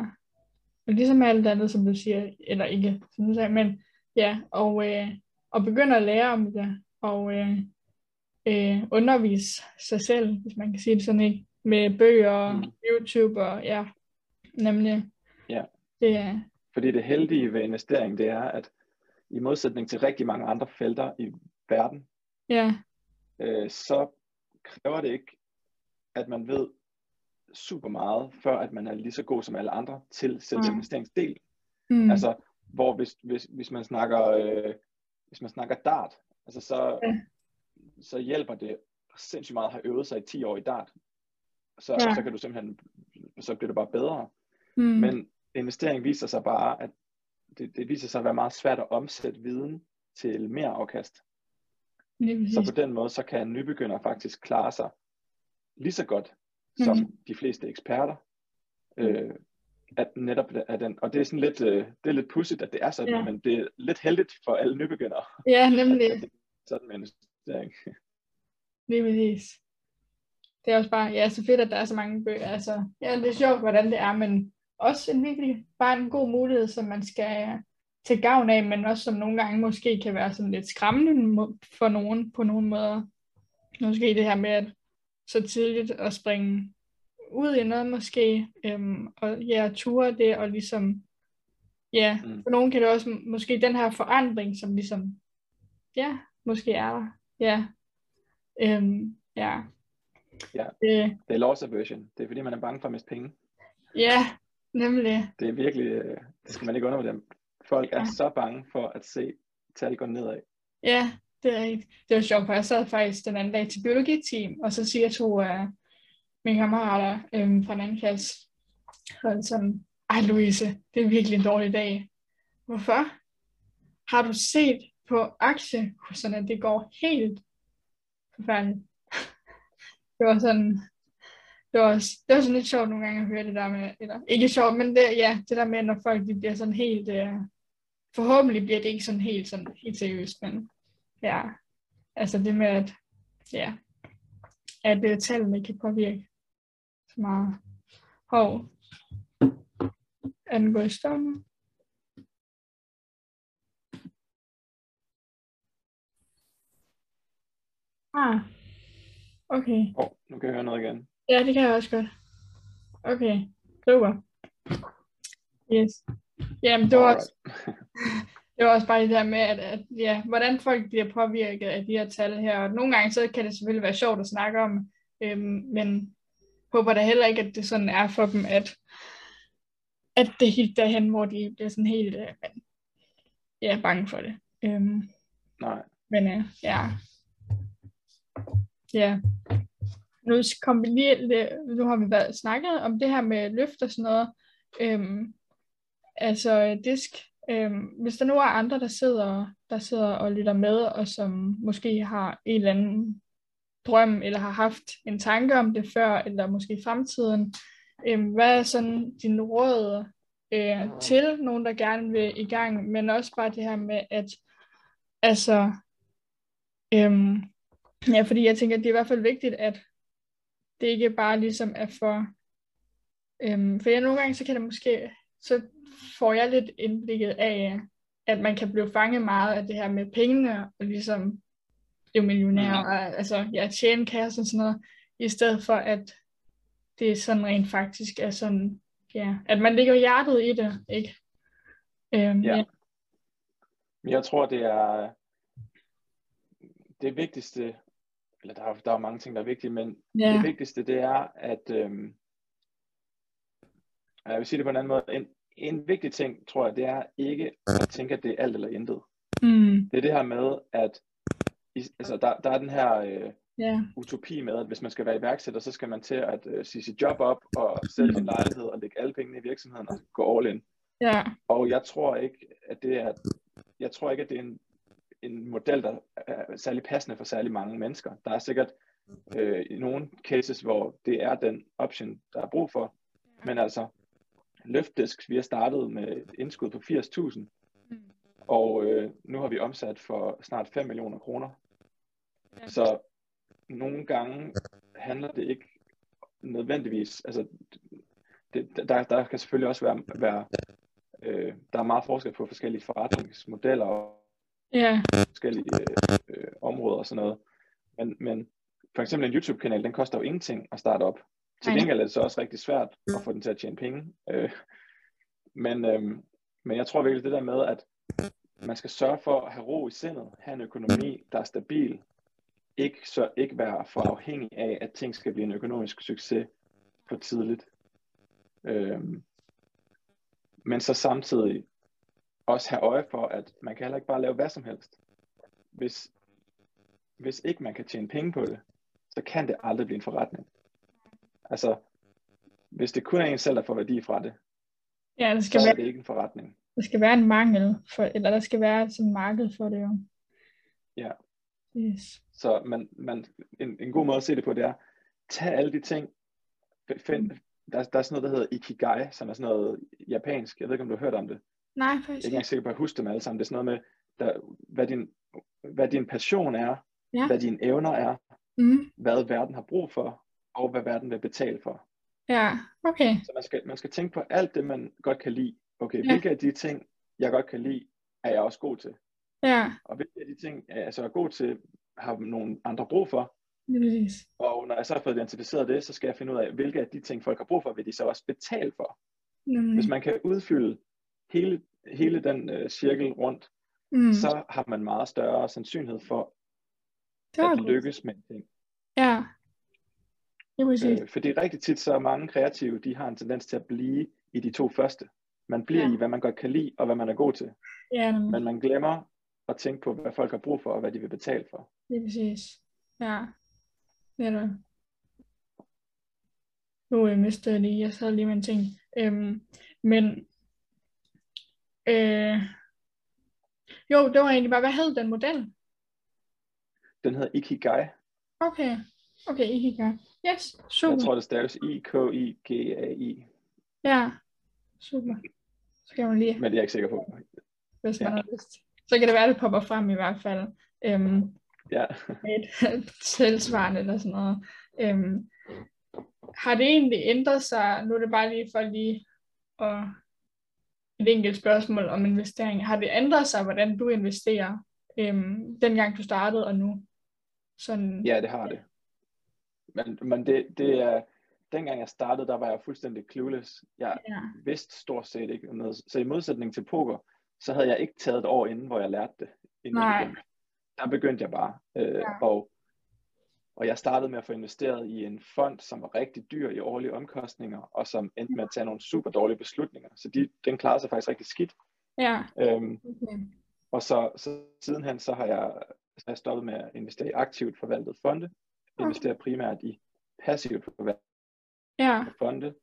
Og ligesom alt andet, som du siger, eller ikke, som du sagde, men ja, og, øh, og begynde at lære om det, og øh, øh, undervise sig selv, hvis man kan sige det sådan, ikke? Med bøger, mm. YouTube og ja, nemlig. Ja. Det er, Fordi det heldige ved investering, det er, at i modsætning til rigtig mange andre felter i verden, ja, øh, så kræver det ikke, at man ved super meget, før at man er lige så god som alle andre til selve investeringsdelen. mm, Altså, hvor hvis, hvis, hvis man snakker, øh, hvis man snakker dart, altså så, Ja. så hjælper det sindssygt meget at have øvet sig i 10 år i dart. Så, Ja. så kan du simpelthen, så bliver det bare bedre. mm, Men investering viser sig bare, at det, det viser sig at være meget svært at omsætte viden til mere afkast. Så på den måde, så kan en nybegynder faktisk klare sig lige så godt som Mhm. de fleste eksperter. Øh, at netop er den, og det er sådan lidt, øh, det er lidt pudsigt, at det er sådan, Ja. men det er lidt heldigt for alle nybegyndere, Ja, at, nemlig. at det er sådan med investering. Lige præcis. Det er også bare, ja, så fedt, at der er så mange bøger. Altså, ja, det er sjovt, hvordan det er, men også en virkelig, bare en god mulighed, som man skal til gavn af, men også som nogle gange måske kan være sådan lidt skræmmende for nogen på nogle måder. Måske det her med at så tidligt at springe ud i noget måske, øhm, og ja, ture det, og ligesom, ja, Mm. for nogen kan det også måske den her forandring, som ligesom, ja, måske er der, ja, øhm, ja. Ja. Det, Det er loss aversion. Det er fordi, man er bange for at miste penge. ja, nemlig, Det er virkelig, øh, det skal man ikke undervurdere. Folk er Ja. så bange for at se tal gå nedad. ja, det er rigtigt. Det var sjovt, for jeg sad faktisk den anden dag til biologiteam, og så siger to af mine kammerater øhm, fra en anden klasse, og sådan, ej Louise, det er virkelig en dårlig dag. Hvorfor? Har du set på aktiekurserne, at det går helt forfærdeligt? Det var sådan, det var, også, det var sådan lidt sjovt nogle gange at høre det der med, eller ikke sjovt, men det, ja, det der med, når folk de bliver sådan helt, øh, forhåbentlig bliver det ikke sådan helt, sådan, helt seriøst, men ja, altså det med, at, ja, at det tallene kan påvirke så meget. Hov, er den gået i stå nu? Ah, okay. Åh, oh, nu kan jeg høre noget igen. Ja, det kan jeg også godt. Okay, super. Yes. Jamen, det var, også, det var også bare det der med, at, at ja, hvordan folk bliver påvirket af de her tal her. Og nogle gange så kan det selvfølgelig være sjovt at snakke om, øhm, men håber da heller ikke, at det sådan er for dem, at, at det er helt derhen, hvor de bliver sådan helt øh, ja, bange for det. Øhm, Nej. Men øh, ja. Ja. Nu kom vi lige, nu har vi været snakket om det her med løft og sådan noget. Øhm, altså øh, disk. Øhm, hvis der nu er andre, der sidder, der sidder og lytter med, og som måske har en eller anden drøm, eller har haft en tanke om det før, eller måske i fremtiden, øhm, hvad er sådan din råd øh, til nogen, der gerne vil i gang, men også bare det her med, at altså, øhm, ja, fordi jeg tænker, at det er i hvert fald vigtigt, at det ikke bare ligesom er for, øhm, for jeg nogle gange, så kan det måske, så får jeg lidt indblikket af, at man kan blive fanget meget af det her med pengene, og ligesom blive millionær, og altså ja, tjene kasse og sådan noget, i stedet for at det er sådan rent faktisk er sådan, ja, at man ligger hjertet i det, ikke? Øhm, ja. ja. Jeg tror, det er det vigtigste, eller der er, der er mange ting, der er vigtige, men ja. det vigtigste, det er, at øhm, jeg vil sige det på en anden måde, en, en vigtig ting, tror jeg, det er ikke at tænke, at det er alt eller intet. Mm. Det er det her med, at altså, der, der er den her øh, yeah. utopi med, at hvis man skal være iværksætter, så skal man til at øh, sige sit job op og sælge sin lejlighed og lægge alle pengene i virksomheden og gå all in. Yeah. Og jeg tror ikke, at det er, jeg tror ikke, at det er en, en model, der er særlig passende for særlig mange mennesker. Der er sikkert øh, i nogle cases, hvor det er den option, der er brug for. Men altså, Løftdisk, vi har startet med et indskud på 80.000, mm. og øh, nu har vi omsat for snart 5 millioner kroner. Ja. Så nogle gange handler det ikke nødvendigvis, altså det, der, der kan selvfølgelig også være, være øh, der er meget forskel på forskellige forretningsmodeller ja. forskellige øh, øh, områder og sådan noget. Men, men for eksempel en YouTube-kanal, den koster jo ingenting at starte op. Til gengæld er det så også rigtig svært at få den til at tjene penge. Øh, men, øh, men jeg tror virkelig det der med, at man skal sørge for at have ro i sindet, have en økonomi, der er stabil, ikke, så ikke være for afhængig af, at ting skal blive en økonomisk succes for tidligt. Øhm, men så samtidig også have øje for, at man kan heller ikke bare lave hvad som helst. Hvis, hvis ikke man kan tjene penge på det, så kan det aldrig blive en forretning. Altså, hvis det kun er en selv, der får værdi fra det, ja, det skal så være, er det ikke en forretning. Der skal være en mangel, for, eller der skal være sådan marked for det jo. Ja. Yes. Så man, man, en, en god måde at se det på, det er, tag alle de ting, find, mm. der, der er sådan noget, der hedder Ikigai, som er sådan noget japansk, jeg ved ikke, om du har hørt om det. Nej, faktisk Jeg er ikke engang sikker på at huske dem alle sammen. Det er sådan noget med, der, hvad, din, hvad din passion er, ja. hvad dine evner er, mm. hvad verden har brug for, og hvad verden vil betale for. Ja, okay. Så man skal, man skal tænke på alt det, man godt kan lide. Okay, Ja. hvilke af de ting, jeg godt kan lide, er jeg også god til? Ja, Og hvilke af de ting, jeg så er god til, har nogle andre brug for? præcis. Og når jeg så har fået identificeret det, så skal jeg finde ud af, hvilke af de ting, folk har brug for, vil de så også betale for. Nemlig. Hvis man kan udfylde hele, hele den øh, cirkel rundt, mm. så har man meget større sandsynlighed for det at lykkes med en ting. Ja, det præcis. Øh, fordi rigtig tit, så er mange kreative, de har en tendens til at blive i de to første. Man bliver Ja. i, hvad man godt kan lide, og hvad man er god til. Ja, nemlig. Men man glemmer at tænke på, hvad folk har brug for, og hvad de vil betale for. det er præcis. Ja, er det. Nu øh, mistede jeg lige, jeg sad lige med en ting. Øhm, men, øh, jo, det var egentlig bare, hvad hed den model? Den hedder Ikigai. Okay, okay, Ikigai. Yes, super. Jeg tror, det staves I-K-I-G-A-I. Ja, super. Så kan man lige. Men det er jeg ikke sikker på. hvis man Ja. har lyst. Så kan det være, at det popper frem i hvert fald. Øhm, Ja. et tilsvarende eller sådan noget. Øhm, har det egentlig ændret sig, nu er det bare lige for lige at et enkelt spørgsmål om investering. Har det ændret sig, hvordan du investerer, øhm, dengang du startede og nu? Sådan, Ja, det har det. Men, men det, det er, dengang jeg startede, der var jeg fuldstændig clueless. Jeg ja, vidste stort set ikke noget. Så i modsætning til poker, så havde jeg ikke taget et år inden, hvor jeg lærte det. Inden Nej. Der begyndte jeg bare. Øh, Ja. og, og jeg startede med at få investeret i en fond, som var rigtig dyr i årlige omkostninger, og som endte med at tage nogle super dårlige beslutninger. Så de, den klarede sig faktisk rigtig skidt. ja, Øhm, okay. og så, så sidenhen så har jeg, så har jeg stoppet med at investere i aktivt forvaltet fonde. Jeg investerer primært i passivt forvaltet ja, fonde,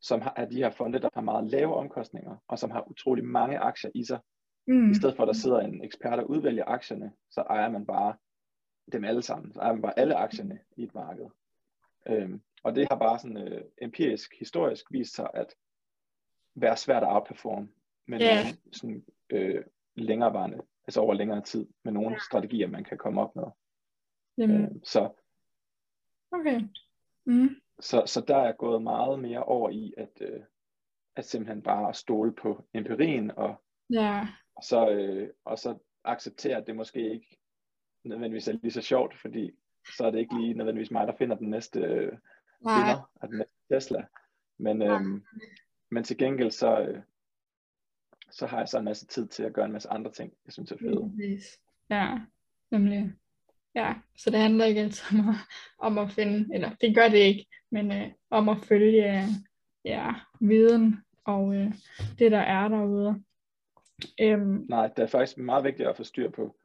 som har, er de her fonde, der har meget lave omkostninger, og som har utrolig mange aktier i sig. mm, I stedet for at der sidder en ekspert og udvælger aktierne, så ejer man bare dem alle sammen. Så ejer man bare alle aktierne i et marked. Øhm, og det har bare sådan øh, empirisk, historisk vist sig at være svært at outperforme med Ja. nogle sådan, øh, længerevarende, altså over længere tid, med nogle strategier, man kan komme op med. jamen, Øhm, så, okay. Mm, så, så der er gået meget mere over i at, øh, at simpelthen bare stole på empirien og ja, Og så, øh, og så acceptere, at det måske ikke nødvendigvis er lige så sjovt, fordi så er det ikke lige nødvendigvis mig, der finder den næste øh, vinder af den næste Tesla. Men, øhm, men til gengæld så, øh, så har jeg så en masse tid til at gøre en masse andre ting, jeg synes er fede. Ja, nemlig. Ja, så det handler ikke altid om at, om at finde, eller det gør det ikke, men øh, om at følge ja, viden og øh, det, der er derude. Øhm, Nej, det er faktisk meget vigtigt at få styr på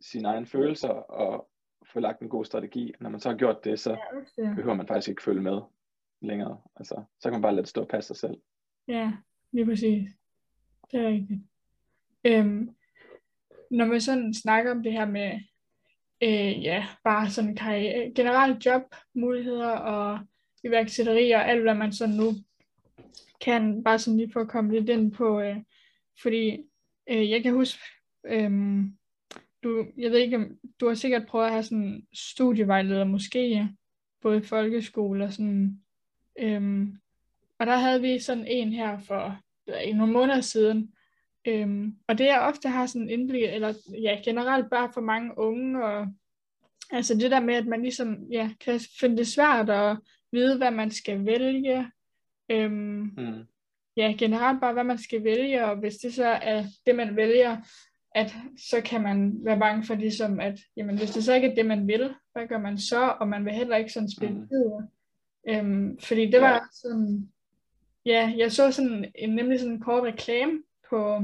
sine egne følelser og få lagt en god strategi. Når man så har gjort det, så ja, det. behøver man faktisk ikke følge med længere. Altså, så kan man bare lade det stå og passe sig selv. Ja, lige præcis. Det er rigtigt. Øhm, når man sådan snakker om det her med, øh, ja, bare sådan karriere, generelt jobmuligheder og iværksætteri og alt, hvad man sådan nu kan, bare sådan lige for at komme lidt ind på, øh, fordi øh, jeg kan huske, øh, du, jeg ved ikke, om du har sikkert prøvet at have sådan studievejleder måske, både i folkeskole og sådan, øhm, og der havde vi sådan en her for ikke, nogle måneder siden, øhm, og det jeg ofte har sådan indblik, eller ja, generelt bare for mange unge, og altså det der med, at man ligesom, ja, kan finde det svært at vide, hvad man skal vælge, øhm, Mm. ja, generelt bare, hvad man skal vælge, og hvis det så er det, man vælger, at så kan man være bange for ligesom, at jamen, hvis det så ikke er det, man vil, hvad gør man så? Og man vil heller ikke sådan spille Mhm. videre. Øhm, fordi det var Ja. sådan, ja, jeg så sådan en, nemlig sådan en kort reklame på,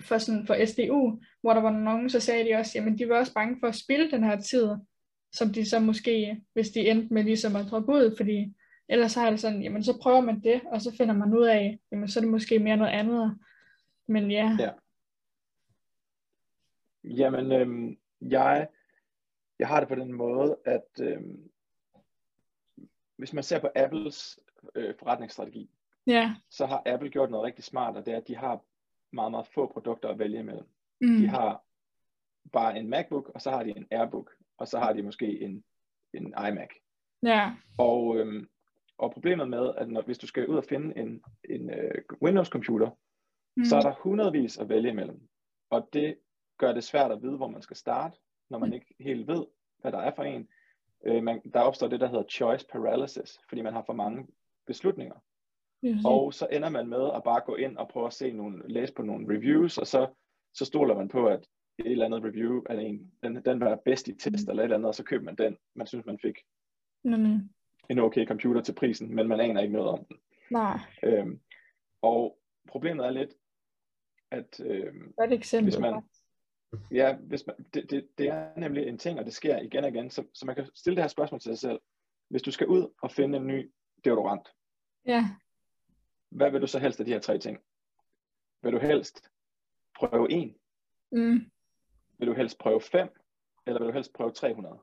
for, sådan, for SDU, hvor der var nogen, så sagde de også, jamen de var også bange for at spille den her tid, som de så måske, hvis de endte med ligesom at droppe ud, fordi ellers så er det sådan, jamen så prøver man det, og så finder man ud af, jamen så er det måske mere noget andet. Men ja, Ja. Jamen, øhm, jeg, jeg har det på den måde, at øhm, hvis man ser på Apples øh, forretningsstrategi, ja, så har Apple gjort noget rigtig smart, og det er, at de har meget, meget få produkter at vælge imellem. mm, De har bare en MacBook, og så har de en Airbook, og så har de måske en, en iMac. ja, Og, øhm, og problemet med, at når, hvis du skal ud og finde en, en øh, Windows-computer, mm, så er der hundredvis at vælge imellem. Og det gør det svært at vide, hvor man skal starte, når man Mm. ikke helt ved, hvad der er for en. Øh, man, der opstår det, der hedder choice paralysis, fordi man har for mange beslutninger. Og så ender man med at bare gå ind og prøve at se nogle, læse på nogle reviews, og så, så stoler man på, at et eller andet review er en, den, den var bedst i test eller et eller andet, og så køber man den. Man synes, man fik Nemlig. en okay computer til prisen, men man aner ikke noget om den. Nej, Øhm, og problemet er lidt, at øhm, godt eksempel. hvis man, ja, hvis man, det, det, det er nemlig en ting, og det sker igen og igen, så, så man kan stille det her spørgsmål til sig selv. Hvis du skal ud og finde en ny deodorant, Ja, hvad vil du så helst af de her tre ting? Vil du helst prøve en? mm, Vil du helst prøve fem? Eller vil du helst prøve 300?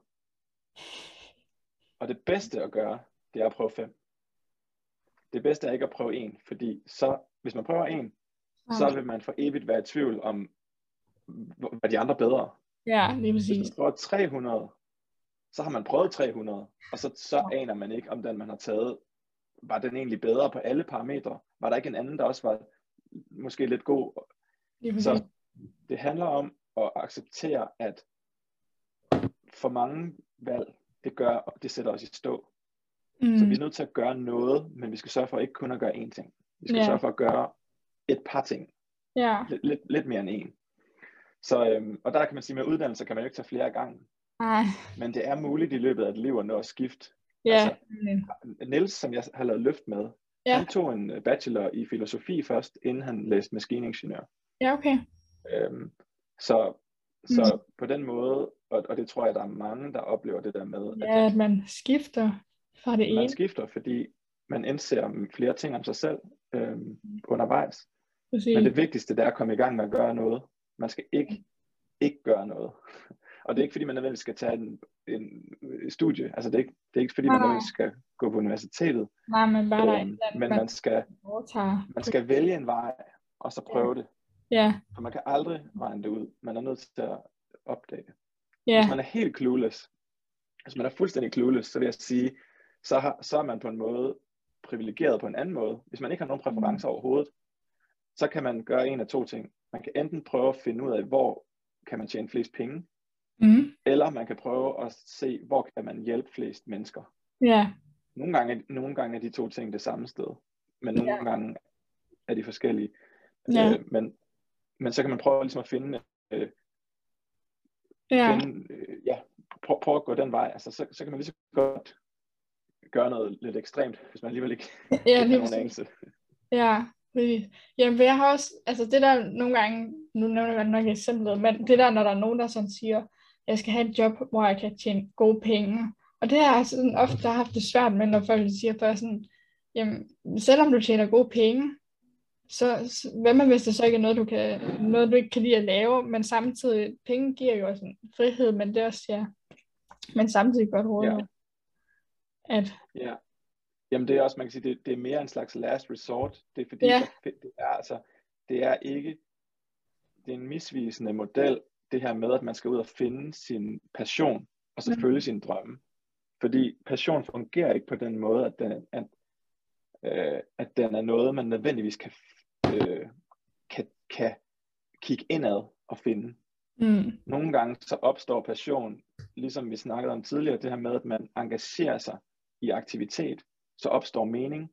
Og det bedste at gøre, det er at prøve fem. Det bedste er ikke at prøve en, fordi så, hvis man prøver en, så vil man for evigt være i tvivl om, hvad de andre bedre. Ja, lige Hvis præcis. man prøver 300, så har man prøvet 300, og så, så aner man ikke, om den man har taget, var den egentlig bedre på alle parametre? Var der ikke en anden, der også var måske lidt god? Lige. Så det handler om at acceptere, at for mange valg, det gør, det sætter os i stå. mm. Så vi er nødt til at gøre noget, men vi skal sørge for ikke kun at gøre én ting. Vi skal Ja. sørge for at gøre et par ting. Ja, Lidt, lidt, lidt mere end én. Så, øhm, og der kan man sige, med uddannelse kan man jo ikke tage flere gange. nej. Men det er muligt i løbet af et liv at nå at skifte. Ja, Altså, mm. Niels, som jeg har lavet løft med, Ja. han tog en øh, bachelor i filosofi først, inden han læste maskiningeniør. ja, okay. Øhm, så så på den måde, og, og det tror jeg, der er mange, der oplever det der med, at Ja, at man skifter fra det man ene. skifter, fordi man indser flere ting om sig selv øhm, undervejs. Præcis. Men det vigtigste, det er at komme i gang med at gøre noget. Man skal ikke, ikke gøre noget. Og det er ikke, fordi man nødvendigvis skal tage en, en studie. Altså, det er ikke, det er ikke fordi, man nødvendigvis skal gå på universitetet. Nej, men bare der Øhm, eller andet, men man skal, man skal vælge en vej, og så prøve det. Ja, For man kan aldrig regne det ud. Man er nødt til at opdage det. ja, Hvis man er helt clueless, hvis man er fuldstændig clueless, så vil jeg sige, så, har, så er man på en måde privilegeret på en anden måde. Hvis man ikke har nogen præferencer overhovedet, så kan man gøre en af to ting. Man kan enten prøve at finde ud af, hvor kan man tjene flest penge, mm. eller man kan prøve at se, hvor kan man hjælpe flest mennesker. ja, Nogle gange, nogle gange er de to ting det samme sted, men nogle Ja. gange er de forskellige. Ja. Øh, men, men så kan man prøve ligesom at finde, øh, ja, finde øh, ja, prøve, prøve at gå den vej. Altså, så, så kan man lige så godt gøre noget lidt ekstremt, hvis man alligevel ikke, ja, har nogen anelse. Ja, præcis. Jamen, for jeg har også, altså det der nogle gange, nu nævner jeg nok eksemplet, men det der, når der er nogen, der sådan siger, jeg skal have et job, hvor jeg kan tjene gode penge. Og det har jeg sådan ofte haft det svært med, når folk siger først sådan, jamen, selvom du tjener gode penge, så, så hvad med, hvis det så ikke er noget, du, kan, noget, du ikke kan lide at lave, men samtidig, penge giver jo også en frihed, men det er også, ja, men samtidig godt råd, Ja. at, Ja. Jamen det er også, man kan sige, det, det er mere en slags last resort. Det er fordi, Ja. der, det er altså, det er ikke, det er en misvisende model, det her med, at man skal ud og finde sin passion, og så Mm. følge sin drømme. Fordi passion fungerer ikke på den måde, at den, at, øh, at den er noget, man nødvendigvis kan, øh, kan, kan kigge indad og finde. mm, Nogle gange så opstår passion, ligesom vi snakkede om tidligere, det her med, at man engagerer sig i aktivitet, så opstår mening,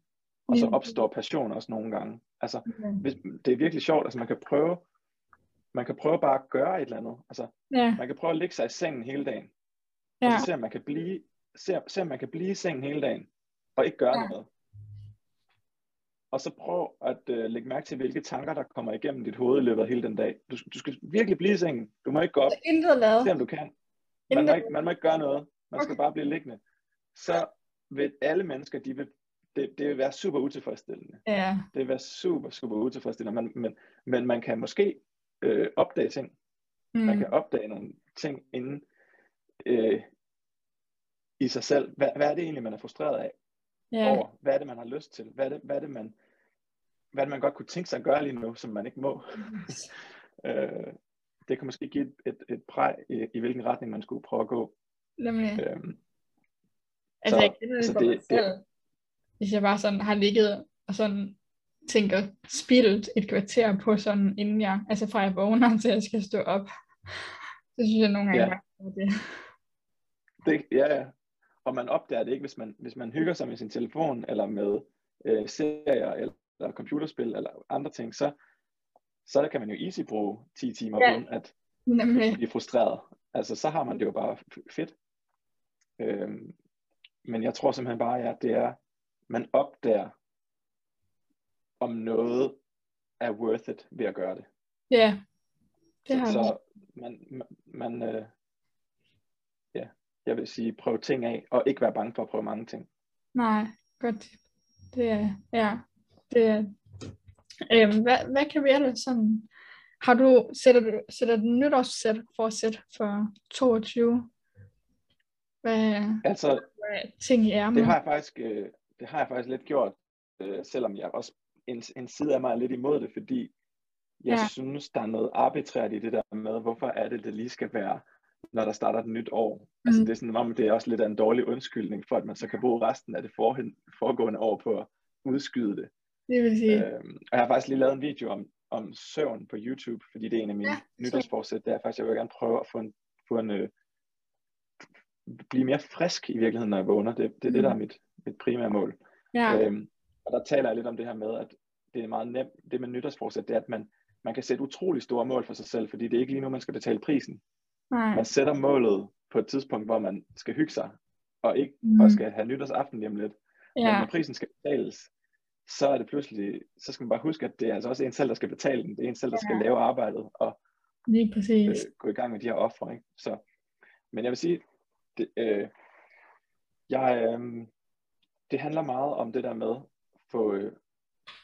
og så opstår passion også nogle gange. Altså, hvis, det er virkelig sjovt, altså man kan prøve, man kan prøve bare at gøre et eller andet. Altså, ja, man kan prøve at ligge sig i sengen hele dagen, ja, og så se om man kan blive, se, se om man kan blive i sengen hele dagen, og ikke gøre Ja. noget. Og så prøv at øh, lægge mærke til, hvilke tanker, der kommer igennem dit hoved i løbet af hele den dag. Du, du skal virkelig blive i sengen. Du må ikke gå op. intet lavet. Se om du kan. Man må, ikke, man må ikke gøre noget. Man skal bare blive liggende. Så vil alle mennesker, de vil, det, det vil være super utilfredsstillende. Ja, Det vil være super, super utilfredsstillende. Men, men, men man kan måske øh, opdage ting. mm, Man kan opdage nogle ting inden øh, i sig selv. Hvad, hvad er det egentlig, man er frustreret af ja, over? Hvad er det, man har lyst til? Hvad er det, hvad er det, man, hvad er det, man godt kunne tænke sig at gøre lige nu, som man ikke må? Øh, det kan måske give et, et, et præg i, i hvilken retning man skulle prøve at gå. nemlig. Øhm, Altså, så- jeg kender det for det- mig det- selv. Hvis jeg bare sådan har ligget og sådan tænker spildt et kvarter på sådan, inden jeg, altså fra jeg vågner til jeg skal stå op. Så synes jeg nogle gange Ja. det. det, ja, ja. Og man opdager det ikke, hvis man, hvis man hygger sig med sin telefon, eller med øh, serier, eller, eller computerspil, eller andre ting, så, så kan man jo easy bruge 10 timer Ja. uden at Nemlig, blive frustreret. Altså, så har man det jo bare fedt. Øhm, men jeg tror simpelthen bare, at det er, man opdager, om noget er worth it ved at gøre det. ja. Det har så, så man, man, man øh, ja, jeg vil sige, prøv ting af, og ikke være bange for at prøve mange ting. Nej, godt. Det er, ja. Det er, øhm, hvad, hvad kan vi ellers sådan, har du, sætter du, sætter du nytårssæt forsæt for 22? Hvad, Altså, ting i ærmet? det har jeg faktisk, øh, det har jeg faktisk lidt gjort, øh, selvom jeg også, en, en side af mig er lidt imod det, fordi jeg Ja. synes, der er noget arbitrært i det der med, hvorfor er det, det lige skal være, når der starter et nyt år. Mm. Altså det er sådan, om det er også lidt af en dårlig undskyldning, for at man så kan bruge resten af det forhen, foregående år på at udskyde det. Det vil sige, Øhm, og jeg har faktisk lige lavet en video om, om søvn på YouTube, fordi det er en af mine Ja, nytårsforsæt. Det er faktisk, jeg vil gerne prøve at få en, få en øh, blive mere frisk i virkeligheden, når jeg vågner. Det, det er Mm. det, der er mit, mit primære mål. ja, Øhm, og der taler jeg lidt om det her med, at det er meget nemt, det med nytårsforsæt, det er, at man, man kan sætte utrolig store mål for sig selv, fordi det er ikke lige nu, man skal betale prisen. nej, Man sætter målet på et tidspunkt, hvor man skal hygge sig, og ikke Mm. og skal have nytårsaften om lidt. Men ja, når prisen skal betales, så er det pludselig, så skal man bare huske, at det er altså også en selv, der skal betale den. Det er en selv, der skal Ja. lave arbejdet og lige øh, præcis. gå i gang med de her ofre. Ikke? Så, men jeg vil sige, det, øh, jeg, øh, det handler meget om det der med at få, øh,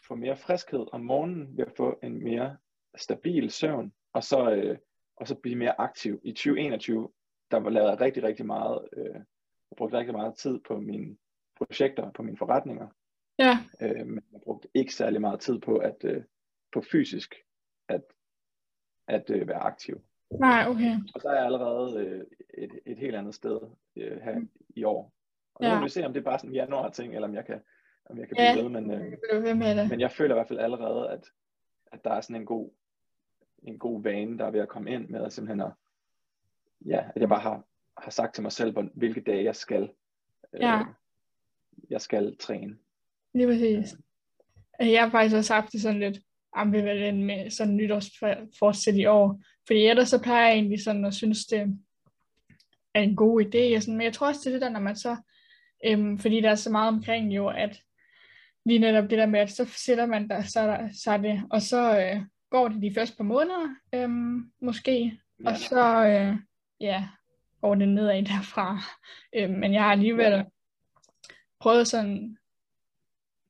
få mere friskhed om morgenen ved at få en mere stabil søvn, og så, øh, og så blive mere aktiv. I 2021, der var lavet rigtig, rigtig meget, øh, jeg brugte rigtig meget tid på mine projekter, på mine forretninger, Ja, øh, men jeg brugte ikke særlig meget tid på at øh, på fysisk at, at øh, være aktiv. Nej, okay. Og så er jeg allerede øh, et, et helt andet sted øh, her i år. Og nu Ja. må vi se, om det er bare sådan en januar ting, eller om jeg kan, om jeg kan Ja. blive ved, men, øh, ved med det. men jeg føler i hvert fald allerede, at, at der er sådan en god, en god vane, der er ved at komme ind med at simpelthen at, ja, at jeg bare har, har sagt til mig selv, hvor- hvilke dage jeg skal, øh, Ja. jeg skal træne. Lige præcis. Jeg har faktisk også haft det sådan lidt ambivalent med sådan nytårsforsæt i år. Fordi ellers så plejer jeg egentlig sådan at synes, det er en god idé. Og sådan. Men jeg tror også, det er det der, når man så... Øhm, fordi der er så meget omkring jo, at lige netop det der med, at så sætter man der, så, der, så det, og så øh, går det de første par måneder, øhm, måske. Og så, øh, ja, går det nedad derfra. Øh, men jeg har alligevel prøvet sådan,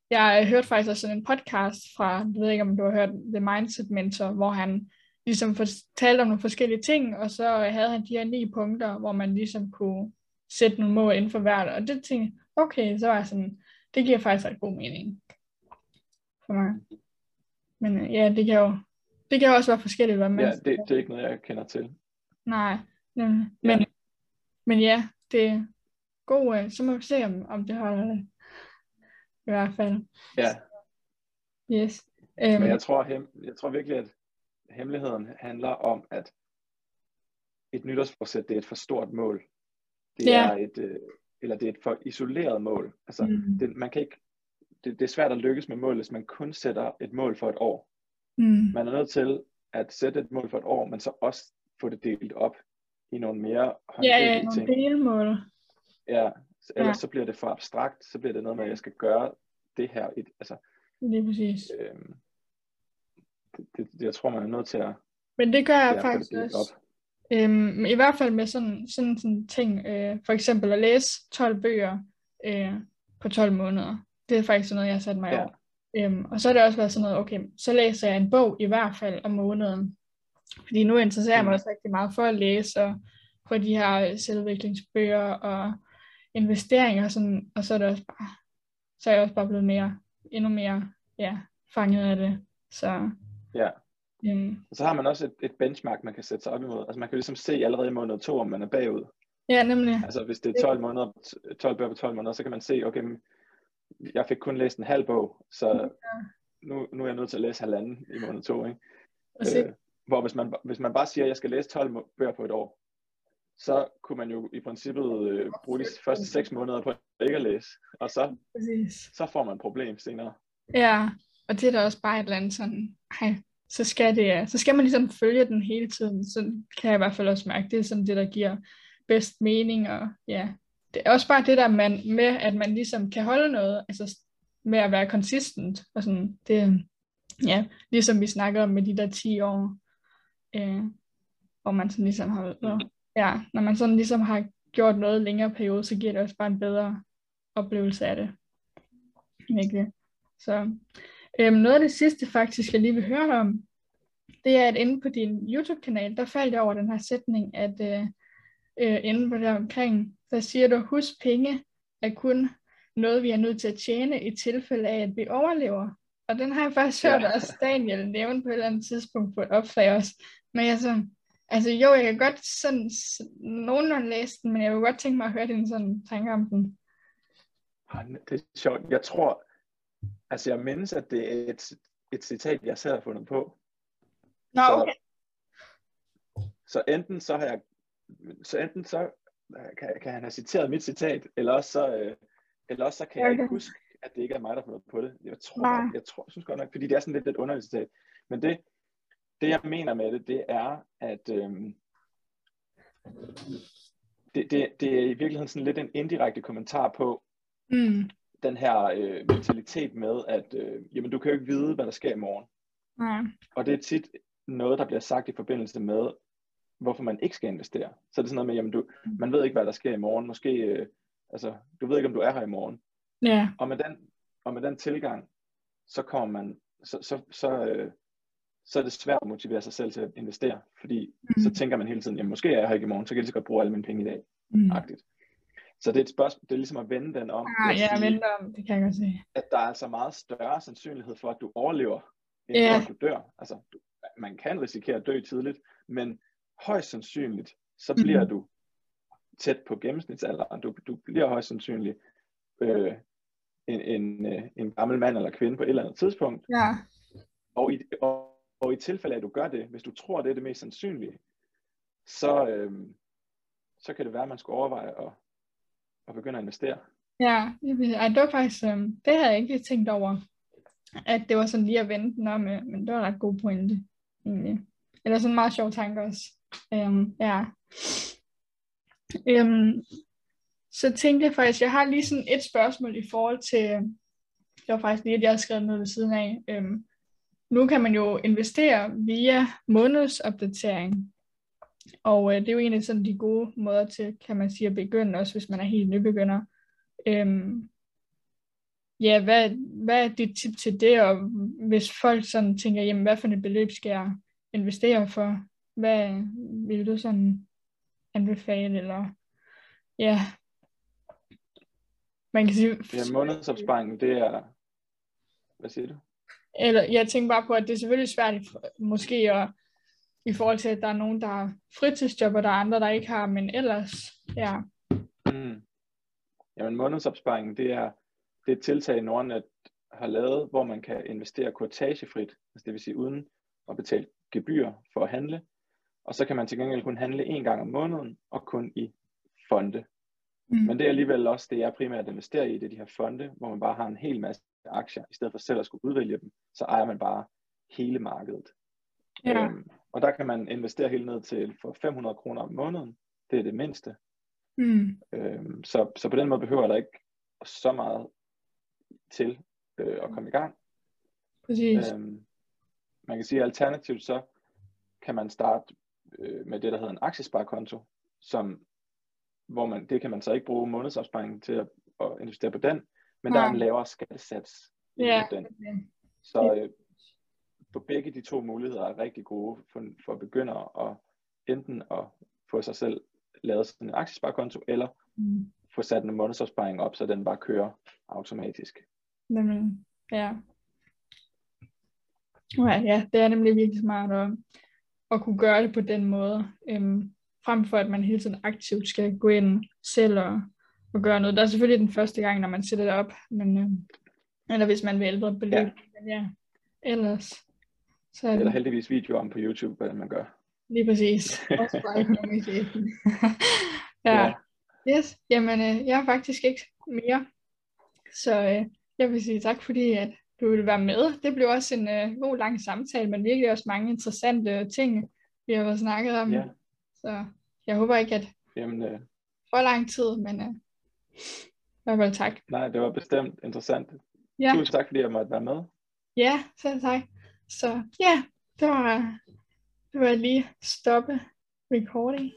jeg hørte faktisk også sådan en podcast fra, jeg ved ikke om du har hørt The Mindset Mentor, hvor han ligesom fortalte om nogle forskellige ting, og så havde han de her ni punkter, hvor man ligesom kunne sætte nogle mål inden for hvert, og det tænkte jeg, okay, så var jeg sådan, det giver faktisk ret god mening for mig. Men øh, ja, det kan jo, det kan jo også være forskelligt, hvad man Ja, det, det er ikke noget, jeg kender til. Nej, nemlig. Ja. Men, men ja, det er god, øh, så må vi se, om, om det holder det. I hvert fald. Ja, Yes. Øhm, men jeg tror, hem, jeg tror virkelig, at hemmeligheden handler om, at et nytårsforsæt, det er et for stort mål. Det Ja. er et, øh, eller det er et for isoleret mål. Altså, mm, det, man kan ikke, det, det er svært at lykkes med mål, hvis man kun sætter et mål for et år. mm, Man er nødt til at sætte et mål for et år, men så også få det delt op i nogle mere ja, håndgribelige ja, nogle ting. delmål. Ja, ellers Ja. så bliver det for abstrakt, så bliver det noget med, at jeg skal gøre det her. Et, altså, Lige præcis. øhm, det, det, jeg tror, man er nødt til at, Men det gør jeg få det faktisk delt også. op. Øhm, I hvert fald med sådan, sådan, sådan ting, øh, for eksempel at læse 12 bøger øh, på 12 måneder. Det er faktisk sådan noget, jeg har sat mig Ja. år. Øhm, og så har det også været sådan noget, okay, så læser jeg en bog i hvert fald om måneden. Fordi nu interesserer jeg mig Mm. også rigtig meget for at læse og for de her selvudviklingsbøger og investeringer og sådan, og så er det også bare, så er jeg også bare blevet mere, endnu mere, ja, fanget af det. Så, Ja. øhm, Og så har man også et, et benchmark, man kan sætte sig op imod. Altså man kan ligesom se allerede i måned to, om man er bagud. ja, nemlig. Altså hvis det er 12 måneder, 12 bøger på 12 måneder, så kan man se, okay, jeg fik kun læst en halv bog, så nu, nu er jeg nødt til at læse halvanden i måned to, ikke? Se, Øh, hvor hvis man, hvis man bare siger, at jeg skal læse 12 må- bøger på et år, så kunne man jo i princippet øh, bruge de første 6 måneder på ikke at læse, og så, præcis. så får man et problem senere. Ja, og det er da også bare et eller andet sådan, ej, så skal det, så skal man ligesom følge den hele tiden, så kan jeg i hvert fald også mærke, det er sådan det, der giver bedst mening, og ja, det er også bare det der man, med, at man ligesom kan holde noget, altså med at være consistent, og sådan, det, ja, ligesom vi snakker om med de der 10 år, øh, hvor man sådan ligesom har, og, ja, når man sådan ligesom har gjort noget længere periode, så giver det også bare en bedre oplevelse af det. Virkelig. Så øhm, noget af det sidste faktisk, jeg lige vil høre dig om, det er, at inde på din YouTube-kanal, der faldt jeg over den her sætning, at øh, øh, inde på der omkring, der siger du, husk penge er kun noget, vi er nødt til at tjene i tilfælde af, at vi overlever. og den har jeg faktisk hørt ja. også Daniel nævne på et eller andet tidspunkt på et opslag også. Men jeg så, altså jo, jeg kan godt sådan nogenlunde læse den, men jeg vil godt tænke mig at høre din sådan tanker om den. Det er sjovt. Jeg tror, altså jeg mindes, at det er et, et citat, jeg selv har fundet på. Nå, okay. Så, så enten så har jeg, så enten så kan, kan han have citeret mit citat, eller også så, øh, eller også så kan okay. jeg ikke huske, at det ikke er mig, der har fundet på det. Jeg tror, Nej. jeg, tror, jeg synes godt nok, fordi det er sådan lidt et underligt citat. Men det, det jeg mener med det, det er, at øhm, det, det, det er i virkeligheden sådan lidt en indirekte kommentar på mm. Den her øh, mentalitet med, at øh, jamen, du kan jo ikke vide, hvad der sker i morgen. Nej. Og det er tit noget, der bliver sagt i forbindelse med, hvorfor man ikke skal investere. Så er det sådan noget med, jamen du, mm. man ved ikke, hvad der sker i morgen. Måske, øh, altså, du ved ikke, om du er her i morgen. Ja. Og med den, og med den tilgang, så kommer man, så, så, så, øh, så er det svært at motivere sig selv til at investere, fordi mm. så tænker man hele tiden, jamen måske er jeg her ikke i morgen, så kan jeg lige så godt bruge alle mine penge i dag. Mm. Agtigt. Så det er et spørgsmål, det er ligesom at vende den om. Ah, ja, sige, vende om, det kan jeg godt se. At der er altså meget større sandsynlighed for, at du overlever, end yeah. at du dør. Altså, man kan risikere at dø tidligt, men højst sandsynligt, så bliver mm. du tæt på gennemsnitsalderen. Du, du bliver højst sandsynligt øh, en, en, øh, en gammel mand eller kvinde på et eller andet tidspunkt. Ja. Og, i, og, og i tilfælde af, at du gør det, hvis du tror, det er det mest sandsynlige, så, øh, så kan det være, at man skal overveje at, at begynde at investere. Ja, det var faktisk, øh, det havde jeg ikke tænkt over, at det var sådan lige at vente den om, øh, men det var ret god pointe, egentlig. Eller sådan en meget sjov tanke også. Øhm, ja. Øhm, så tænkte jeg faktisk, jeg har lige sådan et spørgsmål i forhold til, det var faktisk lige, at jeg havde skrevet noget ved siden af. Øhm, nu kan man jo investere via månedsopdatering, og uh, det er jo egentlig sådan de gode måder til, kan man sige, at begynde, også hvis man er helt nybegynder. Um, ja, hvad, hvad er dit tip til det, og hvis folk sådan tænker, jamen hvad for et beløb skal jeg investere for? Hvad vil du sådan anbefale, eller ja, man kan sige... Ja, månedsopsparing, det er... Hvad siger du? Eller, jeg tænker bare på, at det er selvfølgelig svært måske at, i forhold til, at der er nogen, der har fritidsjob, og der er andre, der ikke har, men ellers, ja. Mm. Jamen månedsopsparing, det er, det er et tiltag, Nordnet har lavet, hvor man kan investere kortagefrit, altså det vil sige uden at betale gebyr for at handle, og så kan man til gengæld kun handle en gang om måneden, og kun i fonde. Mm. Men det er alligevel også det, jeg primært investerer i, det er de her fonde, hvor man bare har en hel masse aktier, i stedet for selv at skulle udvælge dem, så ejer man bare hele markedet. Ja. Øhm, og der kan man investere helt ned til for 500 kroner om måneden, det er det mindste. Mm. Øhm, så, så på den måde behøver der ikke så meget til øh, at komme i gang. Præcis. Øhm, man kan sige, at alternativt så kan man starte øh, med det, der hedder en aktiesparekonto, som, hvor man, det kan man så ikke bruge månedsopsparing til at, at investere på den, men ja. der er en lavere skattesats i ja. den. Så øh, på begge de to muligheder er rigtig gode for, for begyndere at enten at få sig selv lavet sådan en aktiesparekonto, eller mm. få sat en månedsopsparing op, så den bare kører automatisk. Nemlig, ja. Ja, ja, det er nemlig virkelig smart at, at kunne gøre det på den måde, øhm, frem for at man hele tiden aktivt skal gå ind selv og, og gøre noget. Der er selvfølgelig den første gang, når man sætter det op, men, øhm, eller hvis man vil ældre beløb. Ja. Men ja, ellers. Så er det... Eller heldigvis videoer om på YouTube, hvordan man gør. Lige præcis. Også bare ja. ja. Yes, jamen øh, jeg har faktisk ikke mere. Så øh, jeg vil sige tak, fordi at du ville være med. Det blev også en øh, god lang samtale, men virkelig også mange interessante ting, vi har snakket om. Ja. Så jeg håber ikke, at Jamen, øh... for lang tid, men øh, i hvert fald tak. Nej, det var bestemt interessant. Ja. Tusind tak, fordi jeg måtte være med. Ja, selv tak. Så ja, det var, det var lige stoppe recording.